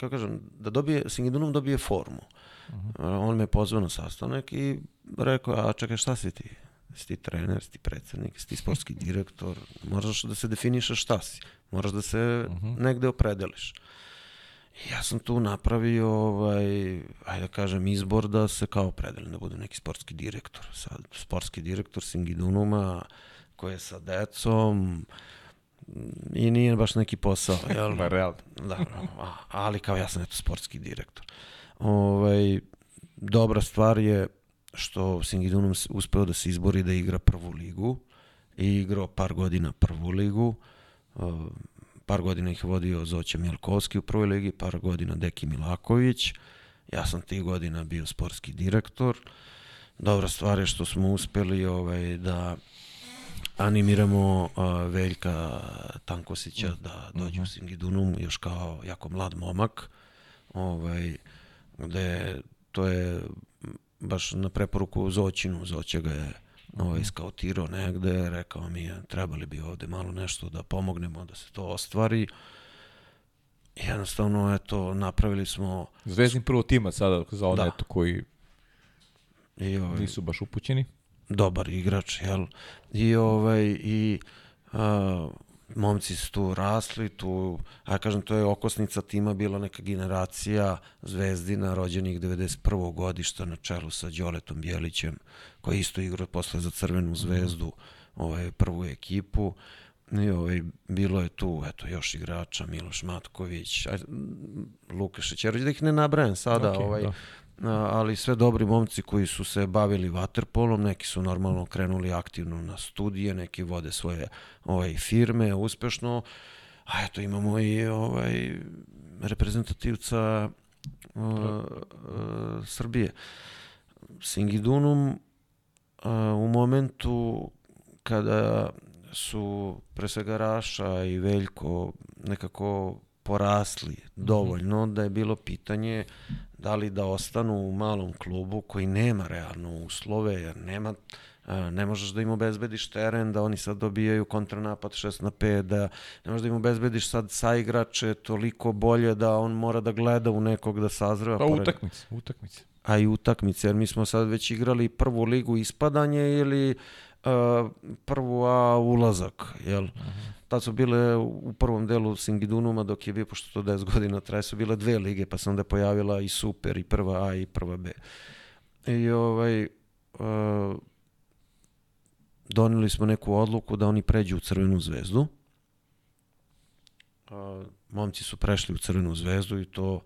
kako kažem, da dobije, Singidunum dobije formu. Uh -huh. On me pozvao na sastanak i rekao, a čekaj, šta si ti? Si ti trener, si ti predsednik, si ti sportski direktor, moraš da se definišeš šta si. Moraš da se uh -huh. negde opredeliš. I ja sam tu napravio, ovaj, ajde da kažem, izbor da se kao opredelim, da budem neki sportski direktor. Sad, sportski direktor Singidunuma, koji je sa decom, i nije baš neki posao, jel? Ba, realno. Da, ali kao ja sam eto sportski direktor. Ovaj, dobra stvar je što Singidunum uspeo da se izbori da igra prvu ligu i igrao par godina prvu ligu. Par godina ih vodio Zoća Mjelkovski u prvoj ligi, par godina Deki Milaković. Ja sam tih godina bio sportski direktor. Dobra stvar je što smo uspeli ovaj, da animiramo uh, Veljka Tankosića mm. da dođe mm -hmm. u Singidunum još kao jako mlad momak ovaj, gde to je baš na preporuku Zoćinu Zoće ga je ovaj, mhm. skautirao negde rekao mi je trebali bi ovde malo nešto da pomognemo da se to ostvari jednostavno eto napravili smo Zvezdin prvo tima sada za one da. eto koji I, ovaj, nisu baš upućeni dobar igrač, jel? I ovaj i a, momci su tu rasli, tu, a ja kažem, to je okosnica tima bila neka generacija zvezdina rođenih 91. godišta na čelu sa Đoletom Bjelićem, koji isto igrao posle za Crvenu zvezdu, ovaj, prvu ekipu. I ovaj, bilo je tu, eto, još igrača, Miloš Matković, aj, Luka Šećerović, da ih ne nabrajem sada, okay, ovaj, da ali sve dobri momci koji su se bavili vaterpolom, neki su normalno krenuli aktivno na studije, neki vode svoje ovaj, firme uspešno, a eto imamo i ovaj reprezentativca uh, uh, Srbije. Singidunum uh, u momentu kada su pre svega Raša i Veljko nekako porasli dovoljno da je bilo pitanje da li da ostanu u malom klubu koji nema realno uslove, jer nema ne možeš da im obezbediš teren, da oni sad dobijaju kontranapad 6 na 5, da ne možeš da im obezbediš sad sa igrače toliko bolje da on mora da gleda u nekog da sazreva. Pa utakmice, utakmice. A i utakmice, jer mi smo sad već igrali prvu ligu ispadanje ili uh, prvu A ulazak, jel? -huh. Tad su bile u prvom delu Singidunuma dok je bio, pošto to 10 godina traje, su bile dve lige, pa se onda pojavila i Super, i prva A i prva B. I ovaj, uh, doneli smo neku odluku da oni pređu u Crvenu zvezdu. Uh, momci su prešli u Crvenu zvezdu i to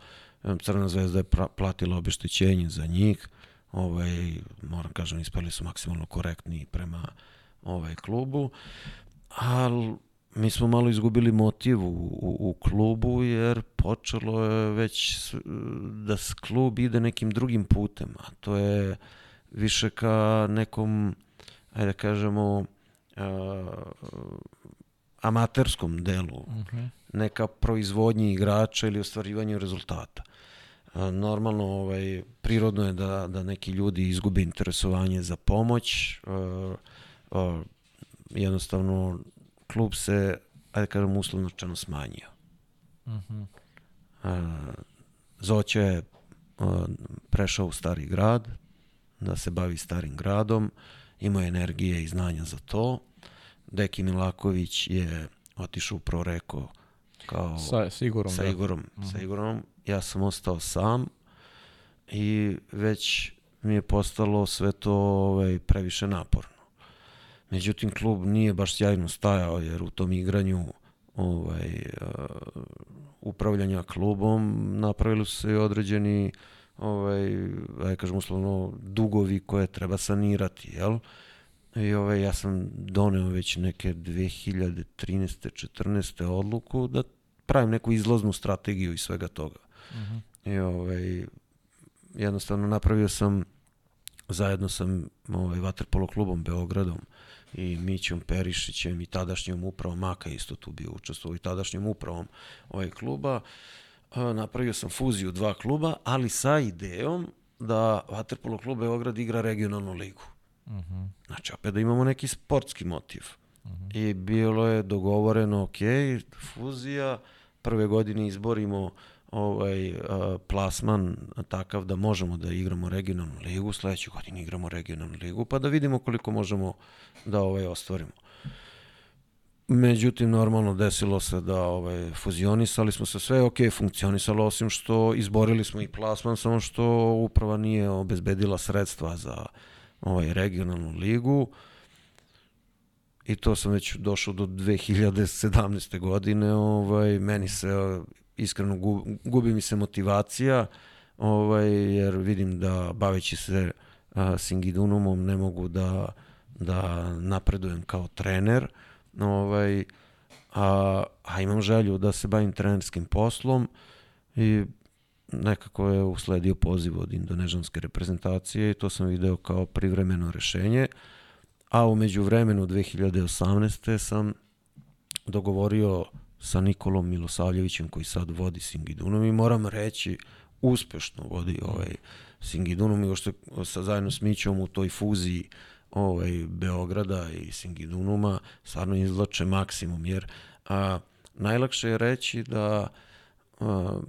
Crvena zvezda je platila obeštećenje za njih. Ovaj, moram kažem, ispali su maksimalno korektni prema ovaj klubu. Ali mi smo malo izgubili motiv u, u, u klubu jer počelo je već da klub ide nekim drugim putem, a to je više ka nekom, ajde da kažemo, uh, amaterskom delu, uh mhm. neka proizvodnji igrača ili ostvarivanje rezultata. Uh, normalno, ovaj, prirodno je da, da neki ljudi izgube interesovanje za pomoć, uh, uh, jednostavno klub se, ajde kažem, uslovno čano smanjio. Uh -huh. uh, Zoće je prešao u stari grad, da se bavi starim gradom, imao energije i znanja za to. Deki Milaković je otišao u Proreko kao sa, sa Igorom. Sa da. Igorom, da. sa Igorom. Ja sam ostao sam i već mi je postalo sve to ovaj, previše naporno. Međutim, klub nije baš sjajno stajao, jer u tom igranju ovaj, uh, upravljanja klubom napravili su se određeni ovaj, aj kažem uslovno, dugovi koje treba sanirati, jel? I ovaj, ja sam doneo već neke 2013. 14. odluku da pravim neku izlaznu strategiju i svega toga. Uh mhm. -huh. I ovaj, jednostavno napravio sam zajedno sa ovaj, Vaterpolo klubom Beogradom i Mićom Perišićem i tadašnjom upravom Maka isto tu bio učestvovao i tadašnjom upravom ovaj kluba napravio sam fuziju dva kluba, ali sa idejom da Vaterpolo klub Beograd igra regionalnu ligu. Uh mhm. -huh. Znači, opet da imamo neki sportski motiv. Uh mhm. -huh. I bilo je dogovoreno, ok, fuzija, prve godine izborimo ovaj a, plasman takav da možemo da igramo regionalnu ligu, sledeću godinu igramo regionalnu ligu, pa da vidimo koliko možemo da ovaj ostvarimo. Međutim, normalno desilo se da ovaj, fuzionisali smo se, sve ok, funkcionisalo, osim što izborili smo i plasman, samo što uprava nije obezbedila sredstva za ovaj, regionalnu ligu i to sam već došao do 2017. godine, ovaj, meni se iskreno gubi mi se motivacija, ovaj, jer vidim da baveći se a, Singidunumom ne mogu da, da napredujem kao trener, ovaj, a, a imam želju da se bavim trenerskim poslom i nekako je usledio poziv od indonežanske reprezentacije i to sam video kao privremeno rešenje. A umeđu vremenu 2018. sam dogovorio sa Nikolom Milosavljevićem koji sad vodi Singidunom i moram reći uspešno vodi ovaj Singidunom i što sa zajedno s Mićom u toj fuziji ovaj, Beograda i Singidunuma stvarno izlače maksimum, jer a, najlakše je reći da a,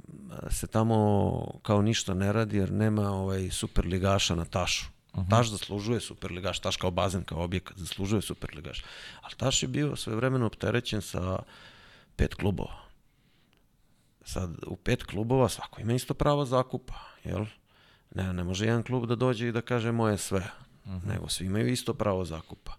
se tamo kao ništa ne radi jer nema ovaj superligaša na tašu. Uh -huh. Taš zaslužuje superligaš, Taš kao bazen, kao objekat zaslužuje superligaš. Ali Taš je bio sve vremeno opterećen sa pet klubova. Sad, u pet klubova svako ima isto pravo zakupa, jel? Ne, ne može jedan klub da dođe i da kaže moje sve. -huh. Mhm. nego svi imaju isto pravo zakupa.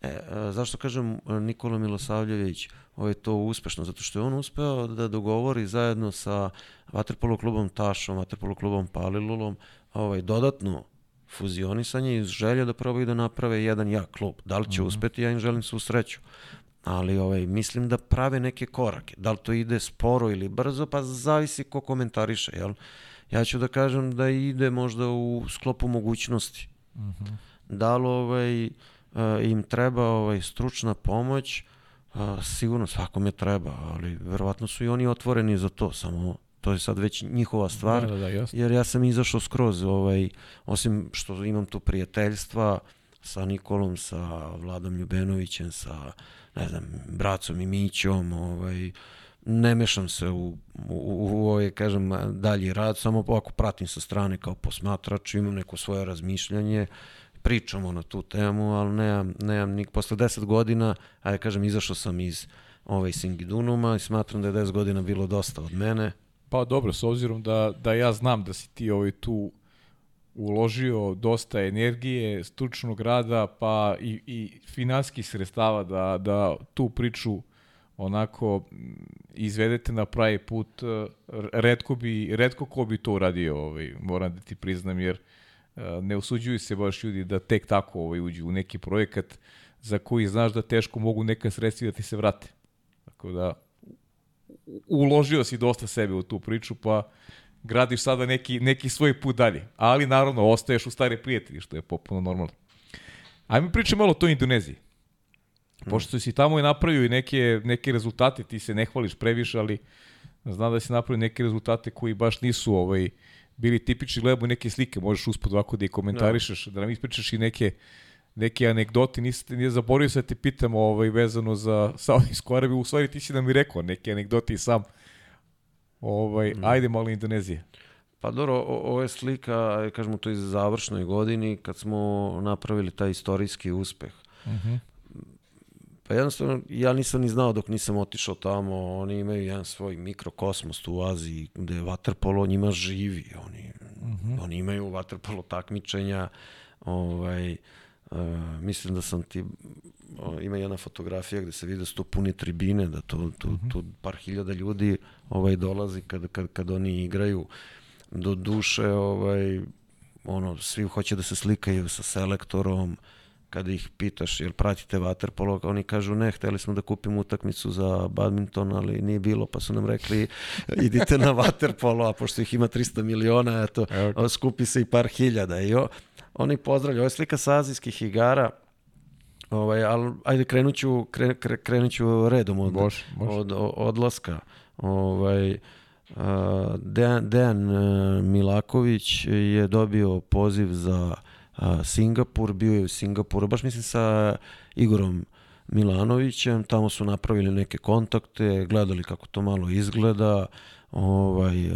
E, e, zašto kažem e, Nikola Milosavljević ovo je to uspešno? Zato što je on uspeo da dogovori zajedno sa Vaterpolo klubom Tašom, Vaterpolo klubom Palilulom ovaj, dodatno fuzionisanje iz želja da probaju da naprave jedan jak klub. Da li će uh mhm. -huh. uspeti, ja im želim svu sreću. Ali ovaj, mislim da prave neke korake. Da li to ide sporo ili brzo, pa zavisi ko komentariše. Jel? Ja ću da kažem da ide možda u sklopu mogućnosti. Uh mhm. -huh da li ovaj, e, im treba ovaj, stručna pomoć, sigurno svakome treba, ali verovatno su i oni otvoreni za to, samo to je sad već njihova stvar, Da, da, da, jasno. jer ja sam izašao skroz, ovaj, osim što imam tu prijateljstva sa Nikolom, sa Vladom Ljubenovićem, sa, ne znam, bracom i Mićom, ovaj, ne mešam se u, u, u ovaj, kažem, dalji rad, samo ovako pratim sa strane kao posmatrač, imam neko svoje razmišljanje, pričamo na tu temu, ali nemam, nemam nik, posle 10 godina, ajde kažem, izašao sam iz ovaj Singidunuma i smatram da je 10 godina bilo dosta od mene. Pa dobro, s obzirom da, da ja znam da si ti ovaj tu uložio dosta energije, stručnog rada, pa i, i finanskih sredstava da, da tu priču onako mm, izvedete na pravi put, eh, redko bi, redko ko bi to uradio, ovaj, moram da ti priznam, jer eh, ne usuđuju se baš ljudi da tek tako ovaj, uđu u neki projekat za koji znaš da teško mogu neka sredstva da ti se vrate. Tako da uložio si dosta sebe u tu priču, pa gradiš sada neki, neki svoj put dalje. Ali naravno, ostaješ u stare prijatelji, što je popuno normalno. Ajme pričaj malo o toj Indoneziji. Pošto si tamo i napravio i neke, neke rezultate, ti se ne hvališ previše, ali znam da si napravio neke rezultate koji baš nisu ovaj, bili tipični, gledamo neke slike, možeš uspod ovako da ih komentarišeš, da, nam ispričaš i neke neke anegdoti, nisi, nije zaboravio se da te pitam ovaj, vezano za Saudijsku Arabiju, u stvari ti si nam i rekao neke anegdoti i sam. Ovaj, Ajde malo Indonezije. Pa dobro, ovo je slika, kažemo to iz završnoj godini, kad smo napravili taj istorijski uspeh. Pa jednostavno, ja nisam ni znao dok nisam otišao tamo, oni imaju jedan svoj mikrokosmos tu u Aziji, gde je vaterpolo njima živi, oni, oni imaju vaterpolo takmičenja, ovaj, Uh, mislim da sam ti ima jedna fotografija gde se vidi da su to pune tribine, da to, to, to par hiljada ljudi ovaj dolazi kad, kad, kad oni igraju do duše ovaj ono svi hoće da se slikaju sa selektorom kada ih pitaš jel pratite vaterpolo, oni kažu ne, hteli smo da kupimo utakmicu za badminton, ali nije bilo, pa su nam rekli idite na vaterpolo, a pošto ih ima 300 miliona, eto, Evo. skupi se i par hiljada. I o, oni pozdravljaju, ovo je slika sa azijskih igara, Ovaj, ali ajde krenut ću, kre, kre, krenut ću redom od, Može, može. od, od odlaska. Ovaj, a, Dejan, Dejan e, Milaković je dobio poziv za a, Singapur, bio je u Singapuru, baš mislim sa Igorom Milanovićem, tamo su napravili neke kontakte, gledali kako to malo izgleda, ovaj,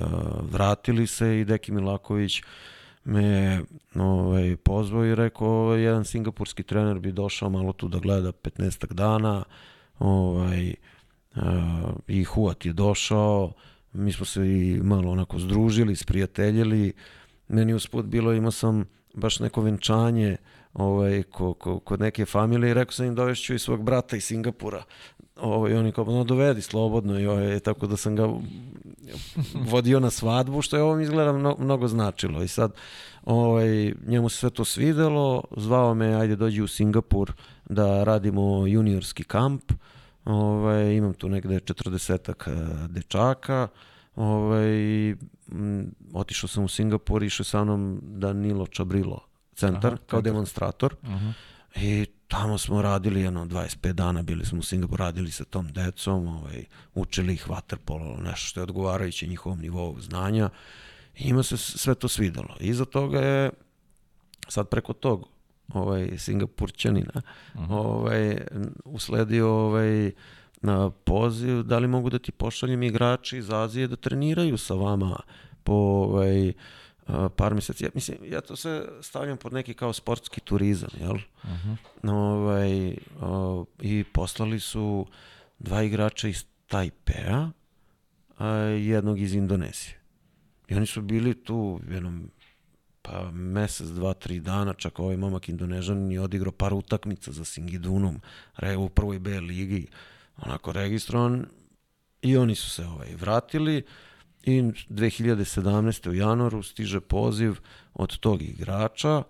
vratili se i Deki Milaković me ovaj, pozvao i rekao ovaj, jedan singapurski trener bi došao malo tu da gleda 15 dana ovaj, a, i Huat je došao mi smo se i malo onako združili, sprijateljili. Meni usput bilo imao sam baš neko venčanje ovaj, ko, ko, kod neke familije i rekao sam im dovešću i svog brata iz Singapura ovaj, oni kao, no dovedi slobodno i ovaj, tako da sam ga vodio na svadbu, što je ovom izgleda mno, mnogo značilo. I sad, ovaj, njemu se sve to svidelo, zvao me, ajde dođi u Singapur da radimo juniorski kamp, ovaj, imam tu negde 40 dečaka, ovaj, m, otišao sam u Singapur, išao je sa mnom Danilo Čabrilo, centar, Aha, kao centar. demonstrator. I tamo smo radili jedno 25 dana, bili smo u Singapuru, radili sa tom decom, ovaj, učili ih vaterpolo, nešto što je odgovarajuće njihovom nivou znanja. I ima se sve to svidelo. Iza toga je, sad preko tog ovaj, Singapurćanina, ovaj, n- usledio ovaj, na poziv, da li mogu da ti pošaljem igrači iz Azije da treniraju sa vama po ovaj, par meseci. Ja, mislim, ja to sve stavljam pod neki kao sportski turizam, jel? ovaj, o, I poslali su dva igrača iz Tajpea a, i jednog iz Indonezije. I oni su bili tu jednom pa mesec, dva, tri dana, čak ovaj momak Indonežan je odigrao par utakmica za Singidunom, re, u prvoj B ligi, onako registrovan i oni su se ovaj, vratili i 2017. u januaru stiže poziv od tog igrača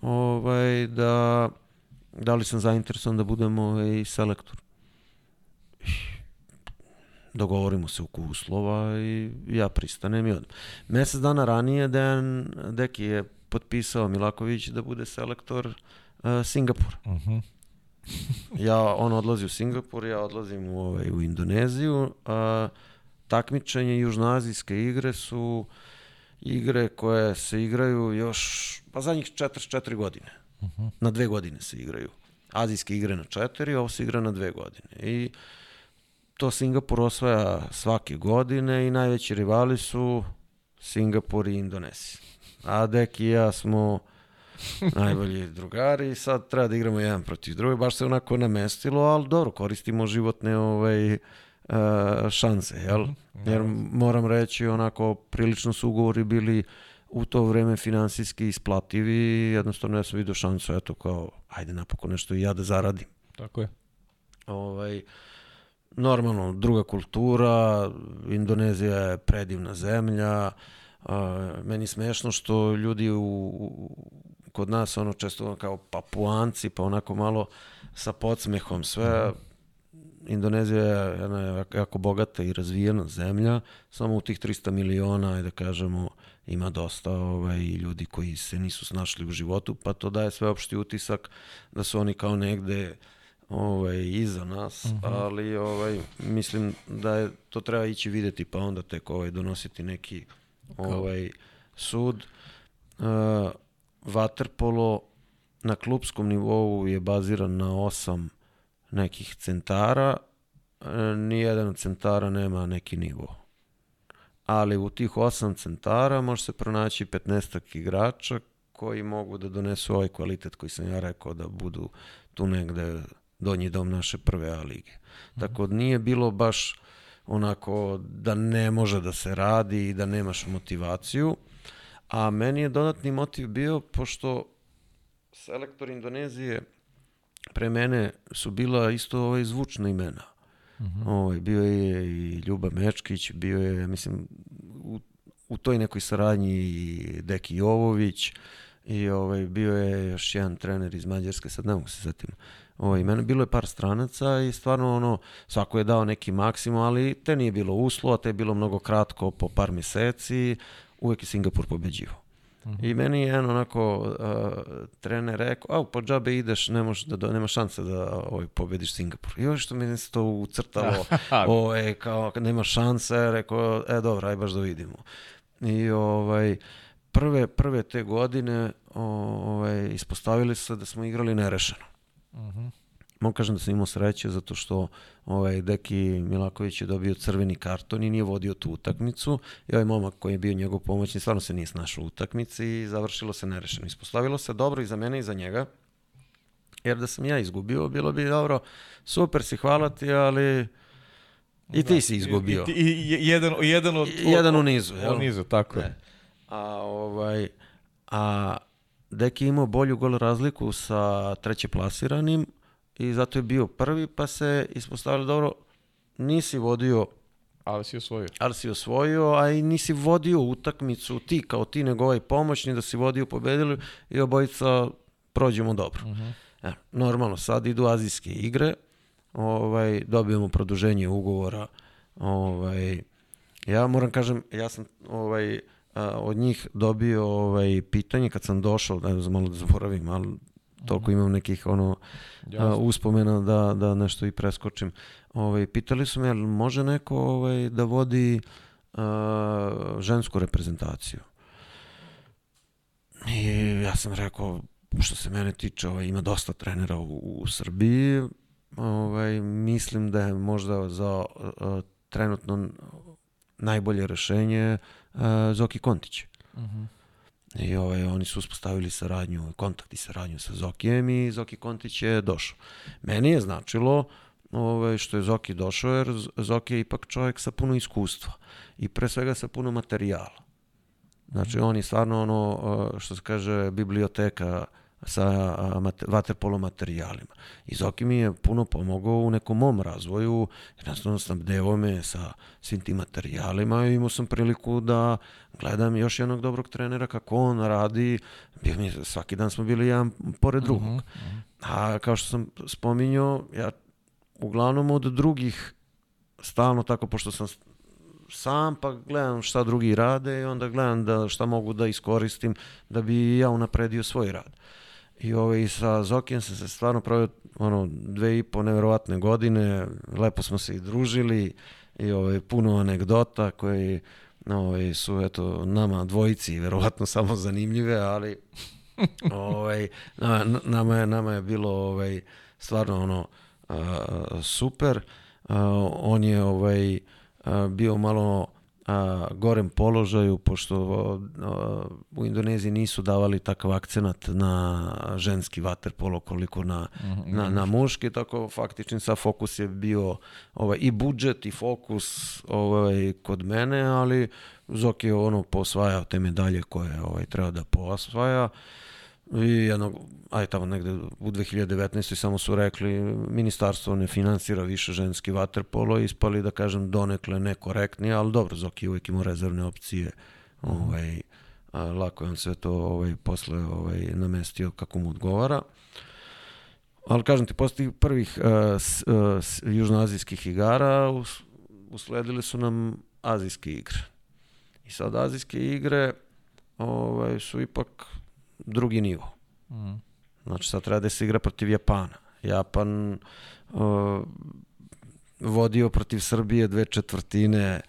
ovaj, da da li sam zainteresovan da budem ovaj, selektor. Dogovorimo se oko uslova i ja pristanem i odmah. Mesec dana ranije Dejan Deki je potpisao Milaković da bude selektor uh, Singapura. Mhm. Ja, on odlazi u Singapur, ja odlazim u, ovaj, u Indoneziju, a takmičenje južnoazijske igre su igre koje se igraju još, pa zadnjih 44 godine. Uh -huh. Na dve godine se igraju. Azijske igre na četiri, ovo se igra na dve godine. I to Singapur osvaja svake godine i najveći rivali su Singapur i Indonezija. A Dek i ja smo najbolji drugari i sad treba da igramo jedan protiv druge. Baš se onako namestilo, ali dobro, koristimo životne ovaj, uh, šanse, jel? Mhm, Jer moram reći, onako, prilično su ugovori bili u to vreme finansijski isplativi jednostavno ja sam vidio šansu, eto kao, ajde napokon nešto i ja da zaradim. Tako je. Ovaj, normalno, druga kultura, Indonezija je predivna zemlja, a, meni smešno što ljudi u, u, kod nas ono često kao papuanci, pa onako malo sa podsmehom sve, mm Indonezija je jedna jako bogata i razvijena zemlja, samo u tih 300 miliona, da kažemo, ima dosta ovaj, ljudi koji se nisu snašli u životu, pa to daje sveopšti utisak da su oni kao negde ovaj, iza nas, uh mhm. -huh. ali ovaj, mislim da je, to treba ići videti pa onda tek ovaj, donositi neki ovaj, sud. Uh, Waterpolo na klubskom nivou je baziran na osam nekih centara, e, nijedan od centara nema neki nivo. Ali u tih osam centara može se pronaći 15 igrača koji mogu da donesu ovaj kvalitet koji sam ja rekao da budu tu negde donji dom naše prve A lige. Mm. Tako da nije bilo baš onako da ne može da se radi i da nemaš motivaciju, a meni je dodatni motiv bio pošto selektor Indonezije pre mene su bila isto ovaj zvučna imena. Uh mhm. -huh. ovaj, bio je i Ljuba Mečkić, bio je, mislim, u, u toj nekoj saradnji i Deki Jovović i ovaj, bio je još jedan trener iz Mađarske, sad ne mogu se zatim. Ovaj, mene bilo je par stranaca i stvarno ono, svako je dao neki maksimum, ali te nije bilo uslova, te je bilo mnogo kratko, po par meseci, uvek je Singapur pobeđivo. -hmm. I meni je jedan onako uh, trener rekao, au, po džabe ideš, ne možeš da, nema šanse da ovaj, pobediš Singapur. I ovo što mi se to ucrtalo, o, e, kao, nema šanse, rekao, e, dobro, aj baš da vidimo. I ovaj, prve, prve te godine ovaj, ispostavili se da smo igrali nerešeno. Mm -hmm. Mogu kažem da sam imao sreće zato što ovaj, Deki Milaković je dobio crveni karton i nije vodio tu utakmicu i ovaj momak koji je bio njegov pomoćnik stvarno se nije snašao u utakmici i završilo se nerešeno. Ispostavilo se dobro i za mene i za njega jer da sam ja izgubio bilo bi dobro, super si, hvala ti, ali i ti da, si izgubio. I, i, i jedan, jedan, od, jedan u nizu. Jel? U nizu, tako je. A, ovaj, a Deki imao bolju gol razliku sa treće plasiranim, i zato je bio prvi, pa se ispostavilo dobro, nisi vodio ali si osvojio. Ali si osvojio, a i nisi vodio utakmicu ti kao ti, nego ovaj pomoćni da si vodio pobedili i obojica prođemo dobro. Uh. -huh. e, normalno, sad idu azijske igre, ovaj, dobijemo produženje ugovora. Ovaj, ja moram kažem, ja sam ovaj, a, od njih dobio ovaj, pitanje kad sam došao, da malo da zaboravim, ali toliko imam nekih ono a, uspomena da, da nešto i preskočim. Ovaj, pitali su me, može neko ovaj, da vodi a, žensku reprezentaciju? I ja sam rekao, što se mene tiče, ovaj, ima dosta trenera u, u Srbiji, ovaj, mislim da je možda za a, trenutno najbolje rešenje a, Zoki Kontić. Uh mhm. -huh. I ovaj, oni su uspostavili saradnju, kontakt i saradnju sa Zokijem i Zoki Kontić je došao. Meni je značilo ovaj, što je Zoki došao jer Zoki je ipak čovjek sa puno iskustva i pre svega sa puno materijala. Znači on je stvarno ono što se kaže biblioteka sa vaterpolo materijalima. I Zoki mi je puno pomogao u nekom mom razvoju, jednostavno snabdevao me sa svim tim materijalima i imao sam priliku da gledam još jednog dobrog trenera kako on radi, bio mi, svaki dan smo bili jedan pored drugog. Uh -huh. A kao što sam spominjao, ja uglavnom od drugih stalno tako, pošto sam sam, pa gledam šta drugi rade i onda gledam da šta mogu da iskoristim da bi ja unapredio svoj rad. I ovaj, sa Zokijem sam se stvarno pravio ono, dve i po neverovatne godine, lepo smo se i družili i ovaj, puno anegdota koji ovaj, su eto, nama dvojici verovatno samo zanimljive, ali ovaj, nama, je, nama je bilo ovaj, stvarno ono a, super. A, on je ovaj, a, bio malo a, gorem položaju, pošto a, u Indoneziji nisu davali takav akcenat na ženski vaterpolo koliko na, mm -hmm. na, na muški, tako faktični sa fokus je bio ovaj, i budžet i fokus ovaj, kod mene, ali Zoki je ono posvajao te medalje koje ovaj, treba da posvaja. I jednog, aj tamo negde u 2019. samo su rekli ministarstvo ne finansira više ženski vaterpolo, ispali da kažem donekle nekorektnije, ali dobro, Zoki uvijek imao rezervne opcije. Ovaj, a, lako je on sve to ovaj, posle ovaj, namestio kako mu odgovara. Ali kažem ti, posle tih prvih uh, s, uh, južnoazijskih igara us, usledile su nam azijske igre. I sad azijske igre ovaj, su ipak drugi nivo. Mm. Znači sad treba da se igra protiv Japana. Japan uh, vodio protiv Srbije dve četvrtine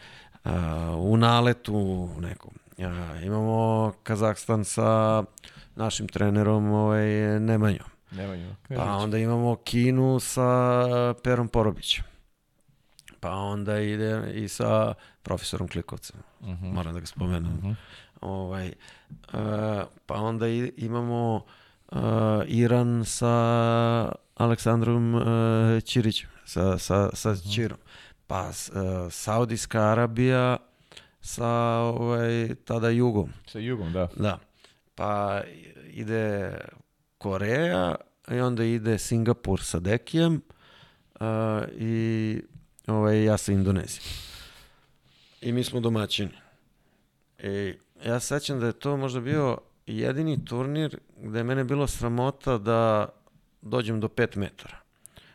uh, u naletu nekom. Uh, imamo Kazahstan sa našim trenerom ovaj, Nemanjom. Nemanjom. Pa onda imamo Kinu sa Perom Porobićem. Pa onda ide i sa profesorom Klikovcem. Uh mhm. -huh. Moram da ga spomenem. Uh mhm. -huh. Ovaj, uh, pa onda i, imamo uh, Iran sa Aleksandrom uh, Ćirićem, sa, sa, sa mhm. Ćirom. Pa uh, Saudijska Arabija sa ovaj, tada Jugom. Sa Jugom, da. Da. Pa ide Koreja i onda ide Singapur sa Dekijem uh, i ovaj, ja sa Indonezijom. I mi smo domaćini. I ja sećam da je to možda bio jedini turnir gde je mene bilo sramota da dođem do 5 metara.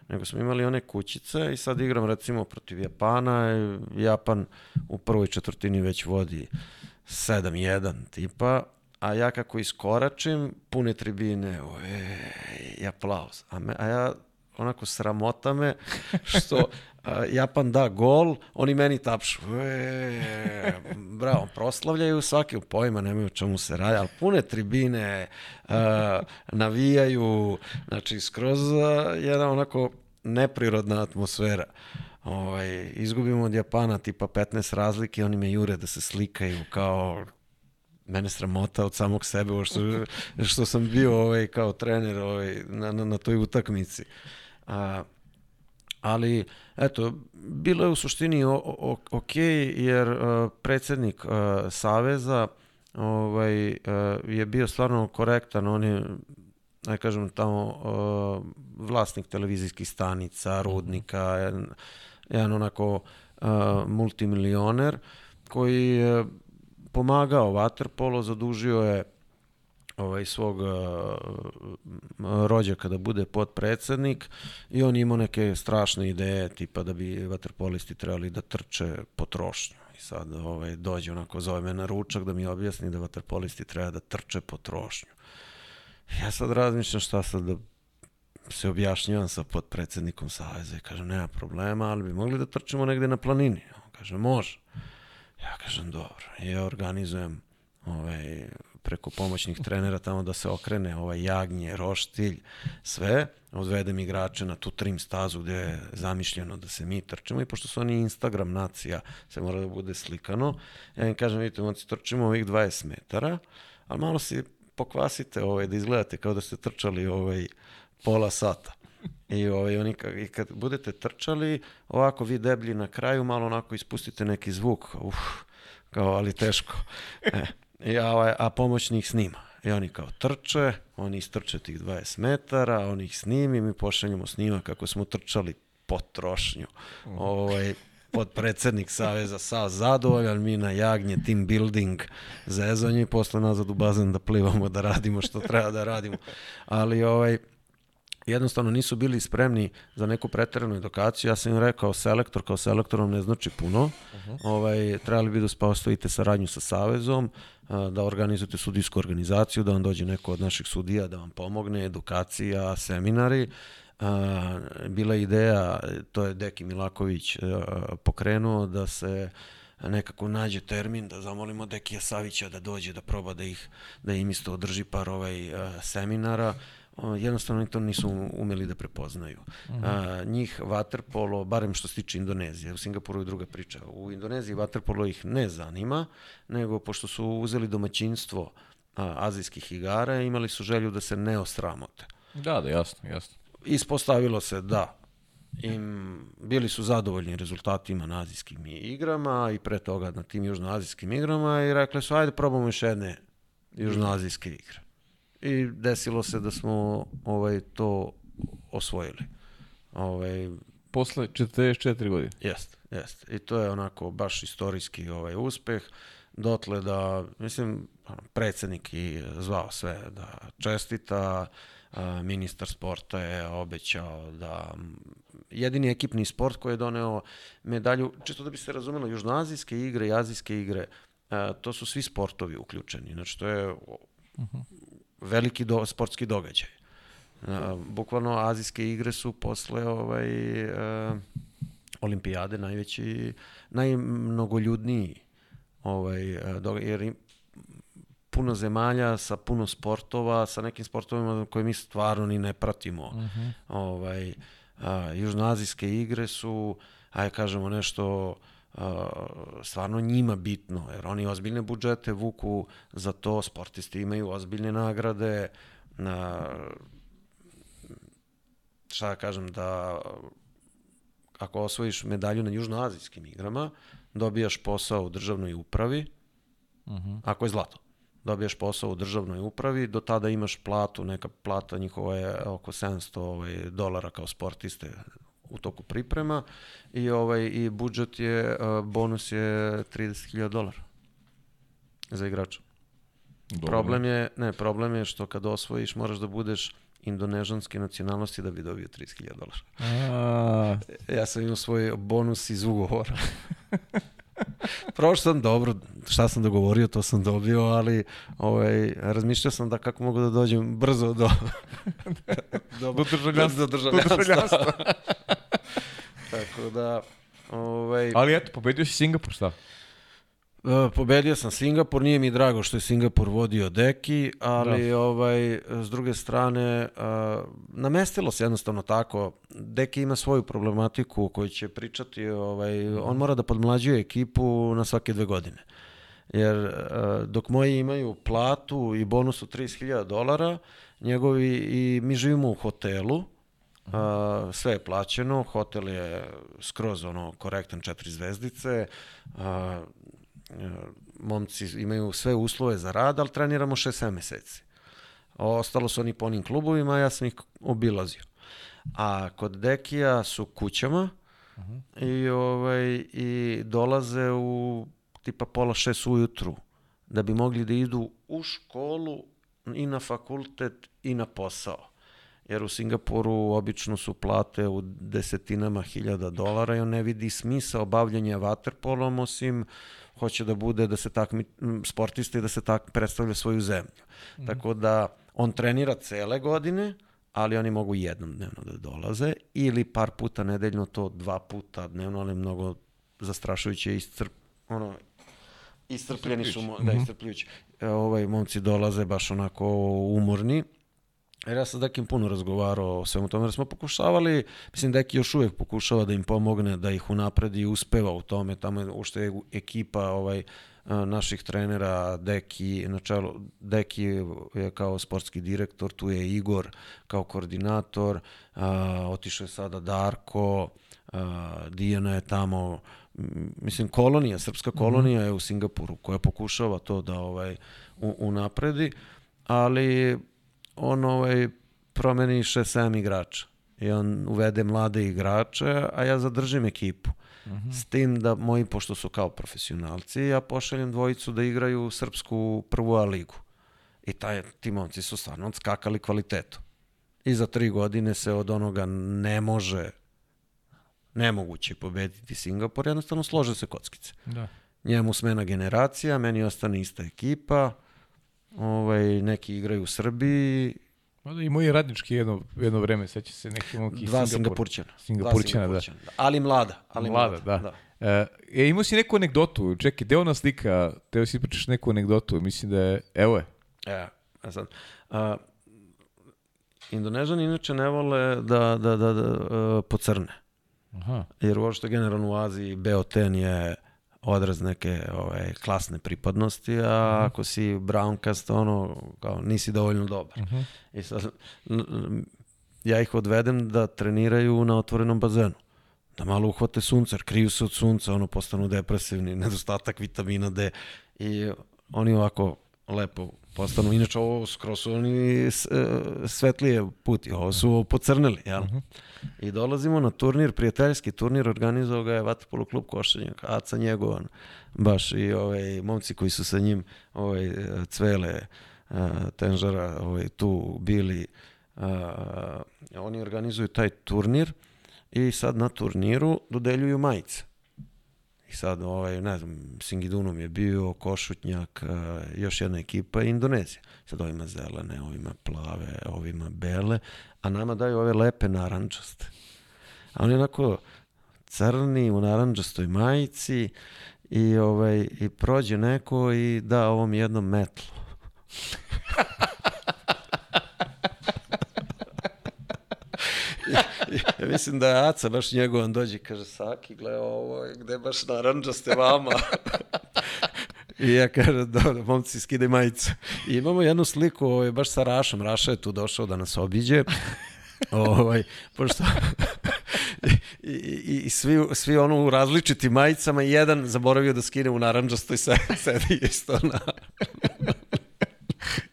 Nego smo imali one kućice i sad igram recimo protiv Japana. Japan u prvoj četvrtini već vodi 7-1 tipa, a ja kako iskoračim, pune tribine, ojej, i aplauz. A, me, a ja onako sramota me što Japan da gol, oni meni tapšu. E, bravo, proslavljaju svaki pojma, nemaju čemu se radi, ali pune tribine, uh, navijaju, znači skroz jedna onako neprirodna atmosfera. Ovaj, izgubimo od Japana tipa 15 razlike, oni me jure da se slikaju kao mene sramota od samog sebe što, što sam bio ovaj, kao trener ovaj, na, na, na toj utakmici. A, ali eto, bilo je u suštini ok, jer uh, predsednik uh, Saveza ovaj, uh, je bio stvarno korektan, on je aj kažem tamo vlasnik televizijskih stanica, rudnika, jedan, jedan onako multimilioner koji je pomagao Waterpolo, zadužio je ovaj, svog uh, rođaka da bude podpredsednik i on imao neke strašne ideje tipa da bi vaterpolisti trebali da trče potrošnju. I sad ovaj, dođe onako, zove me na ručak da mi objasni da vaterpolisti treba da trče potrošnju. Ja sad razmišljam šta sad da se objašnjavam sa podpredsednikom Saveza i kažem nema problema, ali bi mogli da trčimo negde na planini. On kaže može. Ja kažem dobro. I ja organizujem ovaj, preko pomoćnih trenera tamo da se okrene ovaj jagnje, roštilj, sve, odvedem igrače na tu trim stazu gde je zamišljeno da se mi trčimo i pošto su oni Instagram nacija, se mora da bude slikano, ja im kažem, vidite, moci trčimo ovih 20 metara, ali malo si pokvasite ovaj, da izgledate kao da ste trčali ovaj, pola sata. I, ovaj, oni, I kad budete trčali, ovako vi deblji na kraju, malo onako ispustite neki zvuk, uf, kao, ali teško. E, I, a, ovaj, a pomoćnik snima. I oni kao trče, oni istrče tih 20 metara, oni ih snimi, mi pošaljemo snima kako smo trčali potrošnju. Mm. Ovaj, podpredsednik Saveza sa zadovoljan, mi na jagnje, team building, zezanje i posle nazad u bazen da plivamo, da radimo što treba da radimo. Ali ovaj, jednostavno nisu bili spremni za neku preteranu edukaciju. Ja sam im rekao, selektor kao selektorom ne znači puno. Uh -huh. ovaj, trebali bi da postavite saradnju sa Savezom, da organizujete sudijsku organizaciju, da vam dođe neko od naših sudija da vam pomogne, edukacija, seminari, bila ideja, to je Deki Milaković pokrenuo da se nekako nađe termin da zamolimo Dekija Savića da dođe da proba da ih da im isto održi par ovaj seminara jednostavno to nisu umeli da prepoznaju. Uh -huh. a, njih vaterpolo, barem što se tiče Indonezije, u Singapuru je druga priča. U Indoneziji vaterpolo ih ne zanima, nego pošto su uzeli domaćinstvo a, azijskih igara, imali su želju da se ne osramote. Da, da, jasno, jasno. Ispostavilo se da im bili su zadovoljni rezultatima na azijskim igrama i pre toga na tim južnoazijskim igrama i rekli su ajde probamo još jedne južnoazijske igre. I desilo se da smo ovaj to osvojili. Ovaj posle 44 godine. Jest, jest. I to je onako baš istorijski ovaj uspeh dotle da mislim predsednik i zvao sve da čestita ministar sporta je obećao da jedini ekipni sport koji je doneo medalju, čisto da bi se razumelo, južnoazijske igre i azijske igre, to su svi sportovi uključeni. Znači, to je veliki do, sportski događaj. Bukvalno, azijske igre su posle ovaj, olimpijade najveći, najmnogoljudniji ovaj, događaj, jer puno zemalja sa puno sportova, sa nekim sportovima koje mi stvarno ni ne pratimo. Uh mhm. -huh. ovaj, a, južnoazijske igre su, ajde kažemo nešto, a, stvarno njima bitno, jer oni ozbiljne budžete vuku za to, sportisti imaju ozbiljne nagrade, na, šta da kažem, da ako osvojiš medalju na južnoazijskim igrama, dobijaš posao u državnoj upravi, uh mhm. -huh. ako je zlato dobiješ posao u državnoj upravi, do tada imaš platu, neka plata njihova je oko 700 ovaj, dolara kao sportiste u toku priprema i ovaj i budžet je bonus je 30.000 dolara za igrača. Dobro. Problem je, ne, problem je što kad osvojiš moraš da budeš indonežanske nacionalnosti da bi dobio 30.000 dolara. Ja sam imao svoj bonus iz ugovora. Prošao sam dobro, šta sam dogovorio, to sam dobio, ali ovaj, razmišljao sam da kako mogu da dođem brzo do, do, do državljanstva. Do državljanstva. Tako da, ovaj... Ali eto, pobedio si Singapur, šta? Uh, pobedio sam Singapur, nije mi drago što je Singapur vodio Deki, ali da. ovaj s druge strane uh, namestilo se jednostavno tako. Deki ima svoju problematiku koju će pričati, ovaj on mora da podmlađuje ekipu na svake dve godine. Jer uh, dok moji imaju platu i bonus od 30.000 dolara, njegovi i mi živimo u hotelu, Uh, sve je plaćeno, hotel je skroz ono korektan četiri zvezdice, uh, momci imaju sve uslove za rad, ali treniramo 6-7 meseci. Ostalo su oni po onim klubovima, ja sam ih obilazio. A kod Dekija su kućama uh -huh. i, ovaj, i dolaze u tipa pola šest ujutru da bi mogli da idu u školu i na fakultet i na posao. Jer u Singapuru obično su plate u desetinama hiljada dolara i on ne vidi smisa obavljanja vaterpolom osim hoće da bude da se takmi sportista i da se tak predstavlja svoju zemlju. Mm. Tako da on trenira cele godine, ali oni mogu jednom dnevno da dolaze ili par puta nedeljno to dva puta dnevno, ali mnogo zastrašujuće iscrp, ono, iscrpljeni su, da, mhm. iscrpljujući. E, ovaj momci dolaze baš onako umorni Jer ja sam Dekim puno razgovarao o svemu tome, jer smo pokušavali, mislim Deki još uvek pokušava da im pomogne, da ih unapredi i uspeva u tome, tamo je ušte je ekipa ovaj, naših trenera, Deki, na čelu, Deki je kao sportski direktor, tu je Igor kao koordinator, a, otišao je sada Darko, a, Dijana je tamo, mislim kolonija, srpska mhm. kolonija je u Singapuru koja pokušava to da ovaj unapredi, ali on ovaj, promeni 6-7 igrača i on uvede mlade igrače, a ja zadržim ekipu. Uh mhm. -huh. S tim da moji, pošto su kao profesionalci, ja pošaljem dvojicu da igraju srpsku prvu A ligu. I taj, ti momci su stvarno odskakali kvalitetu. I za tri godine se od onoga ne može nemoguće pobediti Singapur, jednostavno slože se kockice. Da. Njemu smena generacija, meni ostane ista ekipa, ovaj, neki igraju u Srbiji Mada i moji radnički jedno, jedno vreme, seća se neki momki Dva Singapur. Singapurćana. Singapurćana, Dva da. Ali mlada. Ali Mlada, da. E, e, imao si neku anegdotu, čekaj, gde ona slika, teo si pričaš neku anegdotu, mislim da je, evo je. E, a sad, a, Indonežani inače ne vole da, da, da, da a, pocrne. Aha. Jer uopšte generalno u Aziji beoten je odraz neke ovaj, klasne pripadnosti, a Mhm. ako si browncast, ono, kao, nisi dovoljno dobar. Mhm. I sad, ja ih odvedem da treniraju na otvorenom bazenu. Da malo uhvate sunce, kriju se od sunca, ono, postanu depresivni, nedostatak vitamina D. I oni ovako lepo postanu, inače ovo skroz su oni e, svetlije puti, ovo su pocrneli, jel? I dolazimo na turnir, prijateljski turnir, organizovao ga je Vaterpolo klub Košenjak, Aca Njegovan, baš i ovaj, momci koji su sa njim ovaj, cvele, a, tenžara, ovaj, tu bili, a, oni organizuju taj turnir i sad na turniru dodeljuju majice. Sad, ovaj, ne znam, Singidunom je bio, Košutnjak, a, još jedna ekipa Indonezija. Sad ovima zelene, ovima plave, ovima bele, a nama daju ove lepe narančaste. A oni onako crni u naranđastoj majici i, ovaj, i prođe neko i da ovom jednom metlu. ja mislim da je Aca baš njegovan dođe kaže Saki, gle ovo, je gde baš naranđaste vama. I ja kažem, dobro, momci, skidaj majicu. I imamo jednu sliku, ovaj, baš sa Rašom. Raša je tu došao da nas obiđe. ovaj, pošto i, i, i svi, svi ono u različitim majicama i jedan zaboravio da skine u naranđastoj se, sedi isto na...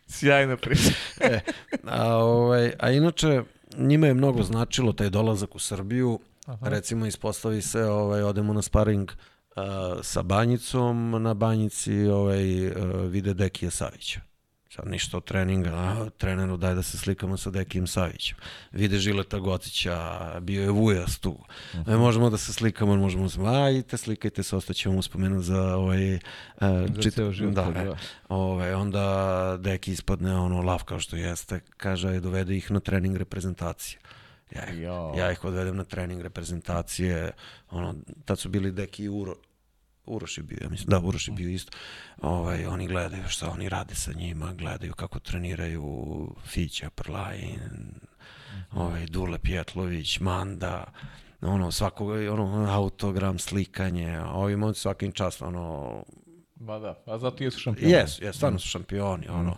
Sjajna priča. e, a, ovaj, a inače, njima je mnogo značilo taj dolazak u Srbiju. Aha. Recimo, ispostavi se, ovaj, odemo na sparing uh, sa Banjicom, na Banjici ovaj, uh, vide Dekija Savića. Sad ništa od treninga, a, treneru daj da se slikamo sa Dekijem Savićem. Vide Žileta Gocića, bio je Vujas tu. E, možemo da se slikamo, možemo da se, ajte, slikajte se, ostaćemo uspomenut za ovaj... Uh, za ceo život. Da, da. e, ovaj, onda Deki ispadne ono lav kao što jeste, kaže, aj, dovede ih na trening reprezentacije. Ja ih, Jo. ja ih odvedem na trening reprezentacije, ono, tad su bili Deki i Uro, Uroš je bio, ja mislim, da, Uroš je bio isto. Ovaj, oni gledaju šta oni rade sa njima, gledaju kako treniraju Fića, Prlajin, ovaj, Dule Pjetlović, Manda, ono, svakog, ono, autogram, slikanje, ovi momci svakim čast, ono, Ba da, a zato jesu šampioni. Jesu, jes, stvarno su šampioni, ono.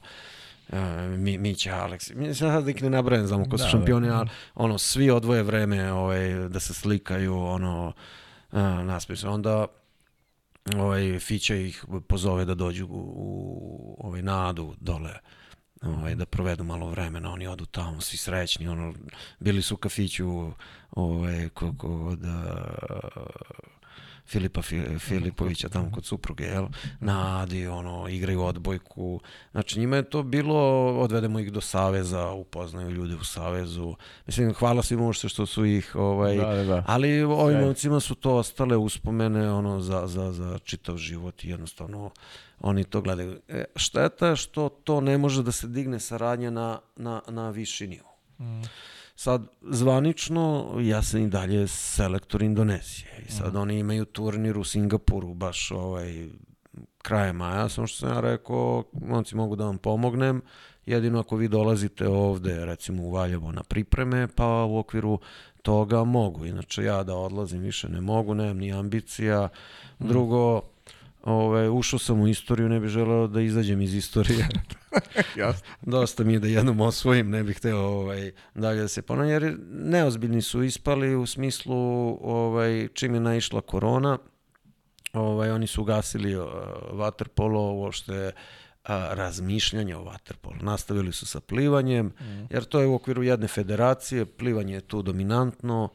Uh, mi, Mića, Aleks, mislim sad da ih ne nabrajam, znamo ko su Da, šampioni, da. ali ono, svi odvoje vreme ovaj, da se slikaju, ono, uh, naspis. Onda ovaj, Fića ih pozove da dođu u, u ovaj, nadu dole, ovaj, da provedu malo vremena, oni odu tamo, svi srećni, ono, bili su u kafiću ovaj, kod uh, Filipa Fi- Filipovića tamo kod supruge, jel? Na Adi, ono, igraju odbojku. Znači, njima je to bilo, odvedemo ih do Saveza, upoznaju ljude u Savezu. Mislim, hvala svima uopšte što su ih, ovaj, Da, da, da. ali ovim momcima su to ostale uspomene, ono, za, za, za čitav život i jednostavno oni to gledaju. E, šteta je što to ne može da se digne saradnja na, na, na viši nivo. Sad, zvanično, ja sam i dalje selektor Indonezije i sad oni imaju turnir u Singapuru baš ovaj, kraje maja, samo što sam ja rekao, momci mogu da vam pomognem, jedino ako vi dolazite ovde, recimo u Valjevo na pripreme, pa u okviru toga mogu. Inače ja da odlazim više ne mogu, nemam ni ambicija. Drugo, Ove, ušao sam u istoriju, ne bih želeo da izađem iz istorije. Jasno. Dosta mi je da jednom osvojim, ne bih hteo ovaj, dalje da se ponavljam, jer neozbiljni su ispali u smislu ovaj, čim je naišla korona, ovaj, oni su ugasili uh, vaterpolo, uopšte a, razmišljanje o vaterpolu. Nastavili su sa plivanjem, mm. jer to je u okviru jedne federacije, plivanje je tu dominantno,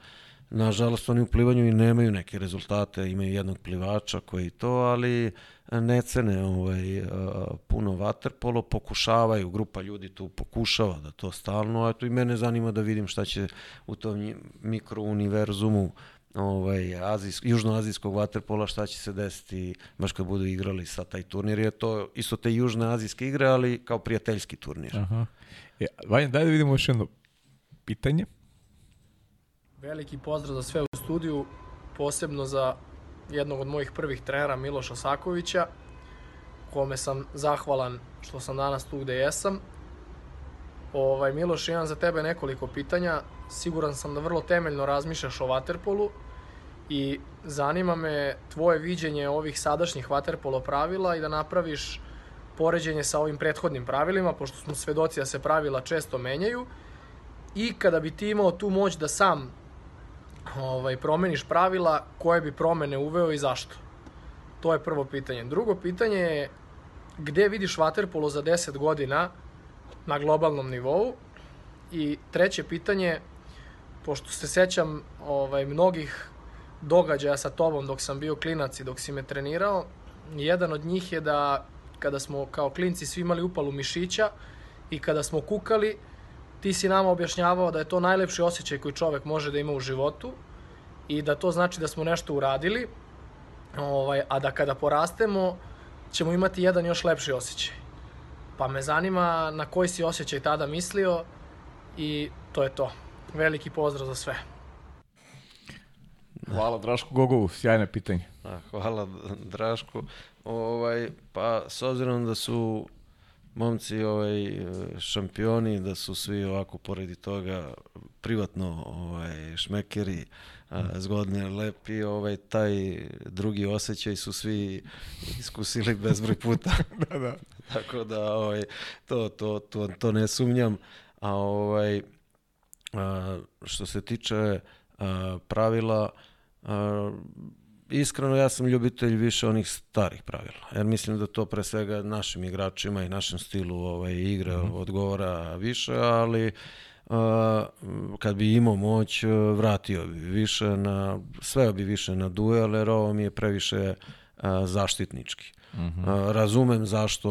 Nažalost, oni u plivanju i nemaju neke rezultate, imaju jednog plivača koji to, ali ne cene ovaj, puno vaterpolo, pokušavaju, grupa ljudi tu pokušava da to stalno, a eto i mene zanima da vidim šta će u tom mikrouniverzumu ovaj, azijsk, južnoazijskog vaterpola šta će se desiti baš kad budu igrali sa taj turnir. Je to isto te južne azijske igre, ali kao prijateljski turnir. Aha. E, Vanja, daj da vidimo još jedno pitanje. Veliki pozdrav za sve u studiju, posebno za jednog od mojih prvih trenera Miloša Sakovića, kome sam zahvalan što sam danas tu gde jesam. Ovaj, Miloš, imam za tebe nekoliko pitanja. Siguran sam da vrlo temeljno razmišljaš o Waterpolu i zanima me tvoje viđenje ovih sadašnjih Waterpolo pravila i da napraviš poređenje sa ovim prethodnim pravilima, pošto smo svedoci da se pravila često menjaju. I kada bi ti imao tu moć da sam ovaj, promeniš pravila, koje bi promene uveo i zašto? To je prvo pitanje. Drugo pitanje je gde vidiš Waterpolo za 10 godina na globalnom nivou? I treće pitanje, pošto se sećam ovaj, mnogih događaja sa tobom dok sam bio klinac i dok si me trenirao, jedan od njih je da kada smo kao klinci svi imali upalu mišića i kada smo kukali, ti si nama objašnjavao da je to najlepši osjećaj koji čovek može da ima u životu i da to znači da smo nešto uradili, ovaj, a da kada porastemo ćemo imati jedan još lepši osjećaj. Pa me zanima na koji si osjećaj tada mislio i to je to. Veliki pozdrav za sve. Hvala Draško Gogovu, sjajne pitanje. Hvala Draško. Ovaj, pa s obzirom da su momci ovaj, šampioni, da su svi ovako poredi toga privatno ovaj, šmekeri, a, zgodni, lepi, ovaj, taj drugi osjećaj su svi iskusili bezbroj puta. da, da. Tako da ovaj, to, to, to, to ne sumnjam. A ovaj, a, što se tiče a, pravila, a, iskreno ja sam ljubitelj više onih starih pravila, jer mislim da to pre svega našim igračima i našem stilu ovaj, igre mm -hmm. odgovara više, ali uh, kad bi imao moć, vratio bi više na, sve bi više na duel, jer ovo mi je previše uh, zaštitnički. Mm -hmm. Razumem zašto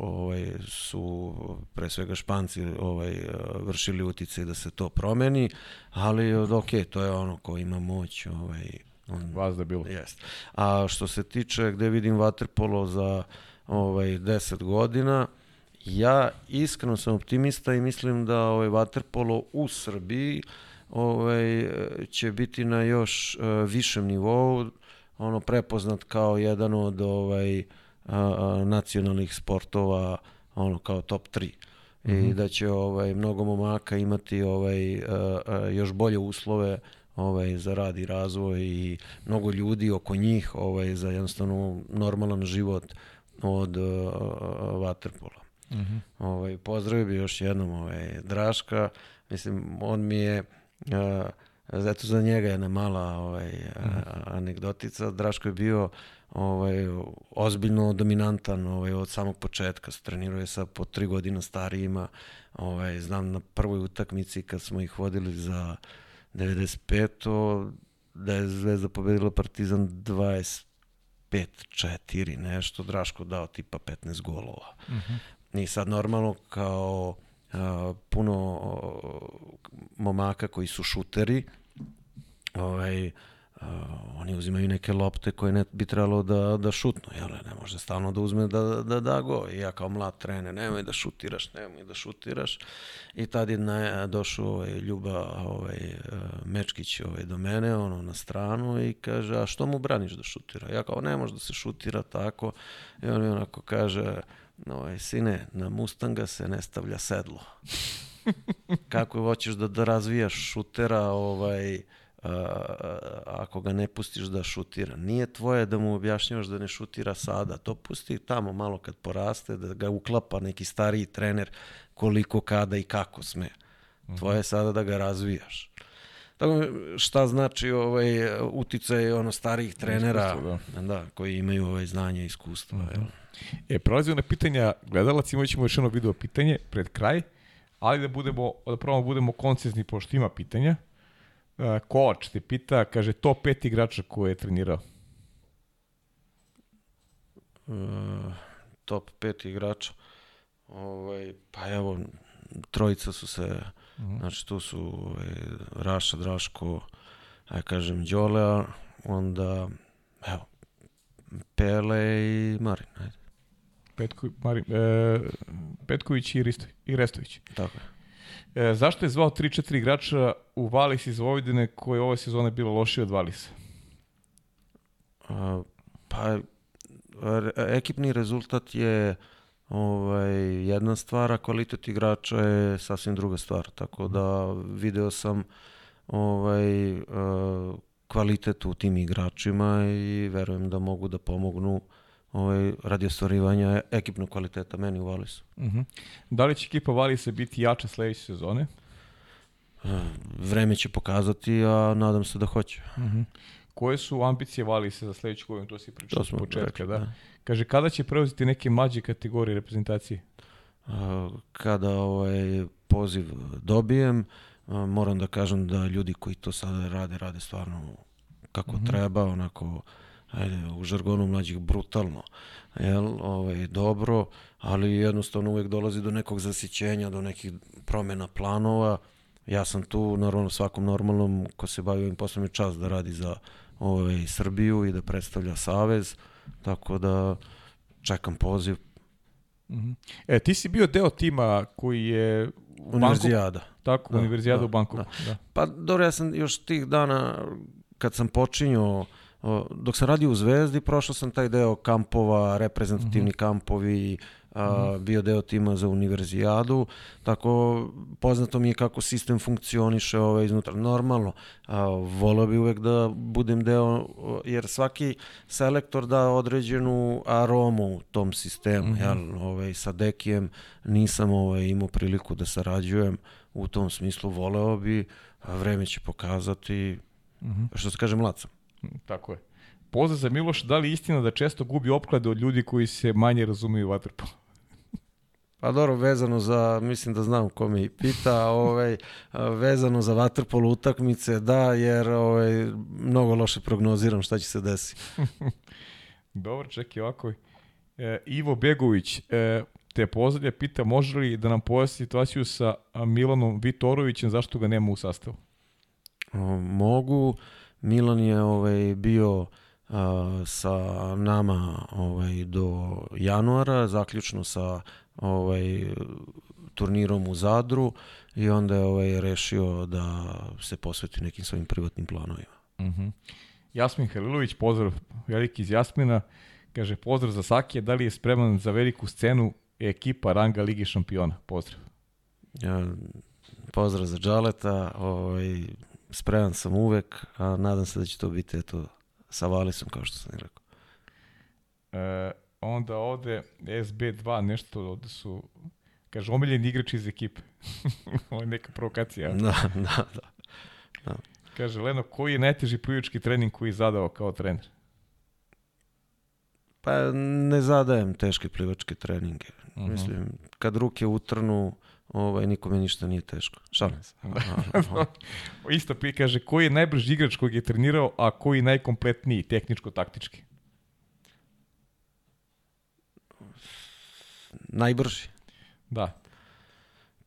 ovaj, su pre svega Španci ovaj, vršili utice da se to promeni, ali ok, to je ono ko ima moć ovaj, Vas da bilo. Jest. A što se tiče gde vidim vaterpolo za ovaj 10 godina, ja iskreno sam optimista i mislim da ovaj vaterpolo u Srbiji ovaj će biti na još uh, višem nivou, ono prepoznat kao jedan od ovaj a, nacionalnih sportova, ono kao top 3 mm -hmm. i mhm. da će ovaj mnogo momaka imati ovaj a, a, još bolje uslove ovaj, za rad i razvoj i mnogo ljudi oko njih ovaj, za jednostavno normalan život od uh, Waterpola. Mm -hmm. ovaj, pozdravio bi još jednom ovaj, Draška, mislim, on mi je uh, Zato za njega jedna mala ovaj, mm. anegdotica. Draško je bio ovaj, ozbiljno dominantan ovaj, od samog početka. Trenirao je sa po tri godina starijima. Ovaj, znam na prvoj utakmici kad smo ih vodili za 95. da je Zvezda pobedila Partizan 25-4, nešto, Draško dao tipa 15 golova. Uh. -huh. I sad normalno kao a, puno a, momaka koji su šuteri, ovaj, uh, oni uzimaju neke lopte koje ne bi trebalo da, da šutnu, jel? Ne može stalno da uzme da, da da go. I ja kao mlad trener, nemoj da šutiraš, nemoj da šutiraš. I tad je na, došao ovaj, Ljuba ovaj, Mečkić ovaj, do mene, ono, na stranu i kaže, a što mu braniš da šutira? Ja kao, ne može da se šutira tako. I on mi onako kaže, ovaj, sine, na Mustanga se ne stavlja sedlo. Kako hoćeš da, da razvijaš šutera, ovaj, ako ga ne pustiš da šutira. Nije tvoje da mu objašnjavaš da ne šutira sada, to pusti tamo malo kad poraste, da ga uklapa neki stariji trener koliko, kada i kako sme. Mhm. Tvoje je sada da ga razvijaš. Tako šta znači ovaj uticaj ono starijih trenera da. da. koji imaju ovaj znanje i iskustva, mm -hmm. E prelazimo na pitanja gledalaca, imaćemo još jedno video pitanje pred kraj, ali da budemo da probamo da budemo koncizni pošto ima pitanja. Kovač te pita, kaže, top 5 igrača koje je trenirao. Uh, top 5 igrača. Ovaj, pa evo, trojica su se, uh mhm. -huh. znači tu su ovaj, Raša, Draško, aj kažem, Đolea, onda, evo, Pele i Marin, ajde. Petko, Mari, e, Petković i, Risto, i Restović. Tako je. E, zašto je zvao 3-4 igrača u Valis iz Vojvodine koje ove sezone bilo lošije od Valisa? A, pa, re, ekipni rezultat je ovaj, jedna stvar, a kvalitet igrača je sasvim druga stvar. Tako da video sam ovaj, uh, kvalitet u tim igračima i verujem da mogu da pomognu ovaj, radi ostvarivanja ekipnog kvaliteta meni u Valisu. Uh -huh. Da li će ekipa Valisa biti jača sledeće sezone? Uh, vreme će pokazati, a nadam se da hoće. Uh -huh. Koje su ambicije Valisa za sledeću godinu? To si pričao od početka, rekli, da. da. Kaže, kada će preuzeti neke mlađe kategorije reprezentacije? Uh, kada ovaj poziv dobijem, uh, moram da kažem da ljudi koji to sada rade, rade stvarno kako mm -hmm. treba, onako ajde, u žargonu mlađih brutalno, jel, ovaj, dobro, ali jednostavno uvek dolazi do nekog zasićenja, do nekih promena planova. Ja sam tu, naravno, svakom normalnom ko se bavi ovim poslovnim čas da radi za ovaj, Srbiju i da predstavlja Savez, tako da čekam poziv. Mm -hmm. E, ti si bio deo tima koji je u Univerzijada. Bankoku, tako, da, Univerzijada da, u Bankoku. Da. da. Pa dobro, ja sam još tih dana kad sam počinio dok sam radio u Zvezdi, prošao sam taj deo kampova, reprezentativni mm -hmm. kampovi, a, mhm. bio deo tima za univerzijadu, tako poznato mi je kako sistem funkcioniše ovaj, iznutra. Normalno, a, volio bi uvek da budem deo, jer svaki selektor da određenu aromu tom sistemu. Mm -hmm. jel, ovaj, sa Dekijem nisam ovaj, imao priliku da sarađujem u tom smislu, voleo bi, a vreme će pokazati, mm -hmm. što se kaže, mlad sam. Tako je. Pozdrav za Miloš, da li istina da često gubi opklade od ljudi koji se manje razumiju u vaterpolu? Pa dobro, vezano za, mislim da znam ko me i pita, ovaj, vezano za vaterpolo utakmice, da, jer ovaj, mnogo loše prognoziram šta će se desiti. dobro, čekaj ovako. E, Ivo Begović e, te pozdravlja, pita može li da nam pojasni situaciju sa Milanom Vitorovićem, zašto ga nema u sastavu? Mogu. Milan je ovaj, bio sa nama ovaj, do januara, zaključno sa ovaj, turnirom u Zadru i onda je ovaj, rešio da se posveti nekim svojim privatnim planovima. Uh mhm. -huh. Jasmin Halilović, pozdrav veliki iz Jasmina, kaže pozdrav za Sakija, da li je spreman za veliku scenu ekipa ranga Ligi šampiona? Pozdrav. Ja, pozdrav za Džaleta, ovaj, spreman sam uvek, a nadam se da će to biti eto, sa Valisom, kao što sam rekao. E, onda ovde SB2, nešto ovde su, kaže, omiljeni igrač iz ekipe. Ovo je neka provokacija. Da, da, da. da. Kaže, Leno, koji je najteži plivački trening koji je zadao kao trener? Pa ne zadajem teške plivačke treninge. Uh mhm. -huh. Mislim, kad ruke utrnu, ovaj, nikome ništa nije teško. Šalim se. Isto pi kaže, koji je najbrži igrač kojeg je trenirao, a koji je najkompletniji, tehničko-taktički? Najbrži? Da.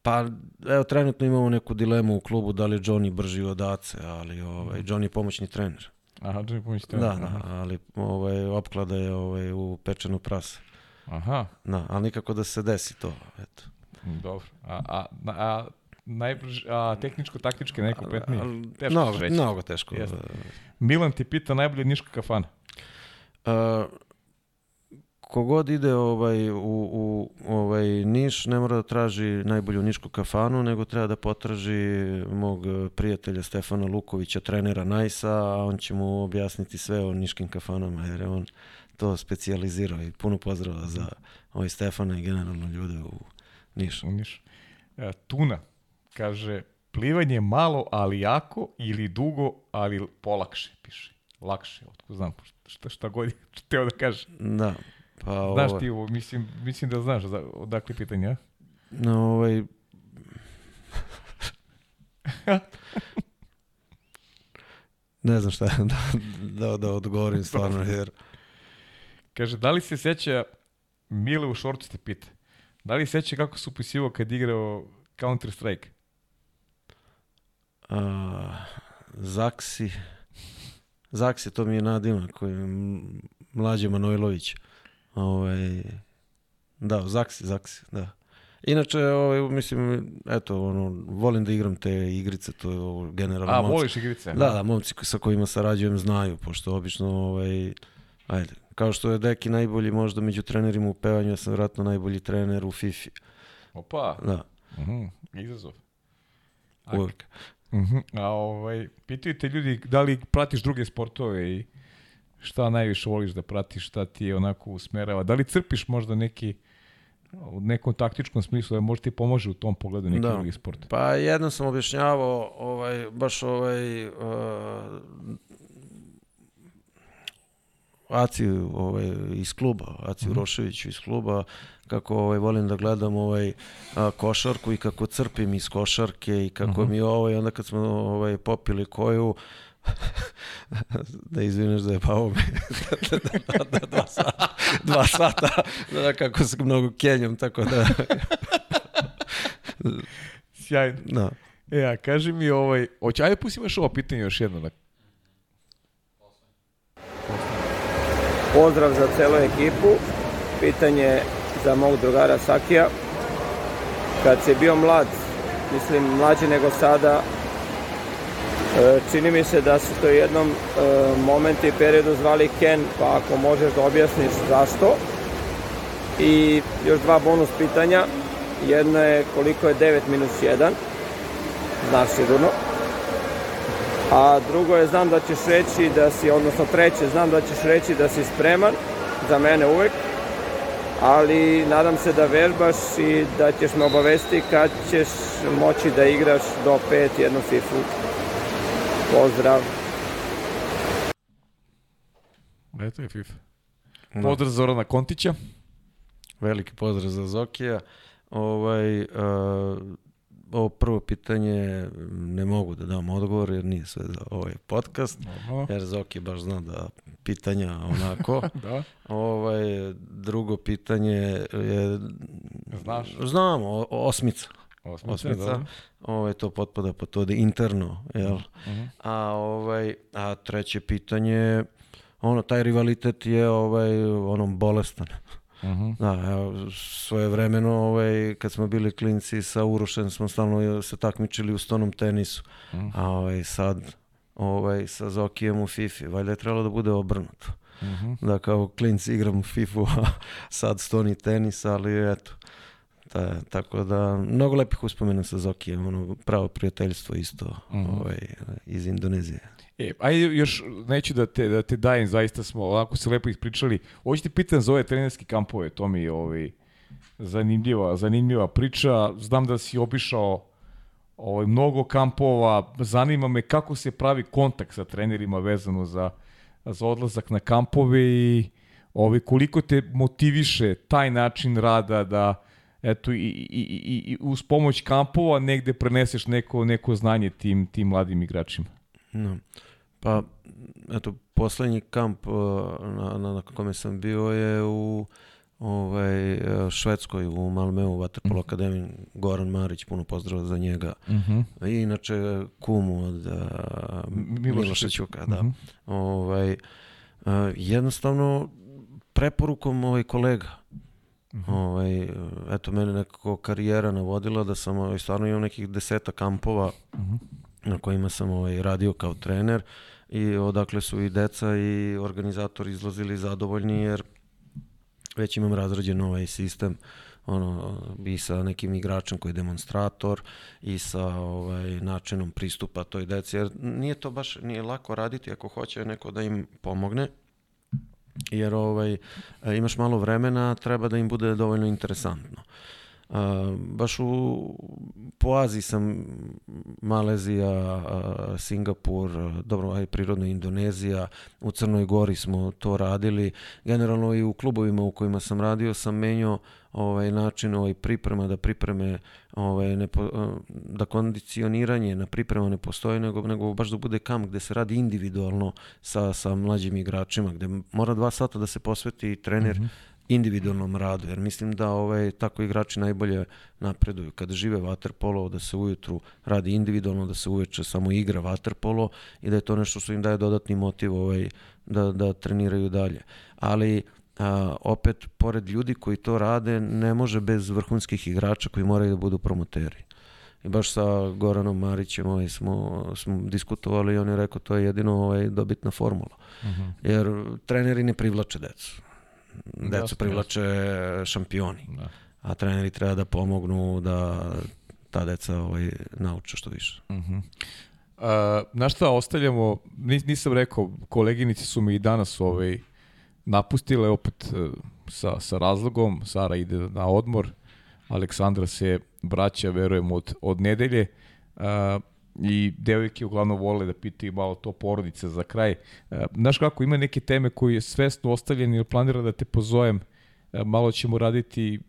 Pa, evo, trenutno imamo neku dilemu u klubu da li je Johnny brži od Ace, ali ovaj, Johnny je pomoćni trener. Aha, Johnny je pomoćni trener. Da, da, ali ovaj, opklada je ovaj, u pečenu prase. Aha. Da, ali nikako da se desi to, eto. Dobro. A, a, a najbrž, a tehničko-taktički najkompletniji? Teško mnogo, reći. mnogo teško. Jeste. Milan ti pita najbolje Niška kafana. Uh, kogod ide ovaj, u, u ovaj Niš ne mora da traži najbolju Nišku kafanu, nego treba da potraži mog prijatelja Stefana Lukovića, trenera Najsa, a on će mu objasniti sve o Niškim kafanama, jer je on to specijalizirao i puno pozdrava za ovaj Stefana i generalno ljude u Niš. U Niš. E, tuna, kaže, plivanje malo, ali jako, ili dugo, ali polakše, piše. Lakše, otko znam, šta, šta god je teo da kaže. Da, pa Znaš ovo... ti ovo, mislim, mislim da znaš da, odakle pitanje, a? No, ovaj... ne znam šta da, da, da odgovorim stvarno, jer... Kaže, da li se seća Mile u šortu te pita? Da li seća kako su upisivo kad igrao Counter Strike? Uh, Zaksi. Zaksi, to mi je nadimak koji je mlađe Manojlović. Ovaj, da, Zaksi, Zaksi, da. Inače, ovaj, mislim, eto, ono, volim da igram te igrice, to je ovo, generalno... A, momci- voliš igrice? Da, da, momci sa kojima sarađujem znaju, pošto obično, ovaj, ajde, kao što je Deki najbolji možda među trenerima u pevanju, ja sam vjerojatno najbolji trener u FIFA. Opa, Da, mhm, izazov. A, uvijek. mhm, a ovaj, pitaju te ljudi da li pratiš druge sportove i šta najviše voliš da pratiš, šta ti je onako usmerava, da li crpiš možda neki u nekom taktičkom smislu, da možda ti pomože u tom pogledu neki Da. drugi sport. Pa jednom sam objašnjavao, ovaj, baš ovaj, uh, Aci ovaj, iz kluba, Aci Uroševiću iz kluba, kako ovaj, volim da gledam ovaj, a, košarku i kako crpim iz košarke i kako mi ovaj, onda kad smo ovaj, popili koju, da izvineš da je pao me da, da, da, dva sata, dva sata da, kako se mnogo kenjam, tako da, Sjajno. da. E, a kaži mi ovaj, hoće, ajde pusti imaš ovo pitanje još jedno. Da, Pozdrav za celu ekipu. Pitanje za mog drugara Sakija. Kad si bio mlad, mislim mlađi nego sada, e, čini mi se da su to jednom e, momentu i periodu zvali Ken, pa ako možeš da objasniš zašto. I još dva bonus pitanja. Jedno je koliko je 9 minus 1, znaš sigurno. A drugo je, znam da ćeš reći da si, odnosno treće, znam da ćeš reći da si spreman, za mene uvek, ali nadam se da vežbaš i da ćeš me obavesti kad ćeš moći da igraš do pet jednu FIFA. Pozdrav. eto je FIFA. Pozdrav Zorana Kontića. Veliki pozdrav za Zokija. Ovaj, uh, ovo prvo pitanje ne mogu da dam odgovor jer nije sve za ovaj podcast. Normalno. Jer Zoki baš zna da pitanja onako. Da, ovaj, drugo pitanje je... Znaš. Znam, o- osmica. osmica. Osmica. dobro. Ovaj, to potpada po to da je interno, jel? Mhm. A, ovaj, a treće pitanje, ono, taj rivalitet je ovaj, onom bolestan. Mhm. Da, evo, svoje vremeno, ovaj, kad smo bili klinci sa Urošem, smo stalno se takmičili u stonom tenisu. Mhm. A ovaj, sad, ovaj, sa Zokijem u FIFA, valjda je trebalo da bude obrnuto. Mhm. Da kao klinci igram u FIFA, a sad stoni tenis, ali eto. Ta, tako da, mnogo lepih uspomena sa Zokijem, ono, pravo prijateljstvo isto Mhm. ovaj, iz Indonezije. E, ajde još, neću da te, da te dajem, zaista smo ovako se lepo ispričali. Ti pitan za ove trenerske kampove, to mi je ovaj, zanimljiva, zanimljiva priča. Znam da si obišao ovaj, mnogo kampova, zanima me kako se pravi kontakt sa trenerima vezano za, za odlazak na kampove i ovaj, koliko te motiviše taj način rada da eto i, i, i, i uz pomoć kampova negde preneseš neko, neko znanje tim, tim mladim igračima. No. Pa, eto, poslednji kamp uh, na, na, na kome sam bio je u ovaj, uh, Švedskoj, u Malmeu, Vaterpolo Akademiji, Goran Marić, puno pozdrava za njega. Mhm. I inače kumu od uh, Miloša Ćuka. Da. Mhm. ovaj, uh, jednostavno, preporukom ovaj kolega. Ovaj, eto, mene nekako karijera navodila da sam ovaj, stvarno imao nekih deseta kampova na kojima sam ovaj, radio kao trener i odakle su i deca i organizatori izlazili zadovoljni jer već imam razrađen ovaj sistem ono, i sa nekim igračem koji je demonstrator i sa ovaj, načinom pristupa toj deci, jer nije to baš, nije lako raditi ako hoće neko da im pomogne, jer ovaj, imaš malo vremena, treba da im bude dovoljno interesantno. Uh, baš u, po Aziji sam Malezija, a, Singapur, a, dobro, aj prirodno Indonezija, u Crnoj Gori smo to radili. Generalno i u klubovima u kojima sam radio sam menjao ovaj način ovaj priprema da pripreme ovaj ne a, da kondicioniranje na priprema ne postoji nego nego baš da bude kamp gde se radi individualno sa sa mlađim igračima gde mora dva sata da se posveti trener individualnom radu, jer mislim da ovaj, tako igrači najbolje napreduju. Kada žive vaterpolo, da se ujutru radi individualno, da se uveče samo igra vaterpolo i da je to nešto što im daje dodatni motiv ovaj, da, da treniraju dalje. Ali a, opet, pored ljudi koji to rade, ne može bez vrhunskih igrača koji moraju da budu promoteri. I baš sa Goranom Marićem ovaj, smo, smo diskutovali i on je rekao to je jedino ovaj, dobitna formula. Uh mhm. -huh. Jer treneri ne privlače decu. Decu jasne, privlače šampioni. Da. A treneri treba da pomognu da ta deca ovaj, nauče što više. Uh -huh. Uh, na šta ostavljamo, nisam rekao, koleginici su mi i danas ovaj, napustile opet uh, sa, sa razlogom, Sara ide na odmor, Aleksandra se vraća, verujem, od, od nedelje. Uh, i devojke uglavnom vole da pitaju malo to porodice za kraj. Uh, znaš kako, ima neke teme koje je svesno ostavljene ili planira da te pozovem, uh, malo ćemo raditi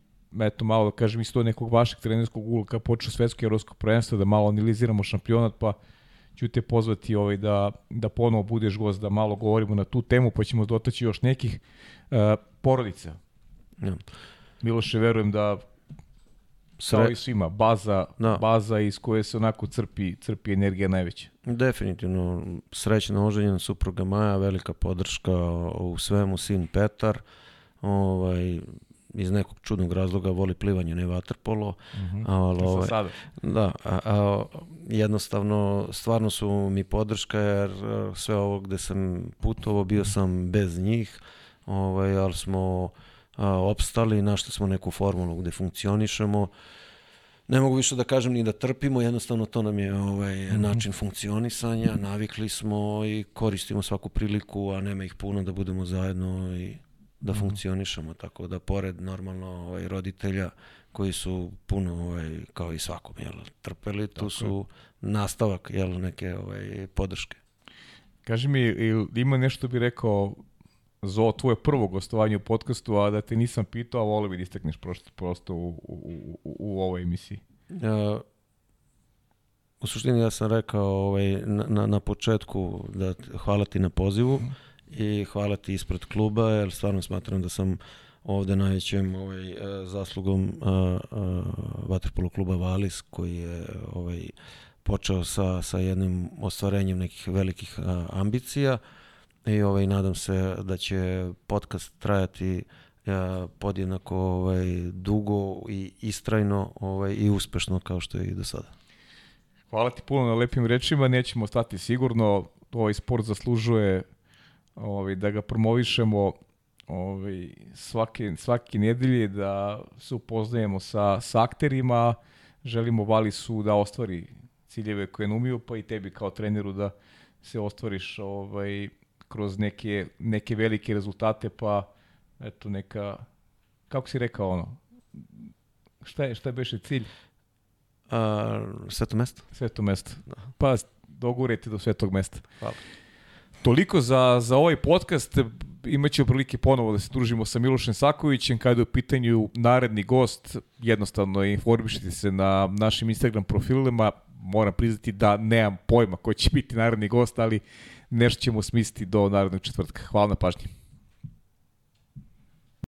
eto malo da kažem isto nekog vašeg trenerskog ugla kad počne svetsko evropsko prvenstvo da malo analiziramo šampionat pa ću te pozvati ovaj da da ponovo budeš gost da malo govorimo na tu temu pa ćemo dotaći još nekih uh, porodica. Ja. Miloše, verujem da. Kao i svima, baza, da. baza iz koje se onako crpi, crpi energija najveća. Definitivno, srećna oženjena supruga Maja, velika podrška u svemu, sin Petar, ovaj, iz nekog čudnog razloga voli plivanje, ne vaterpolo. Mm -hmm. ali, ovaj, sada. Da, a, a, jednostavno, stvarno su mi podrška, jer sve ovo gde sam putovao, bio sam bez njih, ovaj, ali smo a, opstali, našli smo neku formulu gde funkcionišemo. Ne mogu više da kažem ni da trpimo, jednostavno to nam je ovaj, mm -hmm. način funkcionisanja, navikli smo i koristimo svaku priliku, a nema ih puno da budemo zajedno i da mm -hmm. funkcionišemo, tako da pored normalno ovaj, roditelja koji su puno, ovaj, kao i svakom, jel, trpeli, tu tako su nastavak jel, neke ovaj, podrške. Kaži mi, ima nešto bi rekao za ovo tvoje prvo gostovanje u podcastu, a da te nisam pitao, a volio bi da istekneš prosto, prosto u, u, u, u ovoj emisiji. Uh, u suštini ja sam rekao ovaj, na, na, na početku da hvala ti na pozivu mm. i hvala ti ispred kluba, jer stvarno smatram da sam ovde najvećem ovaj, e, zaslugom uh, uh, Vatrpolo kluba Valis, koji je ovaj, počeo sa, sa jednim ostvarenjem nekih velikih uh, ambicija. Uh, i ovaj, nadam se da će podcast trajati ja, podjednako ovaj, dugo i istrajno ovaj, i uspešno kao što je i do sada. Hvala ti puno na lepim rečima, nećemo stati sigurno, ovaj sport zaslužuje ovaj, da ga promovišemo ovaj, svake, svake nedelje, da se upoznajemo sa, sa akterima, želimo Valisu da ostvari ciljeve koje numiju, pa i tebi kao treneru da se ostvariš ovaj, kroz neke, neke velike rezultate, pa eto neka, kako si rekao ono, šta je, šta je beše cilj? A, sveto mesto. Sveto mesto. Da. Pa dogurete do svetog mesta. Hvala. Toliko za, za ovaj podcast. Imaće prilike ponovo da se družimo sa Milošem Sakovićem kada je u pitanju naredni gost. Jednostavno informišite se na našim Instagram profilima. Moram priznati da nemam pojma ko će biti naredni gost, ali nešto ćemo smisliti do narednog četvrtka. Hvala na pažnji.